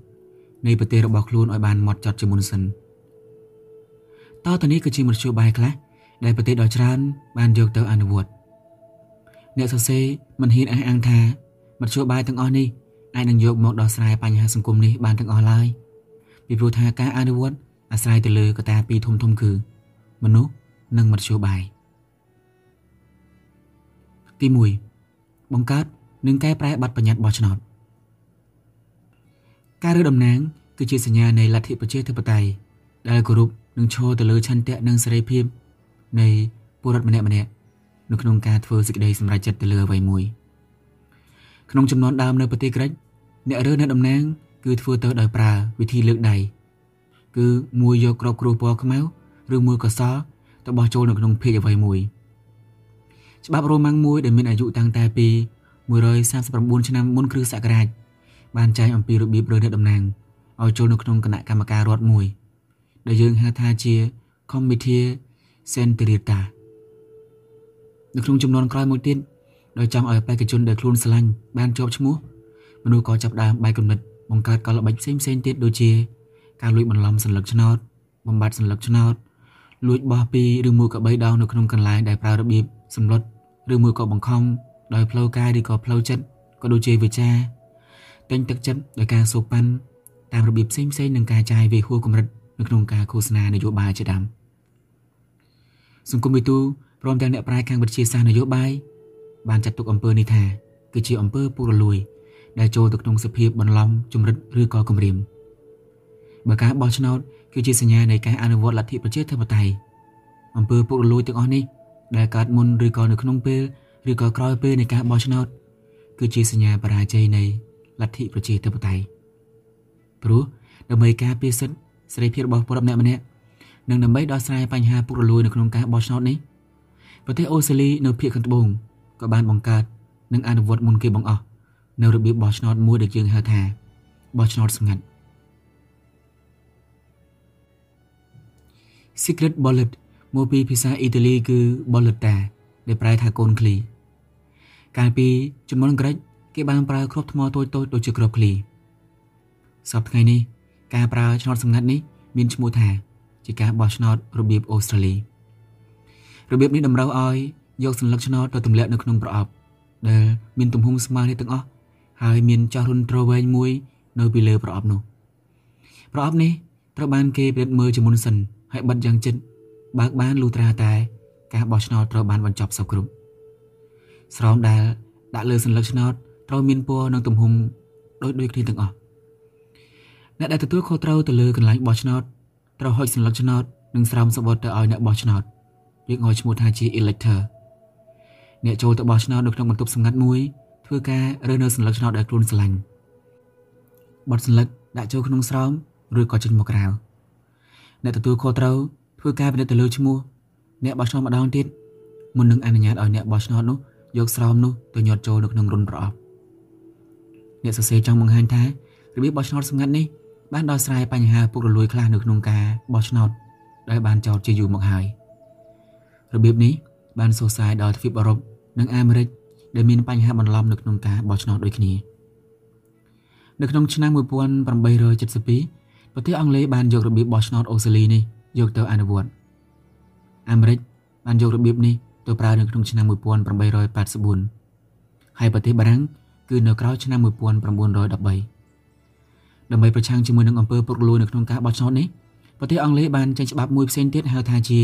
នៃប្រទេសរបស់ខ្លួនឲ្យបានម៉ត់ចត់ជាមុនសិនតើតើនេះគឺជាមធ្យោបាយខ្លះដែលប្រទេសដ៏ច្រើនបានយកទៅអនុវត្តអ្នកសរសេរមិនហ៊ានអះអាងថាមធ្យោបាយទាំងអស់នេះ អាចនឹងយកមកដោះស្រាយបញ្ហាសង្គមនេះបានទាំងអស់ឡើយពីព្រោះថាការអនុវត្តអាស្រ័យទៅលើកត្តាពីរធំធំគឺ មនុស្សនិងមធ្យោបាយទី1បង្កើតនិងកែប្រែប័ណ្ណបញ្ញត្តិបោះឆ្នោតការរើតំណាងគឺជាសញ្ញានៃលទ្ធិប្រជាធិបតេយ្យដែលគោរពនិងឈរទៅលើឆន្ទៈនិងសេរីភាពនៃពលរដ្ឋម្នាក់ម្នាក់នៅក្នុងការធ្វើសេចក្តីសម្រេចចិត្តទៅលើអ្វីមួយ ក្នុងចំនួនដើមនៅប្រទេសក្រិចអ្នករើអ្នកតំណាងគឺធ្វើទៅដោយប្រើវិធីលើកដៃគឺមួយយកក្របគ្រួពណ៌ខ្មៅឬមួយកសលទៅបោះចូលនៅក្នុងភេកអ្វីមួយច្បាប់រ៉ូម៉ាំងមួយដែលមានអាយុតាំងតែពី139ឆ្នាំមុនគ្រិស្តសករាជបានចែងអំពីរបៀបរើអ្នកតំណាងឲ្យចូលនៅក្នុងគណៈកម្មការរដ្ឋមួយ ដែលយើងហៅថាជា Committee Centrita នៅក្នុងចំនួនក្រោយមួយទៀត ដោយចង់ឲ្យបេក្ខជនដែលខ្លួនស្រឡាញ់បានជាប់ឈ្មោះមនុស្សក៏ចាប់ដើមបែកគំនិតបង្កើតកលល្បិចផ្សេងផ្សេងទៀតដូចជាការលួចបន្លំសัญลักษณ์ឆ្នោតបំបត្តិសัญลักษณ์ឆ្នោតលួចបោះពីឬមួយក៏3ដងនៅក្នុងកន្លែងដែលប្រើរបៀបសម្លុតឬមួយក៏បង្ខំដោយផ្លូវកាយឬក៏ផ្លូវចិត្តក៏ដូចជាវិចាទិញទឹកចិត្តដោយការសូកប៉ាន់តាមរបៀបផ្សេងផ្សេងនឹងការចាយវាហួសកម្រិតនៅក្នុងការឃោសនានយោបាយជាដើមសង្គមវិទូព្រមទាំងអ្នកប្រាជ្ញខាងវិទ្យាសាស្ត្រនយោបាយ បានចាត់ទុកអំពើនេះថាគឺជាអំពើពុករលួយ ដែលចូលទៅក្នុងសភាពបន្លំជំរិតឬក៏គំរាមបើការបោះឆ្នោតគឺជាសញ្ញានៃការអនុវត្តលទ្ធិប្រជាធិបតេយ្យអំពើពុករលួយទាំងអស់នេះដែលកើតមុនឬក៏នៅក្នុងពេលឬក៏ក្រោយពេលនៃការបោះឆ្នោតគឺជាសញ្ញាបរាជ័យនៃលទ្ធិប្រជាធិបតេយ្យព្រោះដើម្បីការពារសិទ្ធិសេរីភាពរបស់ពលរដ្ឋម្នាក់ម្នាក់និងដើម្បីដោះស្រាយបញ្ហាពុករលួយនៅក្នុងការបោះឆ្នោតនេះប្រទេសអូស្ត្រាលីនៅភាគខាងត្បូង ក៏បានបង្កើតនិងអនុវត្តមុនគេបង្អស់នៅរបៀបបោះឆ្នោតមួយដែលយើងហៅថាបោះឆ្នោតស្ងាត់ Secret Ballot មកពីភាសាអ៊ីតាលីគឺ Bolletta ដែលប្រែថាកូនឃ្លីកាលពីជំនាន់ក្រិចគេបានប្រើគ្រាប់ថ្មតូចៗដូចជាគ្រាប់ឃ្លីសប្តាហ៍ថ្ងៃនេះការប្រើឆ្នោតសម្ងាត់នេះមានឈ្មោះថា ជាការបោះឆ្នោតរបៀបអូស្ត្រាលីរបៀបនេះតម្រូវឲ្យ យកសន្លឹកឆ្នោតទៅទម្លាក់នៅក្នុងប្រអប់ដែលមានទំហំស្មើគ្នាទាំងអស់ហើយមានចោះរុនត្រវែងមួយនៅពីលើប្រអប់នោះប្រអប់នេះត្រូវបានគេពិនិត្យមើលជាមុនសិនហើយបិទយ៉ាងជិតបើកបានលូត្រាតែការបោះឆ្នោតត្រូវបានបញ្ចប់សពគ្រប់ស្រោមដែលដាក់លើសន្លឹកឆ្នោតត្រូវមានពណ៌និងទំហំដូចដូចគ្នាទាំងអស់អ្នកដែលទទួលខុសត្រូវទៅលើកន្លែងបោះឆ្នោតត្រូវហុចសន្លឹកឆ្នោតនិងស្រោមសបុតទៅឲ្យអ្នកបោះឆ្នោតយើងហៅឈ្មោះថាជា elector អ្នកចូលទៅបោះឆ្នោតនៅក្នុងបន្ទប់សម្ងាត់មួយធ្វើការរើសនៅសញ្ញាឆ្នោតដែលខ្លួនស្រឡាញ់បត់សញ្ញាដាក់ចូលក្នុងស្រោមឬក៏ចេញមកក្រៅអ្នកទទួលខុសត្រូវធ្វើការពិនិត្យទៅលើឈ្មោះអ្នកបោះឆ្នោតម្ដងទៀតមុននឹងអនុញ្ញាតឲ្យអ្នកបោះឆ្នោតនោះយកស្រោមនោះទៅញាត់ចូលនៅក្នុងរុនប្រអប់អ្នកសរសេរចង់បង្ហាញថារបៀបបោះឆ្នោតសម្ងាត់នេះបានដោះស្រាយបញ្ហាពុករលួយខ្លះនៅក្នុងការបោះឆ្នោតដែលបានចោទជាយូរមកហើយរបៀបនេះ បានសរសើរដល់ទ្វីបអឺរ៉ុបនិងអាមេរិកដែលមានបញ្ហាបន្លំនៅក្នុងការបោះឆ្នោតដូចគ្នានៅក្នុងឆ្នាំ1872ប្រទេសអង់គ្លេសបានយករបៀបបោះឆ្នោតអូស្ត្រាលីនេះយកទៅអនុវត្តអាមេរិកបានយករបៀបនេះទៅប្រើនៅក្នុងឆ្នាំ1884ហើយប្រទេសបារាំងគឺនៅក្រោយឆ្នាំ1913ដើម្បីប្រឆាំងជាមួយនឹងអំពើពុករលួយនៅក្នុងការបោះឆ្នោតនេះប្រទេសអង់គ្លេសបានចេញច្បាប់មួយផ្សេងទៀតហៅថាជា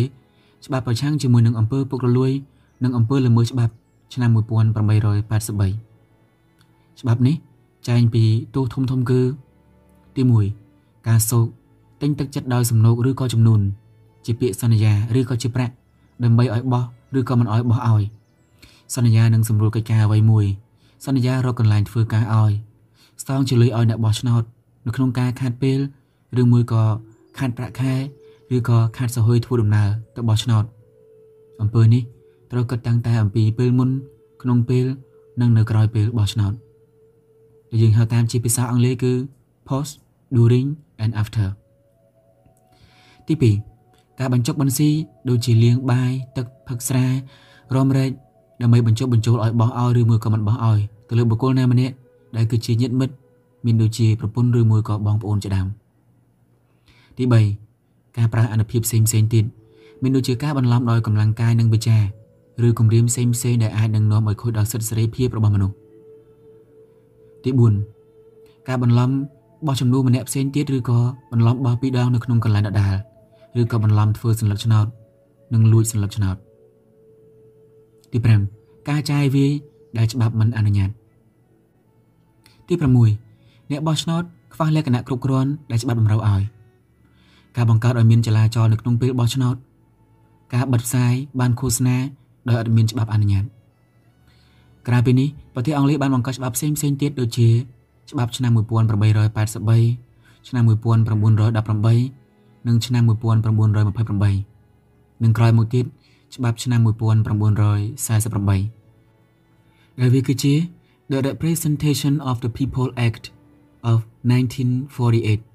ច្បាប់ប្រឆាំងជាមួយនឹងអំពើពុករលួយ និងអំពើល្មើសច្បាប់ ឆ្នាំ1883ច្បាប់នេះចែងពីទោសធំធំគឺ ទី1ការសោកទិញទឹកចិត្តដោយសំណូកឬក៏ចំនួន ជាពាក្យសន្យាឬក៏ជាប្រាក់ដើម្បីឲ្យបោះឬក៏មិនឲ្យបោះឲ្យ សន្យានឹងសម្រួលកិច្ចការអ្វីមួយ សន្យារកកន្លែងធ្វើការឲ្យស្តង់ជាលុយឲ្យអ្នកបោះឆ្នោតនៅក្នុងការខាត់ពេលឬមួយក៏ខាត់ប្រាក់ខែ ឬក៏ខាត់សហយធ្វើដំណើរទៅបោះឆ្នោតអំពើនេះត្រូវគិតតាំងតែអំពីពេលមុន ក្នុងពេលនិងនៅក្រោយពេលបោះឆ្នោតដែលយើងហៅតាមជាភាសាអង់គ្លេសគឺ post during and after ទី2ការបញ្ចុះបញ្ស៊ីដូចជាលាងបាយទឹកផឹកស្រារំរែកដើម្បីបញ្ចុះបញ្ចូលឲ្យបោះឲ្យឬមួយក៏មិនបោះឲ្យទៅលើបុគ្គលណាម្នាក់ដែលគឺជាញាតិមិត្តមានដូចជាប្រពន្ធឬមួយក៏បងប្អូនជាដើមទី3 ការប្រើអនុភាពផ្សេងផ្សេងទៀតមានដូចជាការបន្លំដោយកម្លាំងកាយនិងវិចារឬគម្រាមផ្សេងផ្សេងដែលអាចនឹងនាំឲ្យខូចដល់សិទ្ធិសេរីភាពរបស់មនុស្សទី4ការបន្លំបោះចំនួនម្នាក់ផ្សេងទៀតឬក៏បន្លំបោះពីរដងនៅក្នុងកន្លែងដដែលឬក៏បន្លំធ្វើសញ្ញាឆ្នោតនិងលួចសញ្ញាឆ្នោតទី5ការចាយវាយដែលច្បាប់មិនអនុញ្ញាតទី6អ្នកបោះឆ្នោតខ្វះលក្ខណៈគ្រប់គ្រាន់ដែលច្បាប់តម្រូវឲ្យ ការបង្កើតឲ្យមានចលាចលនៅក្នុងពេលបោះឆ្នោតការបិទផ្សាយបានឃោសនាដោយអត់មានច្បាប់អនុញ្ញាតក្រៅពីនេះប្រទេសអង់គ្លេសបានបង្កើតច្បាប់ផ្សេងផ្សេងទៀតដូចជាច្បាប់ឆ្នាំ1883ឆ្នាំ1918និងឆ្នាំ1928និងក្រោយមកទៀតច្បាប់ឆ្នាំ1948ដែលវាគឺជា The Representation of the People Act of 1948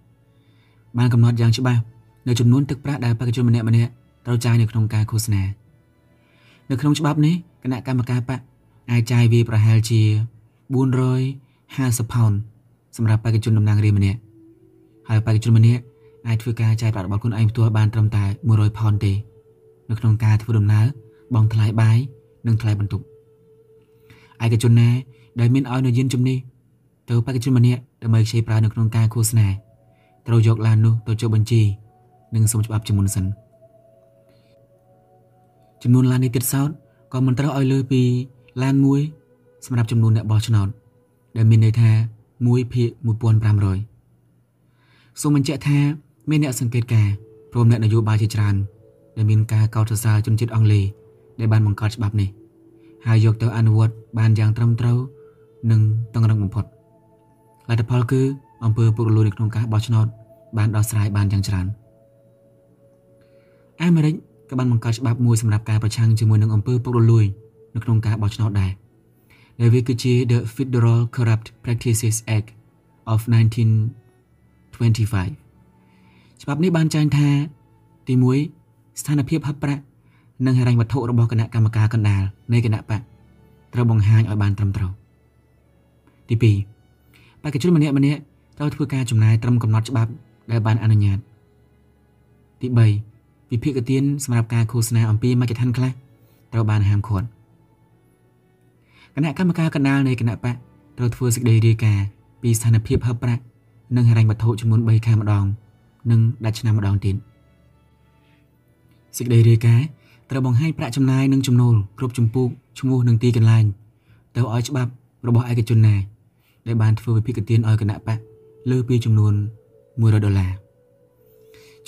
បានកំណត់យ៉ាងច្បាស់នៅចំនួនទឹកប្រាក់ដែលបេក្ខជនម្នាក់ម្នាក់ត្រូវចាយនៅក្នុងការឃោសនានៅក្នុងច្បាប់នេះគណៈកម្មការបកអាចចាយវាប្រហែលជា450ផោនសម្រាប់បេក្ខជនតំណាងរាស្ត្រម្នាក់ហើយបេក្ខជនម្នាក់អាចធ្វើការចាយប្រាក់របស់ខ្លួនឯងផ្ទាល់បានត្រឹមតែ100ផោនទេនៅក្នុងការធ្វើដំណើរបង់ថ្លៃបាយនិងថ្លៃបន្ទប់ឯកជនណាដែលមានឲ្យនៅយានជំនិះទៅបេក្ខជនម្នាក់ដើម្បីខ្ចីប្រើនៅក្នុងការឃោសនា ត្រូវយកឡាននោះទៅចុះបញ្ជី និងសុំច្បាប់ជាមុនសិនចំនួនឡាននេះទៀតសោតក៏មិនត្រូវឲ្យលើសពីឡានមួយសម្រាប់ចំនួនអ្នកបោះឆ្នោតដែលមានន័យថា1ភាគ1500សូមបញ្ជាក់ថាមានអ្នកសង្កេតការព្រមអ្នកនយោបាយជាច្រើនដែលមានការកោតសរសើរជនជាតិអង់គ្លេសដែលបានបង្កើតច្បាប់នេះហើយយកទៅអនុវត្តបានយ៉ាងត្រឹមត្រូវនិងតឹងរឹងបំផុតលទ្ធផលគឺ អង្គើពុករលួយនៅក្នុងការបោះឆ្នោតបានដោះស្រាយបានយ៉ាងច្រើនអាមេរិកក៏បានបង្កើតច្បាប់មួយសម្រាប់ការប្រឆាំងជាមួយនឹងអង្គើពុករលួយនៅក្នុងការបោះឆ្នោតដែរដែលវាគឺជា The Federal Corrupt Practices Act of 1925ច្បាប់នេះបានចែងថាទី1ស្ថានភាពហិបប្រាក់និងហិរញ្ញវត្ថុរបស់គណៈកម្មការកណ្ដាលនៃគណៈបកត្រូវបង្ហាញឲ្យបានត្រឹមត្រូវទី2បេក្ខជនម្នាក់ម្នាក់ ត្រូវធ្វើការចំណាយត្រឹមកំណត់ច្បាប់ដែលបានអនុញ្ញាតទី3វិភាគទានសម្រាប់ការឃោសនាអំពីមជ្ឈដ្ឋានខ្លះត្រូវបានហាមឃាត់គណៈកម្មការកណ្ដាលនៃគណៈបកត្រូវធ្វើសេចក្តីរាយការណ៍ពីស្ថានភាពហឹបប្រាក់និងហិរញ្ញវត្ថុចំនួន3ខែម្ដង និងដាច់ឆ្នាំម្ដងទៀតសេចក្តីរាយការណ៍ត្រូវបង្ហាញប្រាក់ចំណាយនិងចំណូលគ្រប់ចំពោះឈ្មោះនិងទីកន្លែងទៅឲ្យច្បាប់របស់ឯកជនណាដែលបានធ្វើវិភាគទានឲ្យគណៈបក លើពីចំនួន100ដុល្លារ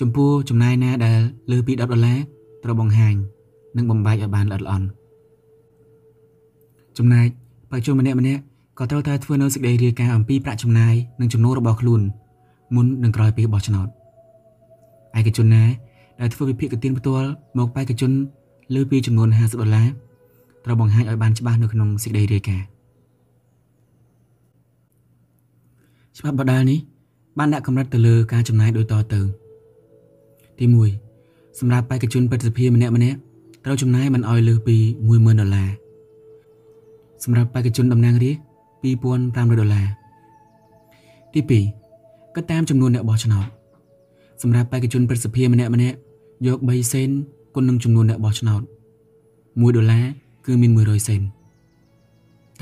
ចំពោះចំណាយណាដែលលើពី10ដុល្លារត្រូវបង្ហាញ និងបំបែកឲ្យបានល្អិតល្អន់ចំណែកបច្ចុប្បន្នម្នាក់ម្នាក់ក៏ត្រូវតែធ្វើនៅសេចក្តីរាយការណ៍អំពីប្រាក់ចំណាយនិងចំណូលរបស់ខ្លួនមុននឹងក្រោយពេលបោះឆ្នោតឯកជនណាដែលធ្វើវិភាគទានផ្ទាល់មកបេក្ខជនលើពីចំនួន50ដុល្លារត្រូវបង្ហាញឲ្យបានច្បាស់នៅក្នុងសេចក្តីរាយការណ៍ ច្បាប់បដាលនេះបានដាក់កម្រិតទៅលើការចំណាយដូចតទៅ ទី1សម្រាប់បេក្ខជនបេក្ខភាពម្នាក់ម្នាក់ត្រូវចំណាយមិនឲ្យលើសពី10000ដុល្លារសម្រាប់បេក្ខជនតំណាងរាស្ត្រ2500ដុល្លារទី2គិតតាមចំនួនអ្នកបោះឆ្នោតសម្រាប់បេក្ខជនប្រសិទ្ធភាពម្នាក់ម្នាក់យក3សេនគុណនឹងចំនួនអ្នកបោះឆ្នោត1ដុល្លារគឺមាន100សេន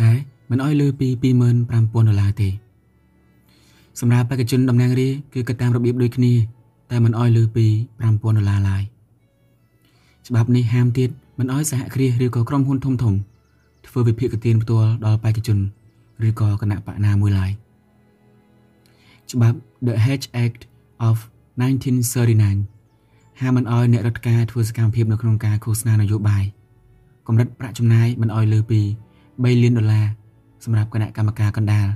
តែមិនអោយលើពី25000ដុល្លារទេ សម្រាប់បេក្ខជនតំណាងរាគឺគិតតាមរបៀបដូចគ្នា តែមិនអោយលើពី5000ដុល្លារឡើយច្បាប់នេះហាមទៀតមិនអោយសហគ្រាសឬក៏ក្រុមហ៊ុនធំធំធ្វើវិភាគទានផ្ទាល់ដល់បេក្ខជនឬក៏គណៈបកណាមួយឡើយច្បាប់ The Hedge Act of 1939ហាមមិនអោយអ្នករដ្ឋការធ្វើសកម្មភាពនៅក្នុងការឃោសនានយោបាយកម្រិតប្រាក់ចំណាយមិនអោយលើពី3លានដុល្លារសម្រាប់គណៈកម្មការកណ្ដាល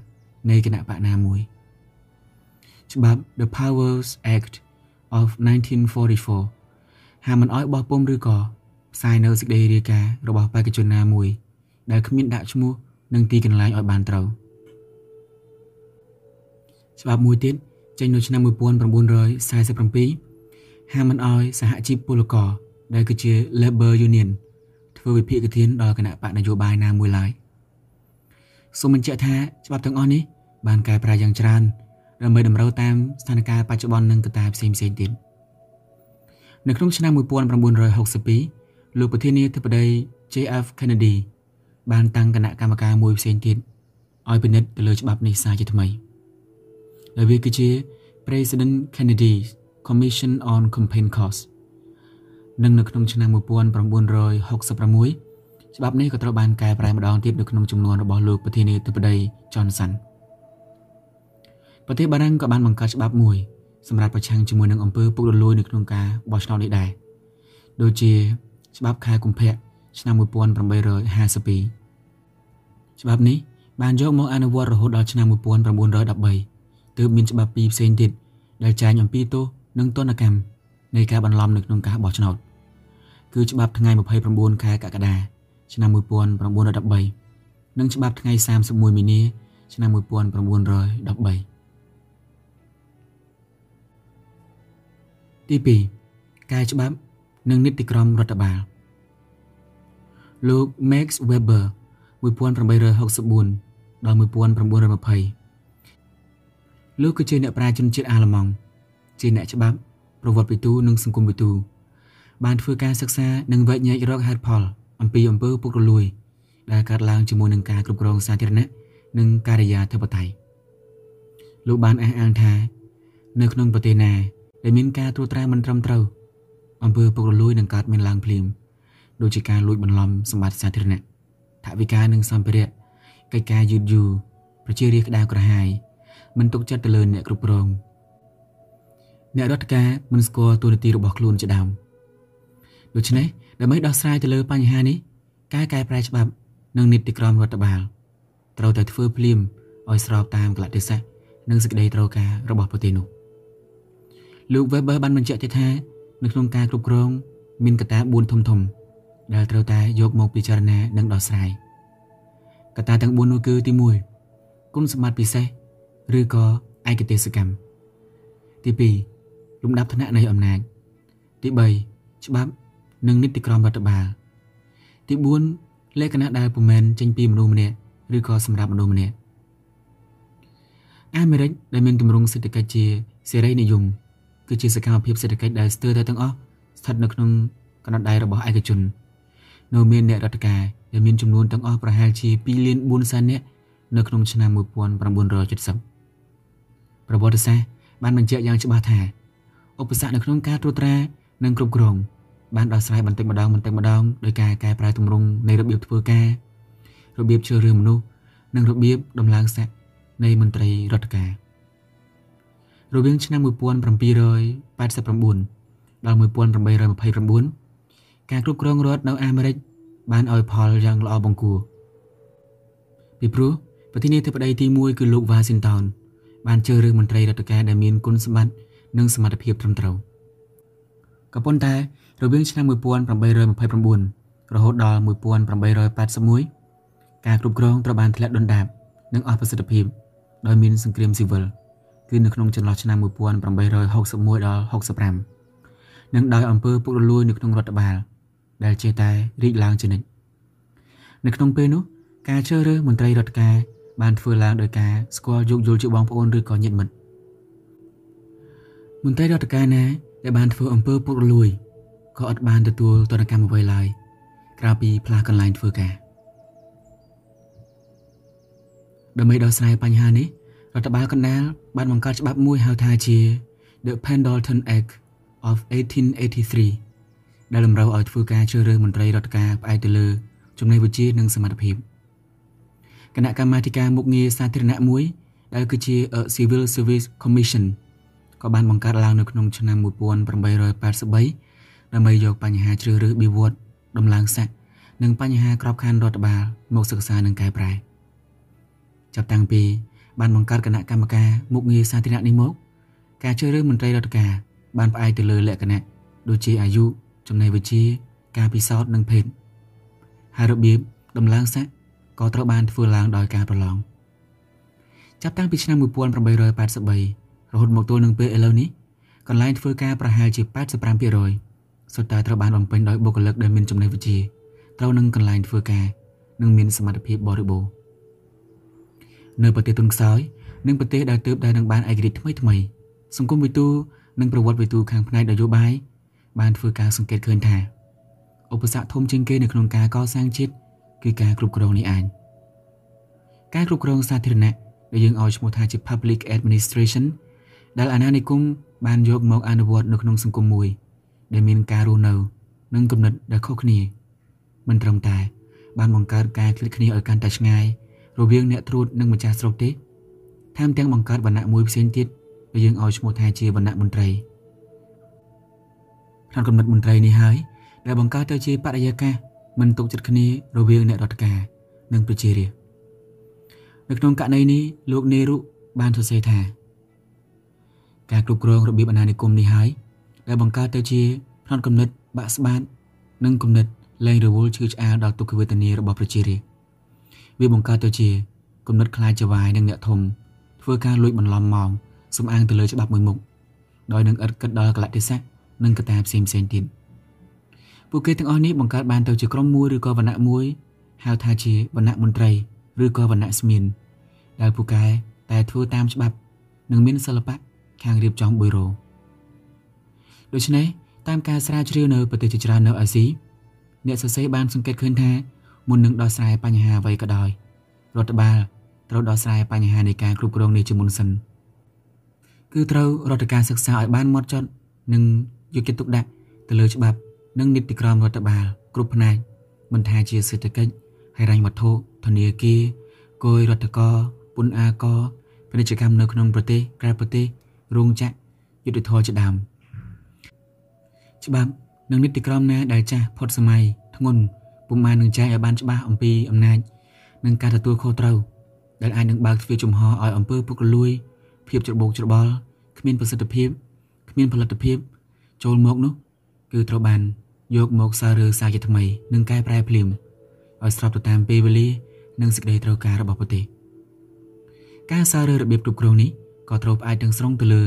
នៃគណៈបកណាមួយ ច្បាប់ The Powers Act of 1944ហាមមិនអោយបោះពុំឬក៏ផ្សាយនៅសេចក្តីរាយការណ៍របស់បេក្ខជនណាមួយ ដែលគ្មានដាក់ឈ្មោះនិងទីកន្លែងឲ្យបានត្រូវច្បាប់មួយទៀតចេញនៅឆ្នាំ1947ហាមមិនអោយសហជីពពលករដែលគឺជា Labor Union ធ្វើវិភាគទានដល់គណៈបកនយោបាយណាមួយឡើយសូមបញ្ជាក់ថាច្បាប់ទាំងអស់នេះបានកែប្រែយ៉ាងច្រើន ដើម្បីតម្រូវតាមស្ថានភាពបច្ចុប្បន្ននិងកត្តាផ្សេងៗទៀតនៅក្នុងឆ្នាំ1962លោកប្រធានាធិបតី JF Kennedy បានតាំងគណៈកម្មការមួយផ្សេងទៀតឲ្យពិនិត្យទៅលើច្បាប់នេះសាជាថ្មីដែលវាគឺជា President Kennedy Commission on Campaign Costs និងនៅក្នុងឆ្នាំ1966ច្បាប់នេះក៏ត្រូវបានកែប្រែម្ដងទៀតនៅក្នុងចំនួនរបស់លោកប្រធានាធិបតី Johnson ប្រទេសបារាំងក៏បានបង្កើតច្បាប់មួយសម្រាប់ប្រឆាំងជាមួយនឹងអំពើពុករលួយនៅក្នុងការបោះឆ្នោតនេះដែរដូចជាច្បាប់ខែកុម្ភៈឆ្នាំ1852ច្បាប់នេះបានយកមកអនុវត្តរហូតដល់ឆ្នាំ1913ទើបមានច្បាប់ពីរផ្សេងទៀតដែលចែងអំពីទោសនិងទណ្ឌកម្មនៃការបន្លំនៅក្នុងការបោះឆ្នោតគឺច្បាប់ថ្ងៃ29ខែកក្កដាឆ្នាំ1913និងច្បាប់ថ្ងៃ31មីនាឆ្នាំ1913 ទី2កែច្បាប់និងនីតិក្រមរដ្ឋបាលលោក Max Weber 1864ដល់1920លោកគឺជាអ្នកប្រាជ្ញជនជាតិអាល្លឺម៉ង់ជាអ្នកច្បាប់ប្រវត្តិវិទូនិងសង្គមវិទូបានធ្វើការសិក្សានិងវែកញែករកហេតុផលអំពីអំពើពុករលួយ ដែលកើតឡើងជាមួយនឹងការគ្រប់គ្រងសាធារណៈនិងការិយាធិបតេយ្យលោកបានអះអាងថា នៅក្នុងប្រទេសណា ដែលមានការត្រួតត្រាមិនត្រឹមត្រូវអំពើពុករលួយនឹងកើតមានឡើងភ្លាមដូចជាការលួចបន្លំសម្បត្តិសាធារណៈថវិកានិងសម្ភារៈកិច្ចការយឺតយូរប្រជារាស្ត្រក្តៅក្រហាយមិនទុកចិត្តទៅលើអ្នកគ្រប់គ្រងអ្នករដ្ឋការមិនស្គាល់ទូនាទីរបស់ខ្លួនជាដើមដូច្នេះដើម្បីដោះស្រាយទៅលើបញ្ហានេះការកែប្រែច្បាប់និងនីតិក្រមរដ្ឋបាលត្រូវតែធ្វើភ្លាមឲ្យស្របតាមកលៈទេសៈនិងសេចក្តីត្រូវការរបស់ប្រទេសនោះ លោក Weber បានបញ្ជាក់ទៀតថានៅក្នុងការគ្រប់គ្រងមានកត្តា4ធំធំ ដែលត្រូវតែយកមកពិចារណានិងដោះស្រាយកត្តាទាំង4នោះគឺទី1គុណសម្បត្តិពិសេសឬក៏ឯកទេសកម្មទី2លំដាប់ឋានៈនៃអំណាចទី3ច្បាប់និងនីតិក្រមរដ្ឋបាលទី4លក្ខណៈដែលពុំមែនចេញពីមនុស្សម្នាក់ឬក៏សម្រាប់មនុស្សម្នាក់អាមេរិកដែលមានទម្រង់សេដ្ឋកិច្ចជាសេរីនិយម គឺជាសកម្មភាពសេដ្ឋកិច្ចដែលស្ទើរតែទាំងអស់ស្ថិតនៅក្នុងកណ្ដាលដៃរបស់ឯកជន នៅមានអ្នករដ្ឋការដែលមានចំនួនទាំងអស់ប្រហែលជា2លាន4សែននាក់នៅក្នុងឆ្នាំ1970ប្រវត្តិសាស្ត្របានបញ្ជាក់យ៉ាងច្បាស់ថាឧបសគ្គនៅក្នុងការត្រួតត្រានិងគ្រប់គ្រងបានដោះស្រាយបន្តិចម្ដងបន្តិចម្ដងដោយការកែប្រែទម្រង់នៃរបៀបធ្វើការរបៀបជ្រើសរើសមនុស្សនិងរបៀបដំឡើងស័ក្តិនៃមន្ត្រីរដ្ឋការ រវាងឆ្នាំ1789ដល់1829ការគ្រប់គ្រងរដ្ឋនៅអាមេរិកបានឲ្យផលយ៉ាងល្អបង្គួរពីព្រោះប្រធានាធិបតីទី1គឺលោកវ៉ាស៊ីនតោនបានជ្រើសរើសមន្ត្រីរដ្ឋការដែលមានគុណសម្បត្តិនិងសមត្ថភាពត្រឹមត្រូវក៏ប៉ុន្តែរវាងឆ្នាំ1829រហូតដល់1881ការគ្រប់គ្រងត្រូវបានធ្លាក់ដុនដាបនិងអស់ប្រសិទ្ធភាពដោយមានសង្គ្រាមស៊ីវិល គឺនៅក្នុងចន្លោះឆ្នាំ1861ដល់65និងដោយអំពើពុករលួយនៅក្នុងរដ្ឋបាល ដែលជាតែរីកឡើងជានិច្ចនៅក្នុងពេលនោះការជ្រើសរើសមន្ត្រីរដ្ឋការបានធ្វើឡើងដោយការស្គាល់យោគយល់ជាបងប្អូនឬក៏ញាតិមិត្តមន្ត្រីរដ្ឋការណាដែលបានធ្វើអំពើពុករលួយក៏អត់បានទទួលទណ្ឌកម្មអ្វីឡើយក្រៅពីផ្លាស់កន្លែងធ្វើការដើម្បីដោះស្រាយបញ្ហានេះ រដ្ឋបាលកណ្ដាលបានបង្កើតច្បាប់មួយហៅថាជា The Pendleton Act of 1883ដែលតម្រូវឲ្យធ្វើការជ្រើសរើសមន្ត្រីរដ្ឋការផ្អែកទៅលើចំណេះវិជ្ជានិងសមត្ថភាពគណៈកម្មាធិការមុខងារសាធារណៈមួយដែលគឺជា Civil Service Commission ក៏បានបង្កើតឡើងនៅក្នុងឆ្នាំ1883ដើម្បីយកបញ្ហាជ្រើសរើសបៀវត្សដំឡើងស័ក្តិនិងបញ្ហាក្របខ័ណ្ឌរដ្ឋបាលមកសិក្សានិងកែប្រែចាប់តាំងពី បានបង្កើតគណៈកម្មការមុខងារសាធារណៈនេះមកការជ្រើសរើសមន្ត្រីរដ្ឋការបានផ្អែកទៅលើលក្ខណៈដូចជាអាយុចំណេះវិជ្ជា ការពិសោធន៍និងភេទហើយរបៀបដំឡើងស័ក្តិក៏ត្រូវបានធ្វើឡើងដោយការប្រឡងចាប់តាំងពីឆ្នាំ1883រហូតមកទល់នឹងពេលឥឡូវនេះកន្លែងធ្វើការប្រហែលជា85%សុទ្ធតែត្រូវបានបំពេញដោយបុគ្គលិកដែលមានចំណេះវិជ្ជាត្រូវនឹងកន្លែងធ្វើការនិងមានសមត្ថភាពបរិបូរណ៍ នៅប្រទេសទុនខ្សោយនិងប្រទេសដែលទើបតែនឹងបានឯករាជ្យថ្មីថ្មីសង្គមវិទូនិងប្រវត្តិវិទូខាងផ្នែកនយោបាយបានធ្វើការសង្កេតឃើញថាឧបសគ្គធំជាងគេនៅក្នុងការកសាងជាតិគឺការគ្រប់គ្រងនេះឯងការគ្រប់គ្រងសាធារណៈដែលយើងឲ្យឈ្មោះថាជា public administration ដែលអាណានិគមបានយកមកអនុវត្តនៅក្នុងសង្គមមួយ ដែលមានការរស់នៅ និងគំនិតដែលខុសគ្នាមិនត្រឹមតែបានបង្កើតការឃ្លាតគ្នាឲ្យកាន់តែឆ្ងាយ រវាងអ្នកត្រួតនិងម្ចាស់ស្រុកទេថែមទាំងបង្កើតវណ្ណៈមួយផ្សេងទៀតដែលយើងឲ្យឈ្មោះថាជាវណ្ណៈមន្ត្រីផ្នែកគំនិតមន្ត្រីនេះហើយដែលបង្កើតទៅជាបរិយាកាសមិនទុកចិត្តគ្នារវាងអ្នករដ្ឋការនិងប្រជារាស្ត្រនៅក្នុងករណីនេះលោកនេរុបានសរសេរថាការគ្រប់គ្រងរបៀបអាណានិគមនេះហើយដែលបង្កើតទៅជាផ្នត់គំនិតបាក់ស្បាតនិងគំនិតលែងរវល់ឈឺឆ្អាលដល់ទុក្ខវេទនារបស់ប្រជារាស្ត្រ វាបង្កើតទៅជាគំនិតខ្លាចចវាយនិងអ្នកធំធ្វើការលួចបន្លំម៉ោងសំអាងទៅលើច្បាប់មួយមុខដោយនឹងឥតគិតដល់កលៈទេសៈនិងកត្តាផ្សេងផ្សេងទៀតពួកគេទាំងអស់នេះបង្កើតបានទៅជាក្រុមមួយឬក៏វណ្ណៈមួយហៅថាជាវណ្ណៈមន្ត្រីឬក៏វណ្ណៈស្មៀនដែលពួកគេតែធ្វើតាមច្បាប់និងមានសិល្បៈខាងរៀបចំបុយរោដូច្នេះតាមការស្រាវជ្រាវនៅប្រទេសជាច្រើននៅអាស៊ីអ្នកសរសេរបានសង្កេតឃើញថា មុននឹងដោះស្រាយបញ្ហាអ្វីក៏ដោយរដ្ឋបាលត្រូវដោះស្រាយបញ្ហានៃការគ្រប់គ្រងនេះជាមុនសិនគឺត្រូវរដ្ឋការសិក្សាឲ្យបានម៉ត់ចត់និងយកចិត្តទុកដាក់ទៅលើច្បាប់និងនីតិក្រមរដ្ឋបាលគ្រប់ផ្នែកមិនថាជាសេដ្ឋកិច្ចហិរញ្ញវត្ថុធនាគារគយរដ្ឋកោពន្ធអាកោពាណិជ្ជកម្មនៅក្នុងប្រទេសក្រៅប្រទេសរោងចក្រយុទ្ធធរជាដើមច្បាប់និងនីតិក្រមណាដែលចាស់ផុតសម័យធ្ងន់ ពុំបាននឹងចែកឲ្យបានច្បាស់អំពីអំណាចនិងការទទួលខុសត្រូវដែលអាចនឹងបើកទ្វារចំហឲ្យអំពើពុករលួយភាពច្របូកច្របល់គ្មានប្រសិទ្ធភាពគ្មានផលិតភាពចូលមកនោះ គឺត្រូវបាន យកមកសាររើសារជាថ្មីនិងកែប្រែភ្លាមឲ្យស្របទៅតាមពេលវេលា និងសេចក្តីត្រូវការរបស់ប្រទេសការសាររើរបៀបគ្រប់គ្រងនេះក៏ត្រូវផ្អែកទាំងស្រុងទៅលើ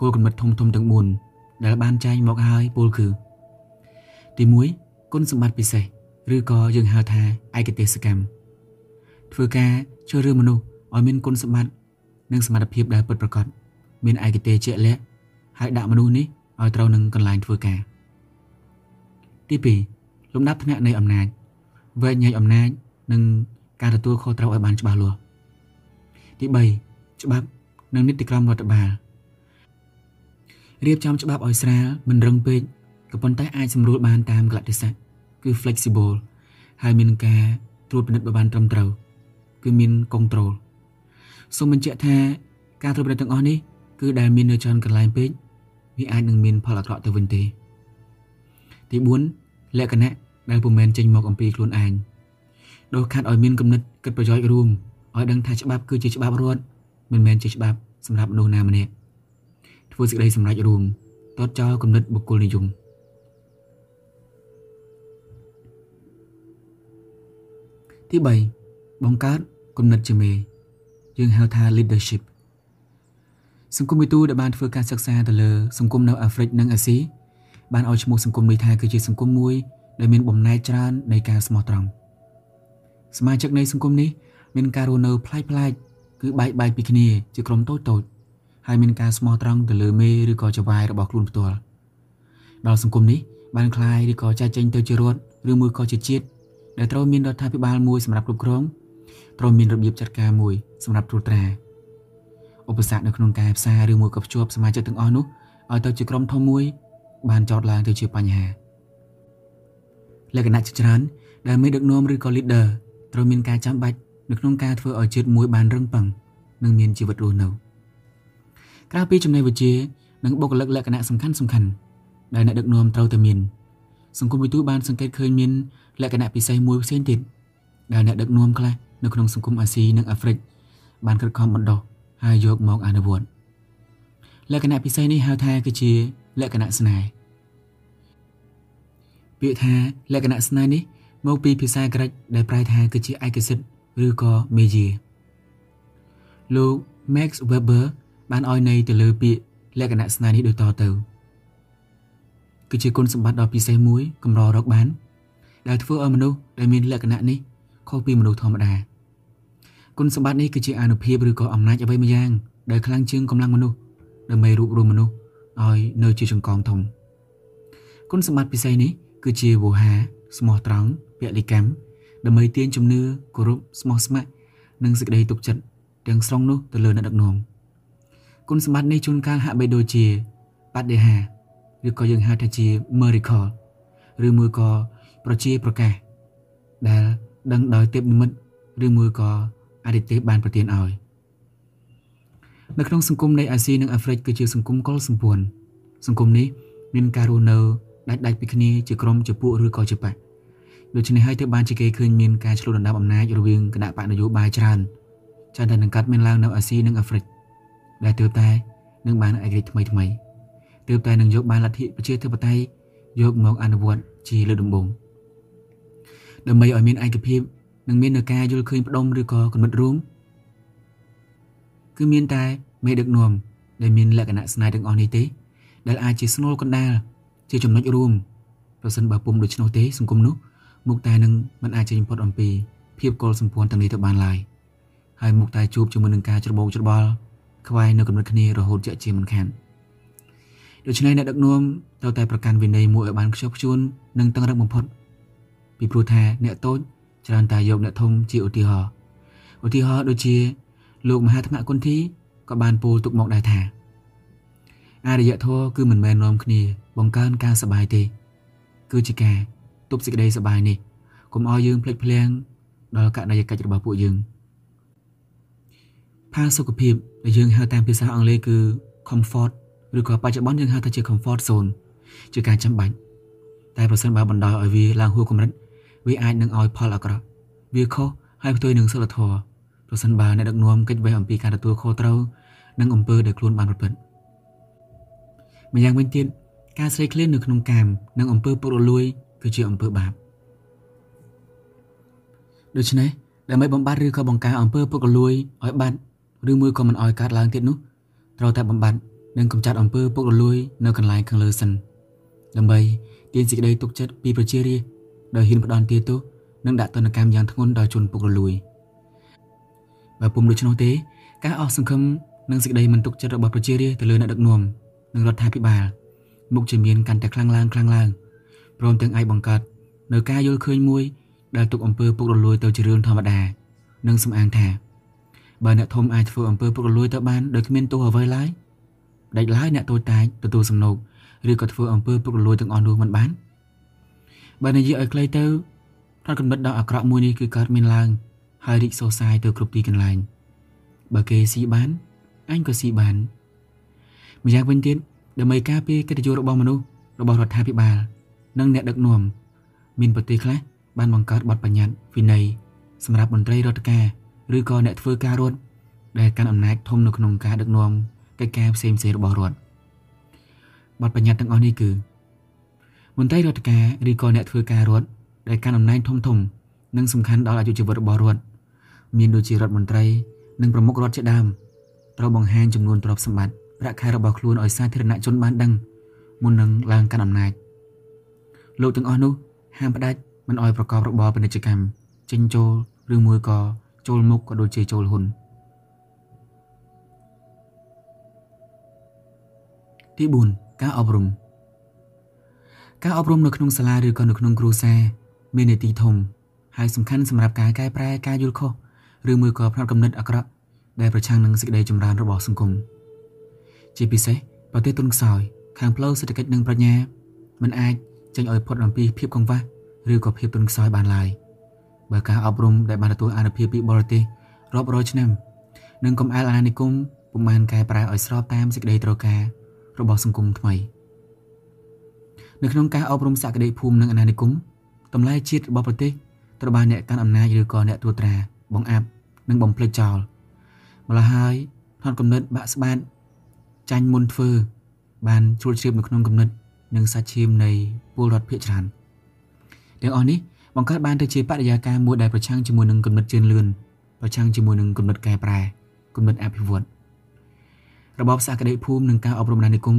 គោលគំនិតធំធំទាំង4ដែលបានចែងមកហើយពលគឺ ទី1គុណសម្បត្តិពិសេស ឬក៏យើងហៅថាឯកទេសកម្មធ្វើការជ្រើសរើសមនុស្សឲ្យមានគុណសម្បត្តិនិងសមត្ថភាពដែលពិតប្រាកដមានឯកទេសជាក់លាក់ហើយដាក់មនុស្សនេះឲ្យត្រូវនឹងកន្លែងធ្វើការទី2លំដាប់ថ្នាក់នៃអំណាចវែងញែកអំណាចនិងការទទួលខុសត្រូវឲ្យបានច្បាស់លាស់ទី3ច្បាប់និងនីតិក្រមរដ្ឋបាលរៀបចំច្បាប់ឲ្យស្រាលមិនរឹងពេកក៏ប៉ុន្តែអាចសម្រួលបានតាមកលៈទេសៈ គឺ flexible ហើយមានការត្រួតពិនិត្យបានត្រឹមត្រូវ គឺមាន control សូមបញ្ជាក់ថាការត្រួតពិនិត្យទាំងអស់នេះគឺដែលមាននៅច្រើនកន្លែងពេកវាអាចនឹងមានផលអាក្រក់ទៅវិញទេទី4លក្ខណៈដែលពុំមែនចេញមកអំពីខ្លួនឯងដោះខាត់ឲ្យមានគំនិតគិតប្រយោជន៍រួមឲ្យដឹងថាច្បាប់គឺជាច្បាប់រដ្ឋមិនមែនជាច្បាប់សម្រាប់មនុស្សណាម្នាក់ធ្វើសេចក្តីសម្រេចរួមតតចោលគំនិតបុគ្គលនិយម ទី3បង្កើតគំនិតជាមេយើងហៅថា leadership សង្គមវិទូដែលបានធ្វើការសិក្សាទៅលើសង្គមនៅអាហ្វ្រិកនិងអាស៊ីបានឲ្យឈ្មោះសង្គមនេះថាគឺជាសង្គមមួយដែលមានបំណែកច្រើននៃការស្មោះត្រង់សមាជិកនៃសង្គមនេះមានការរស់នៅប្លែកៗគឺបែកបាក់ពីគ្នាជាក្រុមតូចតូចហើយមានការស្មោះត្រង់ទៅលើមេឬក៏ចវាយរបស់ខ្លួនផ្ទាល់ដល់សង្គមនេះបានคลายឬក៏ចែកចេញទៅជារដ្ឋឬមួយក៏ជាជាតិ ដែលត្រូវមានរដ្ឋាភិបាលមួយសម្រាប់គ្រប់គ្រងត្រូវមានរបៀបចាត់ការមួយសម្រាប់ត្រួតត្រាឧបសគ្គនៅក្នុងការផ្សារឬមួយក៏ភ្ជាប់សមាជិកទាំងអស់នោះឲ្យទៅជាក្រុមធំមួយ បានចោតឡើងទៅជាបញ្ហាលក្ខណៈជាច្រើនដែលមេដឹកនាំឬក៏ leader ត្រូវមានការចាំបាច់នៅក្នុងការធ្វើឲ្យជាតិមួយបានរឹងប៉ឹងនិងមានជីវិតរស់នៅក្រៅពីចំណេះវិជ្ជានិងបុគ្គលិកលក្ខណៈសំខាន់សំខាន់ដែលអ្នកដឹកនាំត្រូវតែមាន សង្គមវិទូបានសង្កេតឃើញមានលក្ខណៈពិសេសមួយផ្សេងទៀតដែលអ្នកដឹកនាំខ្លះនៅក្នុងសង្គមអាស៊ីនិងអាហ្វ្រិកបានខិតខំបណ្ដុះហើយយកមកអនុវត្តលក្ខណៈពិសេសនេះហៅថាគឺជាលក្ខណៈស្នេហ៍ពាក្យថាលក្ខណៈស្នេហ៍នេះមកពីភាសាក្រិកដែលប្រែថាគឺជាឯកសិទ្ធិឬក៏មេយាលោក Max Weber បានឲ្យន័យទៅលើពាក្យលក្ខណៈស្នេហ៍នេះដូចតទៅ គឺជាគុណសម្បត្តិដ៏ពិសេសមួយកម្ររកបាន ដែលធ្វើឲ្យមនុស្សដែលមានលក្ខណៈនេះខុសពីមនុស្សធម្មតាគុណសម្បត្តិនេះគឺជាអានុភាពឬក៏អំណាចអ្វីមួយយ៉ាងដែលខ្លាំងជាងកម្លាំងមនុស្សដើម្បីរួបរวมមនុស្សឲ្យនៅជាចង្កងធំគុណសម្បត្តិពិសេសនេះគឺជាវោហាស្មោះត្រង់ពលិកម្មដើម្បីទាញជំនឿគោរពស្មោះស្ម័គ្រនិងសេចក្តីទុកចិត្តទាំងស្រុងនោះទៅលើអ្នកដឹកនាំគុណសម្បត្តិនេះជួនកាលហាក់បីដូចជាបដិហា ឬក៏យើងហៅថាជា miracle ឬមួយក៏ប្រជាប្រកាសដែលដឹងដោយទេពនិមិត្តឬមួយក៏អរិទេពបានប្រទានឲ្យនៅក្នុងសង្គមនៃអាស៊ីនិងអាហ្វ្រិកគឺជាសង្គមកុលសម្ព័ន្ធសង្គមនេះមានការរស់នៅដាច់ដាច់ពីគ្នាជាក្រុមជាពួកឬក៏ជាបកដូច្នេះហើយទើបបានជាគេឃើញមានការឆ្លុះដណ្ដើមអំណាចរវាងគណៈបកនយោបាយច្រើនច្រើនតែនឹងកាត់មានឡើងនៅអាស៊ីនិងអាហ្វ្រិកដែលទើបតែនឹងបានឯករាជ្យថ្មីថ្មី ទើបតែនឹងយកបានលទ្ធិប្រជាធិបតេយ្យយកមកអនុវត្តជាលើកដំបូងដើម្បីឲ្យមានឯកភាពនិងមាននៅការយល់ឃើញផ្ដុំឬក៏គំនិតរួមគឺមានតែមេដឹកនាំដែលមានលក្ខណៈស្នេហ៍ទាំងអស់នេះទេដែលអាចជាស្នូលកណ្ដាលជាចំណុចរួមប្រសិនបើពុំដូច្នោះទេសង្គមនោះមុខតែនឹងមិនអាចចេញផុតអំពីភាពកុលសម្ព័ន្ធទាំងនេះទៅបានឡើយហើយមុខតែជួបជាមួយនឹងការច្របូកច្របល់ខ្វាយនៅកម្រិតគ្នារហូតជាជាមិនខាន ដូច្នេះអ្នកដឹកនាំត្រូវតែប្រកាន់វិន័យមួយឲ្យបានខ្ជាប់ខ្ជួននិងតឹងរឹងបំផុតពីព្រោះថាអ្នកតូចច្រើនតែយកអ្នកធំជាឧទាហរណ៍ឧទាហរណ៍ដូចជាលោកមហាថ្មគុន្ធីក៏បានពោលទុកមកដែរថាអរិយធម៌គឺមិនមែននាំគ្នាបង្កើនការសបាយទេ គឺជាការទប់សេចក្តីសបាយនេះកុំឲ្យយើងភ្លេចភ្លាំងដល់ករណីកិច្ចរបស់ពួកយើងផាសុខភាពដែលយើងហៅតាមភាសាអង់គ្លេសគឺ comfort ឬក៏បច្ចុប្បន្នយើងហៅថាជា comfort zone ជាការចាំបាច់តែប្រសិនបើបណ្ដោយឲ្យវាឡើងហួសកម្រិតវាអាចនឹងឲ្យផលអាក្រក់វាខុសហើយផ្ទុយនឹងសិលធម៌ប្រសិនបើអ្នកដឹកនាំកិច្ចវេះអំពីការទទួលខុសត្រូវនិងអំពើដែលខ្លួនបានប្រព្រឹត្តម្យ៉ាងវិញទៀតការស្រេកឃ្លាននៅក្នុងកាមនិងអំពើពុករលួយគឺជាអំពើបាបដូច្នេះដើម្បីបំបត្តិឬក៏បង្ការអំពើពុករលួយឲ្យបាត់ឬមួយក៏មិនឲ្យកើតឡើងទៀតនោះត្រូវតែបំបត្តិ និងកម្ចាត់អំពើពុករលួយនៅកន្លែងខាងលើសិនដើម្បីទាញសេចក្តីទុកចិត្តពីប្រជារាស្ត្រដោយហ៊ានផ្ដន់ទាទោសនិងដាក់ទណ្ឌកម្មយ៉ាងធ្ងន់ដល់ជនពុករលួយបើពុំដូច្នោះទេការអស់សង្ឃឹមនិងសេចក្តីមិនទុកចិត្តរបស់ប្រជារាស្ត្រទៅលើអ្នកដឹកនាំនិងរដ្ឋាភិបាលមុខជាមានកាន់តែខ្លាំងឡើងខ្លាំងឡើងព្រមទាំងអាចបង្កើតនៅការយល់ឃើញមួយដែលទុកអំពើពុករលួយទៅជារឿងធម្មតានិងសំអាងថាបើអ្នកធំអាចធ្វើអំពើពុករលួយទៅបានដោយគ្មានទោសអ្វីឡើយ ដាច់ឡើយអ្នកតូចតាចទទួលសំណូកឬក៏ធ្វើអំពើពុករលួយទាំងអស់នោះមិនបានបើនិយាយឲ្យខ្លីទៅផ្នត់កំណត់ដ៏អាក្រក់មួយនេះគឺកើតមានឡើង ហើយរីកសូរសាយទៅគ្រប់ទីកន្លែងបើគេស៊ីបានអញក៏ស៊ីបានម្យ៉ាងវិញទៀតដើម្បីការពារកិត្តិយសរបស់មនុស្សរបស់រដ្ឋាភិបាល និងអ្នកដឹកនាំមានប្រទេសខ្លះបានបង្កើតបទបញ្ញត្តិវិន័យសម្រាប់មន្ត្រីរដ្ឋការឬក៏អ្នកធ្វើការរដ្ឋដែលកាន់អំណាចធំនៅក្នុងការដឹកនាំ កិច្ចការផ្សេងៗរបស់រដ្ឋបទបញ្ញត្តិទាំងអស់នេះគឺមន្ត្រីរដ្ឋការឬក៏អ្នកធ្វើការរដ្ឋដែលកាន់អំណាចធំធំនិងសំខាន់ដល់អាយុជីវិតរបស់រដ្ឋមានដូចជារដ្ឋមន្ត្រីនិងប្រមុខរដ្ឋជាដើមត្រូវបង្ហាញចំនួនទ្រព្យសម្បត្តិប្រាក់ខែរបស់ខ្លួនឲ្យសាធារណជនបានដឹងមុននឹងឡើងកាន់អំណាចលោកទាំងអស់នោះហាមផ្ដាច់មិនឲ្យប្រកបរបរពាណិជ្ជកម្មចិញ្ចូលឬមួយក៏ចូលមុខក៏ដូចជាចូលហ៊ុន ទី4ការអប់រំការអប់រំនៅក្នុងសាលាឬក៏នៅក្នុងគ្រួសារមាននីតិធំហើយសំខាន់សម្រាប់ការកែប្រែការយល់ខុសឬមួយក៏ផ្នត់គំនិតអាក្រក់ដែលប្រឆាំងនឹងសេចក្តីចម្រើនរបស់សង្គមជាពិសេសប្រទេសទុនខ្សោយខាងផ្លូវសេដ្ឋកិច្ចនិងប្រាជ្ញាមិនអាចចេញឲ្យផុតអំពីភាពកង្វះឬក៏ភាពទុនខ្សោយបានឡើយបើការអប់រំដែលបានទទួលអានុភាពពីបរទេសរាប់រយឆ្នាំនិងកំអែលអាណានិគមពុំបានកែប្រែឲ្យស្របតាមសេចក្តីត្រូវការ របស់សង្គមថ្មីនៅក្នុងការអប់រំសក្តិភូមិនិងអាណានិគមតម្លៃជាតិរបស់ប្រទេសត្រូវបានអ្នកកាន់អំណាចឬក៏អ្នកត្រួតត្រាបង្អាប់និងបំភ្លេចចោលម្ល៉េះហើយផ្នត់គំនិតបាក់ស្បាតចាញ់មុនធ្វើ បានជ្រួលជ្រាបនៅក្នុងគំនិត និងសាច់ឈាមនៃពលរដ្ឋភាគច្រើនទាំងអស់នេះបង្កើតបានទៅជាបរិយាកាសមួយដែលប្រឆាំងជាមួយនឹងគំនិតជឿនលឿនប្រឆាំងជាមួយនឹងគំនិតកែប្រែគំនិតអភិវឌ្ឍ របបសក្តិភូមិនិងការអប់រំអាណានិគម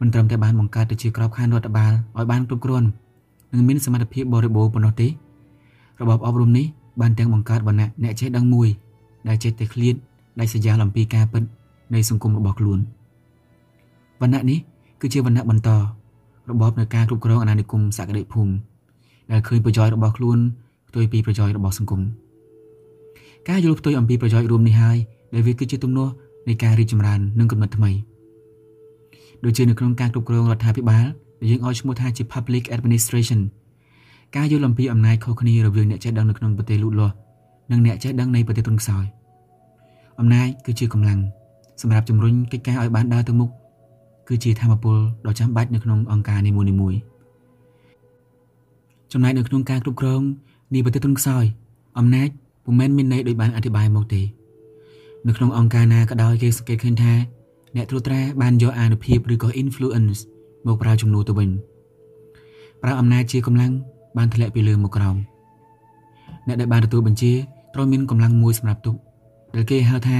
មិនត្រឹមតែបានបង្កើតទៅជាក្របខ័ណ្ឌរដ្ឋបាលឲ្យបានគ្រប់គ្រាន់និងមានសមត្ថភាពបរិបូរណ៍ប៉ុណ្ណោះទេរបបអប់រំនេះបានទាំងបង្កើតវណ្ណៈអ្នកចេះដឹងមួយ ដែលចេះតែឃ្លាតដាច់ស្រយាលអំពីការពិតនៃសង្គមរបស់ខ្លួនវណ្ណៈនេះគឺជាវណ្ណៈបន្តរបបនៃការគ្រប់គ្រងអាណានិគមសក្តិភូមិដែលឃើញប្រយោជន៍របស់ខ្លួនផ្ទុយពីប្រយោជន៍របស់សង្គមការយល់ផ្ទុយអំពីប្រយោជន៍រួមនេះហើយដែលវាគឺជាទំនាស់ នៃការរីកចម្រើននិងកំណត់ថ្មីដូចជានៅក្នុងការគ្រប់គ្រងរដ្ឋាភិបាលដែលយើងឲ្យឈ្មោះថាជា Public Administration ការយល់អំពីអំណាចខុសគ្នារវាងអ្នកចេះដឹងនៅក្នុងប្រទេសលូតលាស់និងអ្នកចេះដឹងនៃប្រទេសទុនខ្សោយអំណាចគឺជាកម្លាំងសម្រាប់ជំរុញកិច្ចការឲ្យបានដើរទៅមុខគឺជាធម៌ពលដ៏ចាំបាច់នៅក្នុងអង្គការនីមួយៗចំណែកនៅក្នុងការគ្រប់គ្រងនៃប្រទេសទុនខ្សោយអំណាចពុំមែនមានន័យដូចបានអធិប្បាយមកទេ នៅក្នុងអង្គការណាក៏ដោយគេសង្កេតឃើញថាអ្នកត្រួតត្រាបានយកអានុភាពឬក៏ influence មកប្រើជំនួសទៅវិញប្រើអំណាចជាកម្លាំងបានធ្លាក់ពីលើមកក្រោមអ្នកដែលបានទទួលបញ្ជាត្រូវមានកម្លាំងមួយសម្រាប់ទុកដែលគេហៅថា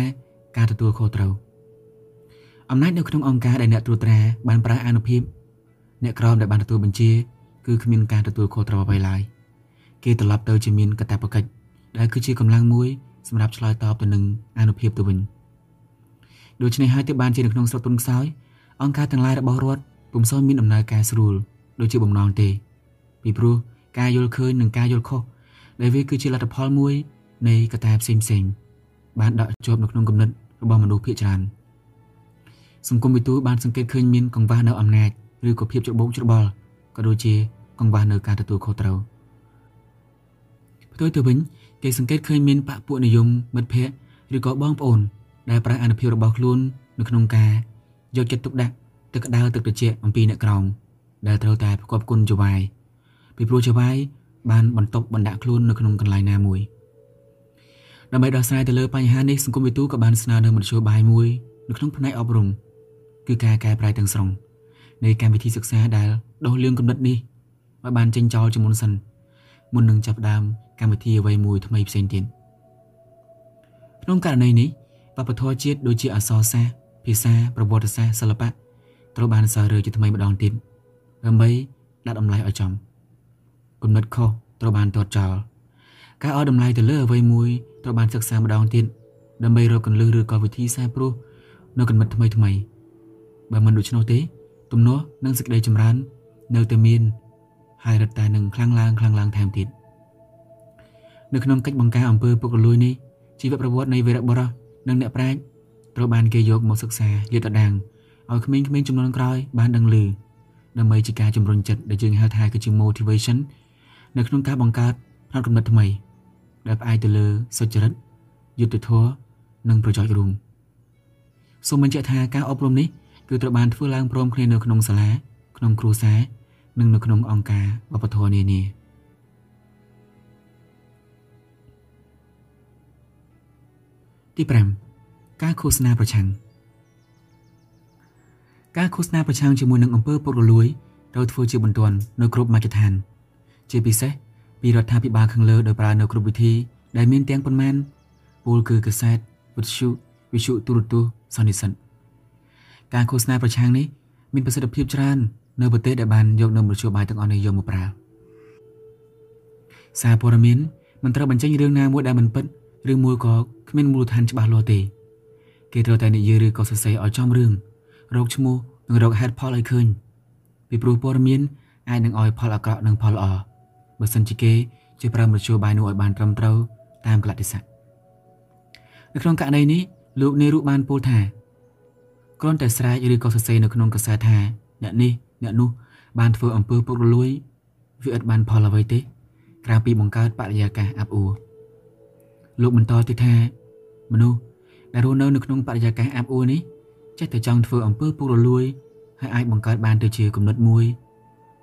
ការទទួលខុសត្រូវអំណាចនៅក្នុងអង្គការដែលអ្នកត្រួតត្រាបានប្រើអានុភាពអ្នកក្រមដែលបានទទួលបញ្ជាគឺគ្មានការទទួលខុសត្រូវអ្វីឡើយគេត្រឡប់ទៅជាមានកាតព្វកិច្ចដែលគឺជាកម្លាំងមួយ សម្រាប់ឆ្លើយតបទៅនឹងអានុភាពទៅវិញដូច្នេះហើយទើបបានជានៅក្នុងស្រុកទុនខ្សោយអង្គការទាំងឡាយរបស់រដ្ឋពុំសូវមានដំណើរការស្រួលដូចជាបំណងទេ ពីព្រោះការយល់ឃើញនិងការយល់ខុសដែលវាគឺជាលទ្ធផលមួយ នៃកត្តាផ្សេងផ្សេងបានដកជាប់នៅក្នុងគំនិតរបស់មនុស្សភាគច្រើនសង្គមវិទូបានសង្កេតឃើញមានកង្វះនៅអំណាចឬក៏ភាពច្របូកច្របល់ក៏ដូចជាកង្វះនៅការទទួលខុសត្រូវផ្ទុយទៅវិញ គេសង្កេតឃើញមានបពពួកនិយមមិត្តភ័ក្តិឬក៏បងប្អូន ដែលប្រើអនុភាពរបស់ខ្លួននៅក្នុងការយកចិត្តទុកដាក់ទឹកក្តៅទឹកត្រជាក់អំពីអ្នកក្រោមដែលត្រូវតែប្រកបគុណចវាយពីព្រោះចវាយបានបន្ទប់បណ្ដាក់ខ្លួននៅក្នុងកន្លែងណាមួយដើម្បីដោះស្រាយទៅលើបញ្ហានេះសង្គមវិទូក៏បានស្នើនៅមធ្យោបាយមួយនៅក្នុងផ្នែកអប់រំគឺការកែប្រែទាំងស្រុងនៃកម្មវិធីសិក្សាដែលដោះលឿងគំនិតនេះឲ្យបានចេញចោលជាមុនសិនមុននឹងចាប់ផ្ដើម កម្មវិធីអ្វីមួយថ្មីផ្សេងទៀតក្នុងករណីនេះវប្បធម៌ជាតិដូចជាអក្សរសាស្ត្រភាសាប្រវត្តិសាស្ត្រសិល្បៈត្រូវបានសើរើជាថ្មីម្ដងទៀតដើម្បីដាក់តម្លៃឲ្យចំគំនិតខុសត្រូវបានទាត់ចោលការឲ្យតម្លៃទៅលើអ្វីមួយត្រូវបានសិក្សាម្ដងទៀតដើម្បីរកកន្លឹះឬក៏វិធីសាស្ត្រព្រោះនៅគំនិតថ្មីថ្មីបើមិនដូច្នោះទេទំនាស់និងសេចក្តីចម្រើន នៅតែមាន ហើយរឹតតែនឹងខ្លាំងឡើងខ្លាំងឡើងថែមទៀត នៅក្នុងកិច្ចបង្ការអំពើពុករលួយនេះជីវប្រវត្តិនៃវីរបុរសនិងអ្នកប្រាជ្ញត្រូវបានគេយកមកសិក្សាលាតត្រដាងឲ្យក្មេងៗចំនួនក្រោយបានដឹងឮដើម្បីជាការជំរុញចិត្តដែលយើងហៅថាគឺជា motivation នៅក្នុងការបង្កើតផ្នត់គំនិតថ្មី ដែលផ្អែកទៅលើសុចរិតយុត្តិធម៌និងប្រយោជន៍រួមសូមបញ្ជាក់ថាការអប់រំនេះគឺត្រូវបានធ្វើឡើងព្រមគ្នានៅក្នុងសាលាក្នុងគ្រួសារនិងនៅក្នុងអង្គការវប្បធម៌នានា ទី5ការឃោសនាប្រឆាំងការឃោសនាប្រឆាំងជាមួយនឹងអំពើពុករលួយត្រូវធ្វើជាបន្ទាន់នៅគ្រប់មជ្ឈដ្ឋាន ជាពិសេសពីរដ្ឋាភិបាលខាងលើដោយប្រើនៅគ្រប់វិធីដែលមានទាំងប៉ុន្មានពលគឺកសែតវិទ្យុវិទ្យុទូរទស្សន៍សន្និសិទការឃោសនាប្រឆាំងនេះមានប្រសិទ្ធភាពច្រើននៅប្រទេសដែលបានយកនៅមធ្យោបាយទាំងអស់នេះយកមកប្រើសារព័ត៌មានមិនត្រូវបញ្ចេញរឿងណាមួយដែលមិនពិតឬមួយក៏ គ្មានមូលដ្ឋានច្បាស់លាស់ទេគេត្រូវតែនិយាយឬក៏សរសេរឲ្យចំរឿងរកឈ្មោះនិងរកហេតុផលឲ្យឃើញពីព្រោះព័ត៌មានអាចនឹងឲ្យផលអាក្រក់និងផលល្អបើសិនជាគេជួយប្រើមធ្យោបាយនោះឲ្យបានត្រឹមត្រូវតាមកលៈទេសៈនៅក្នុងករណីនេះលោកនេរុបានពោលថាគ្រាន់តែស្រែកឬក៏សរសេរនៅក្នុងកសែតថាអ្នកនេះអ្នកនោះបានធ្វើអំពើពុករលួយវាឥតបានផលអ្វីទេក្រៅពីបង្កើតបរិយាកាសអាប់អួរ លោកបន្តទៀតថាមនុស្សដែលរស់នៅនៅក្នុងបរិយាកាសអាប់អួរនេះចេះតែចង់ធ្វើអំពើពុករលួយហើយអាចបង្កើតបានទៅជាគំនិតមួយ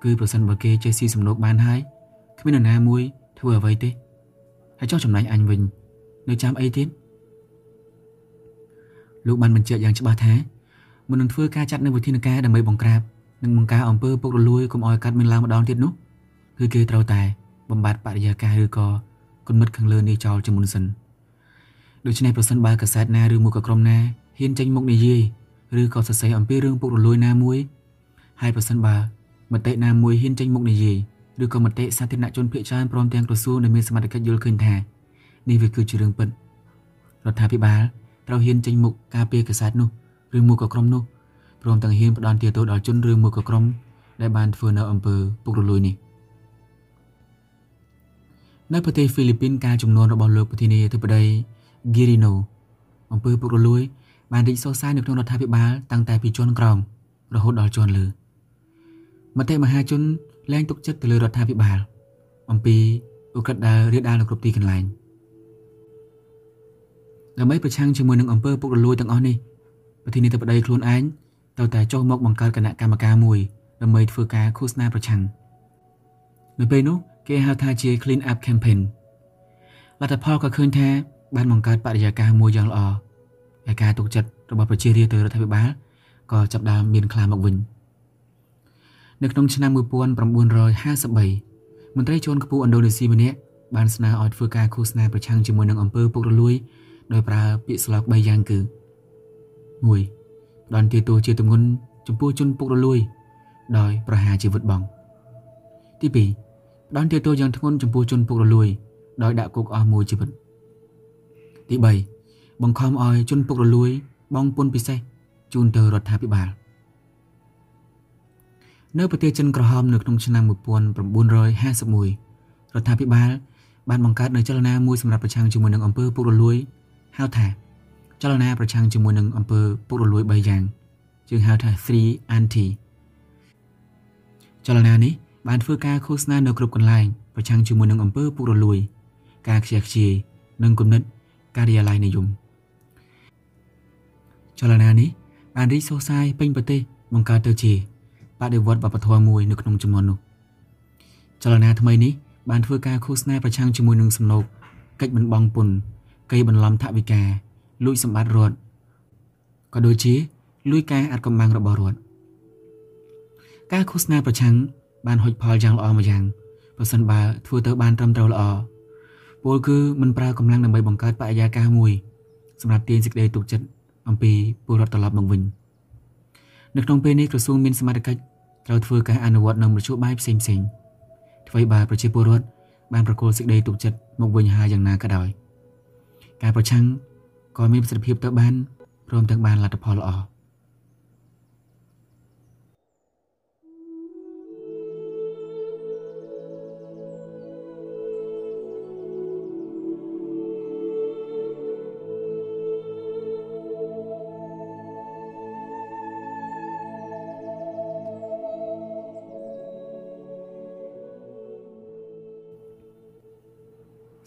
គឺប្រសិនបើគេចេះស៊ីសំណូកបានហើយគ្មាននរណាមួយធ្វើអ្វីទេហើយចោះចំណែកអញវិញ នៅចាំអីទៀតលោកបានបញ្ជាក់យ៉ាងច្បាស់ថាមុននឹងធ្វើការចាត់នៅវិធានការដើម្បីបង្ក្រាបនិងបង្ការអំពើពុករលួយកុំឲ្យកាត់មានឡើងម្ដងទៀតនោះគឺគេត្រូវតែបំបត្តិបរិយាកាសឬក៏ គុណមិត្តខាងលើនេះចោលជាមុនសិនដូច្នេះប្រសិនបើកាសែតណាឬមួយក៏ក្រុមណាហ៊ានចេញមុខនិយាយឬក៏សរសេរអំពីរឿងពុករលួយណាមួយហើយប្រសិនបើមតិណាមួយហ៊ានចេញមុខនិយាយឬក៏មតិសាធារណជនភាគច្រើនព្រមទាំងក្រសួងដែលមានសមត្ថកិច្ចយល់ឃើញថានេះវាគឺជារឿងពិតរដ្ឋាភិបាលត្រូវហ៊ានចេញមុខការពារកាសែតនោះឬមួយក៏ក្រុមនោះព្រមទាំងហ៊ានផ្ដន់ទាទោសដល់ជនឬមួយក៏ក្រុមដែលបានធ្វើនៅអំពើពុករលួយនេះ នៅប្រទេសហ្វីលីពីនការចំនួនរបស់លោកប្រធានាធិបតី Girino អំពើពុករលួយបានរីកសុសសាយនៅក្នុងរដ្ឋាភិបាលតាំងតែពីជាន់ក្រោមរហូតដល់ជាន់លើមតិមហាជនលែងទុកចិត្តទៅលើរដ្ឋាភិបាល អំពីឧក្រិដ្ឋដែលរាលដាលនៅគ្រប់ទីកន្លែងដើម្បីប្រឆាំងជាមួយនឹងអំពើពុករលួយទាំងអស់នេះប្រធានាធិបតីខ្លួនឯងត្រូវតែចុះមកបង្កើតគណៈកម្មការមួយដើម្បីធ្វើការឃោសនាប្រឆាំងនៅពេលនោះ គេហៅថាជា Clean Up Campaign លទ្ធផលក៏ឃើញថាបានបង្កើតបរិយាកាសមួយយ៉ាងល្អហើយការទុកចិត្តរបស់ប្រជារាស្ត្រទៅរដ្ឋាភិបាលក៏ចាប់ដើមមានខ្លាមកវិញនៅក្នុងឆ្នាំ1953មន្ត្រីជាន់ខ្ពស់ឥណ្ឌូនេស៊ីម្នាក់បានស្នើឲ្យធ្វើការឃោសនាប្រឆាំងជាមួយនឹងអំពើពុករលួយដោយប្រើពាក្យស្លោក3យ៉ាងគឺ1ផ្ដន់ទាទោសជាទម្ងន់ចំពោះជនពុករលួយ ដោយប្រហារជីវិតបងទី2 ផ្ដន់ទាទោសយ៉ាងធ្ងន់ចំពោះជនពុករលួយដោយដាក់គុកអស់មួយជីវិតទី3បង្ខំឲ្យជនពុករលួយបងពុនពិសេសជូនទៅរដ្ឋាភិបាលនៅប្រទេសចិនក្រហមនៅក្នុងឆ្នាំ1951រដ្ឋាភិបាលបានបង្កើតនូវចលនាមួយសម្រាប់ប្រឆាំងជាមួយនឹងអំពើពុករលួយហៅថាចលនាប្រឆាំងជាមួយនឹងអំពើពុករលួយ3យ៉ាងយើងហៅថា three anti ចលនានេះ បានធ្វើការឃោសនានៅគ្រប់កន្លែងប្រឆាំងជាមួយនឹងអំពើពុករលួយ ការខ្ជះខ្ជាយនិងគំនិតការិយាល័យនិយមចលនានេះបានរីកសុសសាយពេញប្រទេសបង្កើតទៅជាបដិវត្តវប្បធម៌មួយនៅក្នុងចំនួននោះចលនាថ្មីនេះបានធ្វើការឃោសនាប្រឆាំងជាមួយនឹងសំណូកកិច្ចមិនបង់ពន្ធកេរបន្លំថវិកាលួចសម្បត្តិរដ្ឋក៏ដូចជាលួចការអត់កំបាំងរបស់រដ្ឋការឃោសនាប្រឆាំង បានហុចផលយ៉ាងល្អមួយយ៉ាងប្រសិនបើធ្វើទៅបានត្រឹមត្រូវល្អពលគឺមិនប្រើកម្លាំងដើម្បីបង្កើតបរិយាកាសមួយសម្រាប់ទាញសេចក្តីទុកចិត្តអំពីពលរដ្ឋត្រឡប់មកវិញនៅក្នុងពេលនេះក្រសួងមានសមត្ថកិច្ចត្រូវធ្វើការអនុវត្តនៅមធ្យោបាយផ្សេងផ្សេងអ្វីបើប្រជាពលរដ្ឋបានប្រគល់សេចក្តីទុកចិត្តមកវិញហើយយ៉ាងណាក៏ដោយការប្រឆាំងក៏មានប្រសិទ្ធភាពទៅបានព្រមទាំងបានលទ្ធផលល្អ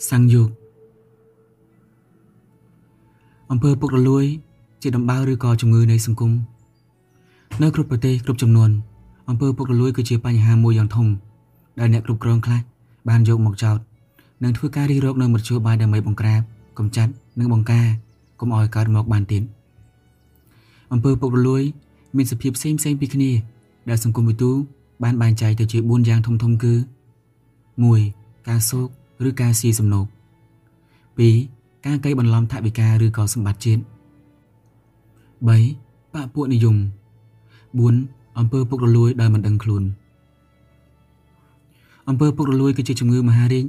សាំងយោគអំពើពុករលួយ ជាដំបៅឬក៏ជំងឺនៃសង្គមនៅគ្រប់ប្រទេសគ្រប់ចំនួនអំពើពុករលួយគឺជាបញ្ហាមួយយ៉ាងធំដែលអ្នកគ្រប់គ្រងខ្លះបានយកមកចោទនិងធ្វើការរិះរោចនៅមធ្យោបាយដើម្បីបង្ក្រាបកម្ចាត់និងបង្ការកុំឲ្យកើតមកបានទៀតអំពើពុករលួយ មានសភាពផ្សេងផ្សេងពីគ្នាដែលសង្គមវិទូបានបែងចែកទៅជា4យ៉ាងធំធំគឺ1ការសោក ឬការស៊ីសំណូក2ការកេងបន្លំថវិកាឬក៏សម្បត្តិជាតិ3បពពួកនិយម4អំពើពុករលួយដោយមិនដឹងខ្លួនអំពើពុករលួយគឺជាជំងឺមហារីក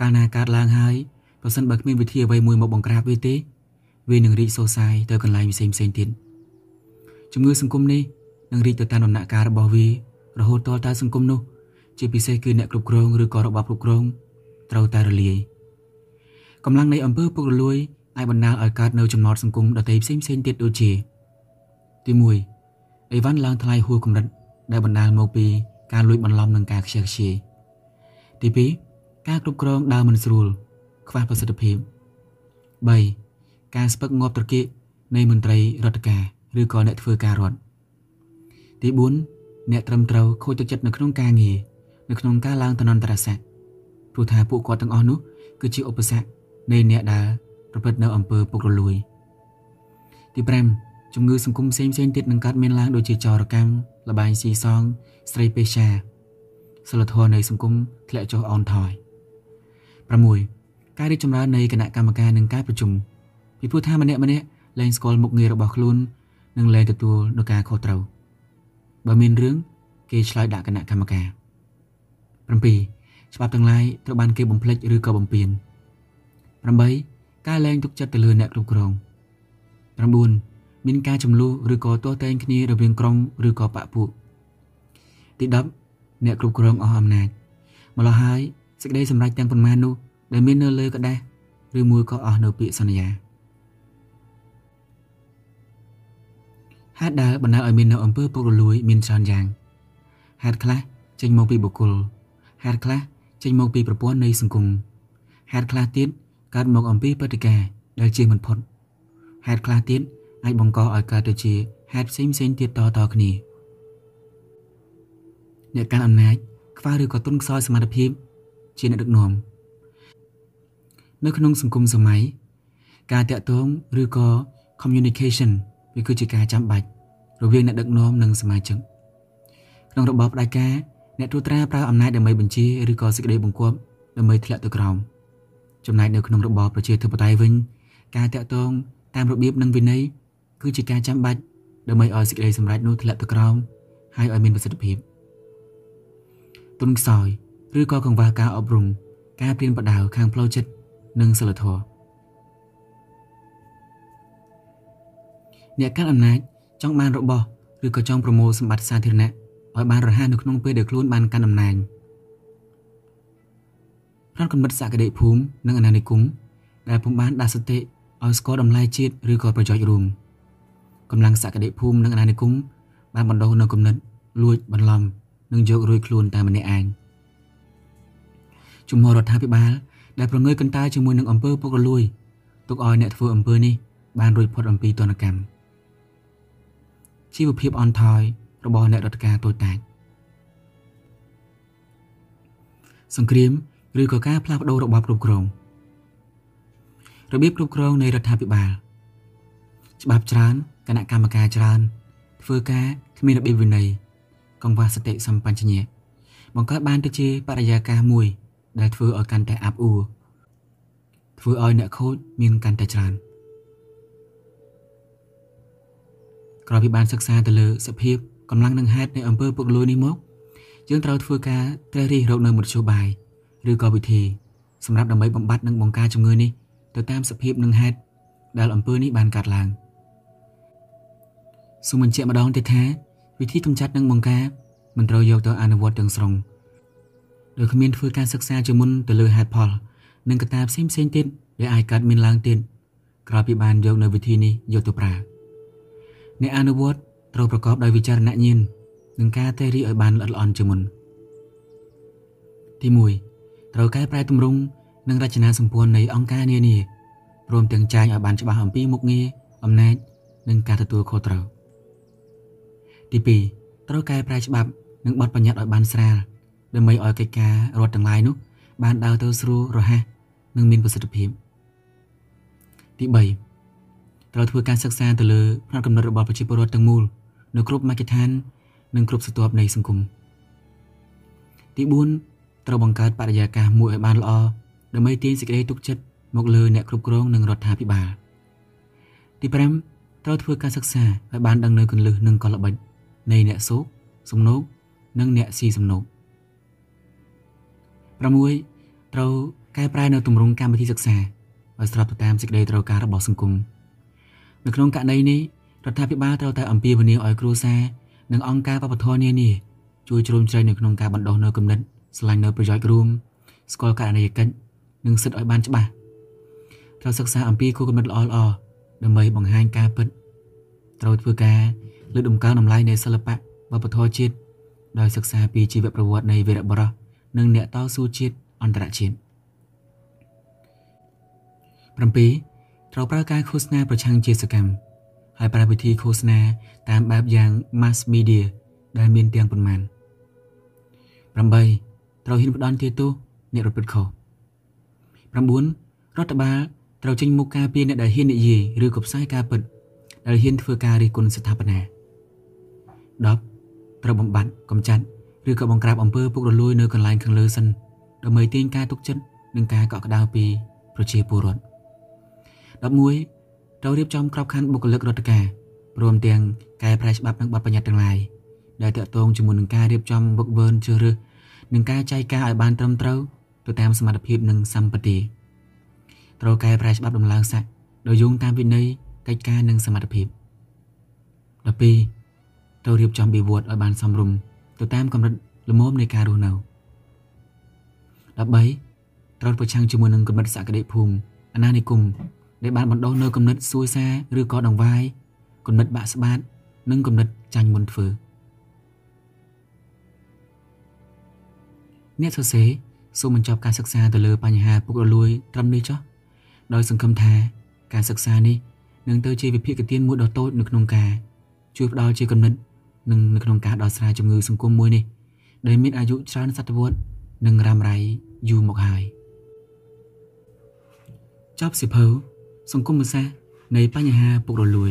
កាលណាកើតឡើងហើយប្រសិនបើគ្មានវិធីអ្វីមួយមកបង្ក្រាបវាទេវានឹងរីកសូរសាយទៅកន្លែងផ្សេងផ្សេងទៀតជំងឺសង្គមនេះនឹងរីកទៅតាមដំណាក់កាលរបស់វារហូតទាល់តែសង្គមនោះ ជាពិសេសគឺអ្នកគ្រប់គ្រងឬក៏របបគ្រប់គ្រង ត្រូវតែរលាយកម្លាំងនៃអំពើពុករលួយអាចបណ្ដាលឲ្យកើតនៅចំណោទសង្គមដទៃផ្សេងផ្សេងទៀតដូចជាទី1អីវ៉ាន់ឡើងថ្លៃហួសកម្រិតដែលបណ្ដាលមកពីការលួចបន្លំនិងការខ្ជិលខ្ជាយទី2ការគ្រប់គ្រងដើមមិនស្រួល ខ្វះប្រសិទ្ធភាព3ការស្ពឹកងាប់ត្រគាកនៃមន្ត្រីរដ្ឋការឬក៏អ្នកធ្វើការរដ្ឋទី4អ្នកត្រឹមត្រូវខូចទឹកចិត្តនៅក្នុងការងារនៅក្នុងការឡើងតំណន្តរស័ក្តិ ព្រោះថាពួកគាត់ទាំងអស់នោះគឺជាឧបសគ្គនៃអ្នកដែលប្រព្រឹត្តនៅអំពើពុករលួយទី5ជំងឺសង្គមផ្សេងផ្សេងទៀតនឹងកើតមានឡើងដូចជាចោរកម្មលបែងស៊ីសង ស្រីពេសាសិលធម៌នៃសង្គមធ្លាក់ចុះអន់ថយ6ការរីកចម្រើននៃគណៈកម្មការនិងការប្រជុំពីព្រោះថាម្នាក់ម្នាក់លែងស្គាល់មុខងាររបស់ខ្លួននិងលែងទទួលនូវការខុសត្រូវបើមានរឿងគេឆ្លើយដាក់គណៈកម្មការ7 ច្បាប់ទាំងឡាយត្រូវបានគេបំភ្លេចឬក៏បំពាន8ការលែងទុកចិត្តទៅលើអ្នកគ្រប់គ្រង9មានការចំនួនឬក៏ទាស់តែងគ្នារវាងក្រុមឬក៏បពពួកទី10អ្នកគ្រប់គ្រងអស់អំណាចម្ល៉េះហើយសេចក្តីសម្រេចទាំងប៉ុន្មាននោះដែលមាននៅលើกระดาษឬមួយក៏អស់នៅពាក្យសន្យាហេតុដែលបណ្ដាលឲ្យមាននៅអំពើពុករលួយមានច្រើនយ៉ាងហេតុខ្លះចេញមកពីបុគ្គលហេតុខ្លះ ចេញមកពីប្រព័ន្ធនៃសង្គមហេតុខ្លះទៀតកើតមកអំពីព្រឹត្តិការណ៍ដែលជាមិនផុតហេតុខ្លះទៀតអាចបង្កឲ្យកើតទៅជាហេតុផ្សេងផ្សេងទៀតតៗគ្នាអ្នកកាន់អំណាចខ្វះឬក៏ទុនខ្សោយសមត្ថភាព ជាអ្នកដឹកនាំនៅក្នុងសង្គមសម័យការតាក់ទងឬក៏ communication វាគឺជាការចាំបាច់រវាងអ្នកដឹកនាំនិងសមាជិកក្នុងរបបផ្ដាច់ការ អ្នកត្រួតត្រាប្រើអំណាចដើម្បីបញ្ជាឬក៏សេចក្តីបង្គាប់ដើម្បីធ្លាក់ទៅក្រោមចំណែកនៅក្នុងរបបប្រជាធិបតេយ្យវិញ ការតាក់ទងតាមរបៀបនិងវិន័យគឺជាការចាំបាច់ដើម្បីឲ្យសេចក្តីសម្រេចនោះធ្លាក់ទៅក្រោមហើយឲ្យមានប្រសិទ្ធភាពទុនខ្សោយឬក៏កង្វះការអប់រំការព្រៀនប្រដៅខាងផ្លូវចិត្តនិងសិលធម៌អ្នកកាន់អំណាចចង់បានរបស់ឬក៏ចង់ប្រមូលសម្បត្តិសាធារណៈ ឲ្យបានរហ័សនៅក្នុងពេលដែលខ្លួនបានកាន់អំណាចផ្នត់កំណត់សក្តិភូមិនិងអាណានិគមដែលពុំបានដាស់សតិឲ្យស្គាល់តម្លៃជាតិឬក៏ប្រយោជន៍រួមកម្លាំងសក្តិភូមិនិងអាណានិគមបានបណ្ដុះនៅគំនិតលួចបន្លំនិងយករួយខ្លួនតែម្នាក់ឯងជំហររដ្ឋាភិបាលដែលប្រងើយកន្តើយជាមួយនឹងអង្គើពុករលួយទុកឲ្យអ្នកធ្វើអំពើនេះបានរួចផុតអំពីទណ្ឌកម្មជីវភាពអន់ថយ របស់អ្នករដ្ឋការតូចតាចសង្គ្រាមឬក៏ការផ្លាស់ប្ដូររបបគ្រប់គ្រងរបៀបគ្រប់គ្រងនៃរដ្ឋាភិបាលច្បាប់ច្រើនគណៈកម្មការច្រើនធ្វើការគ្មានរបៀបវិន័យកង្វះសតិសម្បញ្ញៈបង្កើតបានទៅជាបរិយាកាសមួយ ដែលធ្វើឲ្យកាន់តែអាប់អួរធ្វើឲ្យអ្នកខូចមានកាន់តែច្រើនក្រោយពីបានសិក្សាទៅលើសភាព កម្លាំងនិងហេតុនៃអំពើពុករលួយនេះមកយើងត្រូវធ្វើការត្រិះរិះរកនៅមធ្យោបាយឬក៏វិធីសម្រាប់ដើម្បីបំបត្តិនិងបង្ការជំងឺនេះទៅតាមសភាពនិងហេតុដែលអំពើនេះបានកើតឡើងសូមបញ្ជាក់ម្ដងទៀតថាវិធីកម្ចាត់និងបង្ការមិនត្រូវយកទៅអនុវត្តទាំងស្រុងដោយគ្មានធ្វើការសិក្សាជាមុនទៅលើហេតុផល និងកត្តាផ្សេងផ្សេងទៀតដែលអាចកើតមានឡើងទៀតក្រោយពីបានយកនៅវិធីនេះយកទៅប្រើអ្នកអនុវត្ត ត្រូវប្រកបដោយវិចារណញ្ញាណនិងការតេរីឲ្យបានល្អិតល្អន់ជាមុនទី1ត្រូវកែប្រែទម្រង់និងរចនាសម្ព័ន្ធនៃអង្គការនានាព្រមទាំងចែងឲ្យបានច្បាស់អំពីមុខងារអំណាចនិងការទទួលខុសត្រូវទី2ត្រូវកែប្រែច្បាប់និងបទបញ្ញត្តិឲ្យបានស្រាលដើម្បីឲ្យកិច្ចការរដ្ឋទាំងឡាយនោះ បានដើរទៅស្រួលរហ័សនិងមានប្រសិទ្ធភាពទី3ត្រូវធ្វើការសិក្សាទៅលើផ្នត់គំនិតរបស់ប្រជាពលរដ្ឋទាំងមូល នៅគ្រប់មជ្ឈដ្ឋាន និងគ្រប់ស្រទាប់នៃសង្គមទី4ត្រូវបង្កើតបរិយាកាសមួយឲ្យបានល្អដើម្បីទាញសេចក្តីទុកចិត្តមកលើអ្នកគ្រប់គ្រងនិងរដ្ឋាភិបាលទី5ត្រូវធ្វើការសិក្សាឲ្យបានដឹងនៅគន្លឹះនិងកលល្បិចនៃអ្នកសោកសំណោកនិងអ្នកស៊ីសំណោក6ត្រូវកែប្រែនៅទម្រង់កម្មវិធីសិក្សាឲ្យស្របទៅតាមសេចក្តីត្រូវការរបស់សង្គមនៅក្នុងករណីនេះ រដ្ឋាភិបាលត្រូវតែអំពាវនាវឲ្យគ្រួសារនិងអង្គការវប្បធម៌នានាជួយជ្រោមជ្រែងនៅក្នុងការបណ្ដុះនៅគំនិតឆ្លាញ់នៅប្រយោជន៍រួមស្គាល់ករណីកិច្ចនិងសិទ្ធិឲ្យបានច្បាស់ត្រូវសិក្សាអំពីគោលគំនិតល្អៗដើម្បីបង្ហាញការពិតត្រូវធ្វើការលើកតម្កើងតម្លៃនៃសិល្បៈវប្បធម៌ជាតិដោយសិក្សាពីជីវប្រវត្តិនៃវីរបុរសនិងអ្នកតស៊ូជាតិអន្តរជាតិ7ត្រូវប្រើការឃោសនាប្រឆាំងជាសកម្ម ហើយប្រើវិធីឃោសនាតាមបែបយ៉ាង mass media ដែលមានទាំងប៉ុន្មាន8ត្រូវហ៊ានផ្ដន់ទាទោសអ្នករត់ពិតខុស9រដ្ឋបាលត្រូវចេញមុខការពារអ្នកដែលហ៊ាននិយាយឬក៏ផ្សាយការពិតដែលហ៊ានធ្វើការរិះគន់ស្ថាបនា10ត្រូវបំបត្តិកំចាត់ឬក៏បង្ក្រាបអំពើពុករលួយនៅកន្លែងខាងលើសិនដើម្បីទាញការទុកចិត្តនិងការកក់ក្ដៅពីប្រជាពលរដ្ឋ11 ត្រូវរៀបចំក្របខ័ណ្ឌបុគ្គលិករដ្ឋការព្រមទាំងកែប្រែច្បាប់និងបទបញ្ញត្តិទាំងឡាយដែលតាក់ទងជាមួយនឹងការរៀបចំវឹកវើជ្រើសរើសនិងការចែកការឲ្យបានត្រឹមត្រូវទៅតាមសមត្ថភាពនិងសម្បត្តិត្រូវកែប្រែច្បាប់ដំឡើងស័ក្តិដោយយោងតាមវិន័យកិច្ចការនិងសមត្ថភាព12ត្រូវរៀបចំបៀវត្សឲ្យបានសមរម្យទៅតាមកម្រិតល្មមនៃការរស់នៅ13ត្រូវប្រឆាំងជាមួយនឹងគំនិតសក្តិភូមិអាណានិគម ដែលបានបណ្ដុះនៅគំនិតសួយសារឬក៏ដង្វាយគំនិតបាក់ស្បាត និងគំនិតចាញ់មុនធ្វើអ្នកសរសេរសូមបញ្ចប់ការសិក្សាទៅលើបញ្ហាពុករលួយត្រឹមនេះចុះដោយសង្ឃឹមថាការសិក្សានេះនឹងទៅជាវិភាគទានមួយដ៏តូចនៅក្នុងការជួយផ្ដល់ជាគំនិតនិងនៅក្នុងការដោះស្រាយជំងឺសង្គមមួយនេះដែលមានអាយុច្រើនសតវត្សនិងរ៉ាំរ៉ៃយូរមកហើយចប់សិភៅ សង្គមសាស្ត្រនៃបញ្ហាពុករលួយ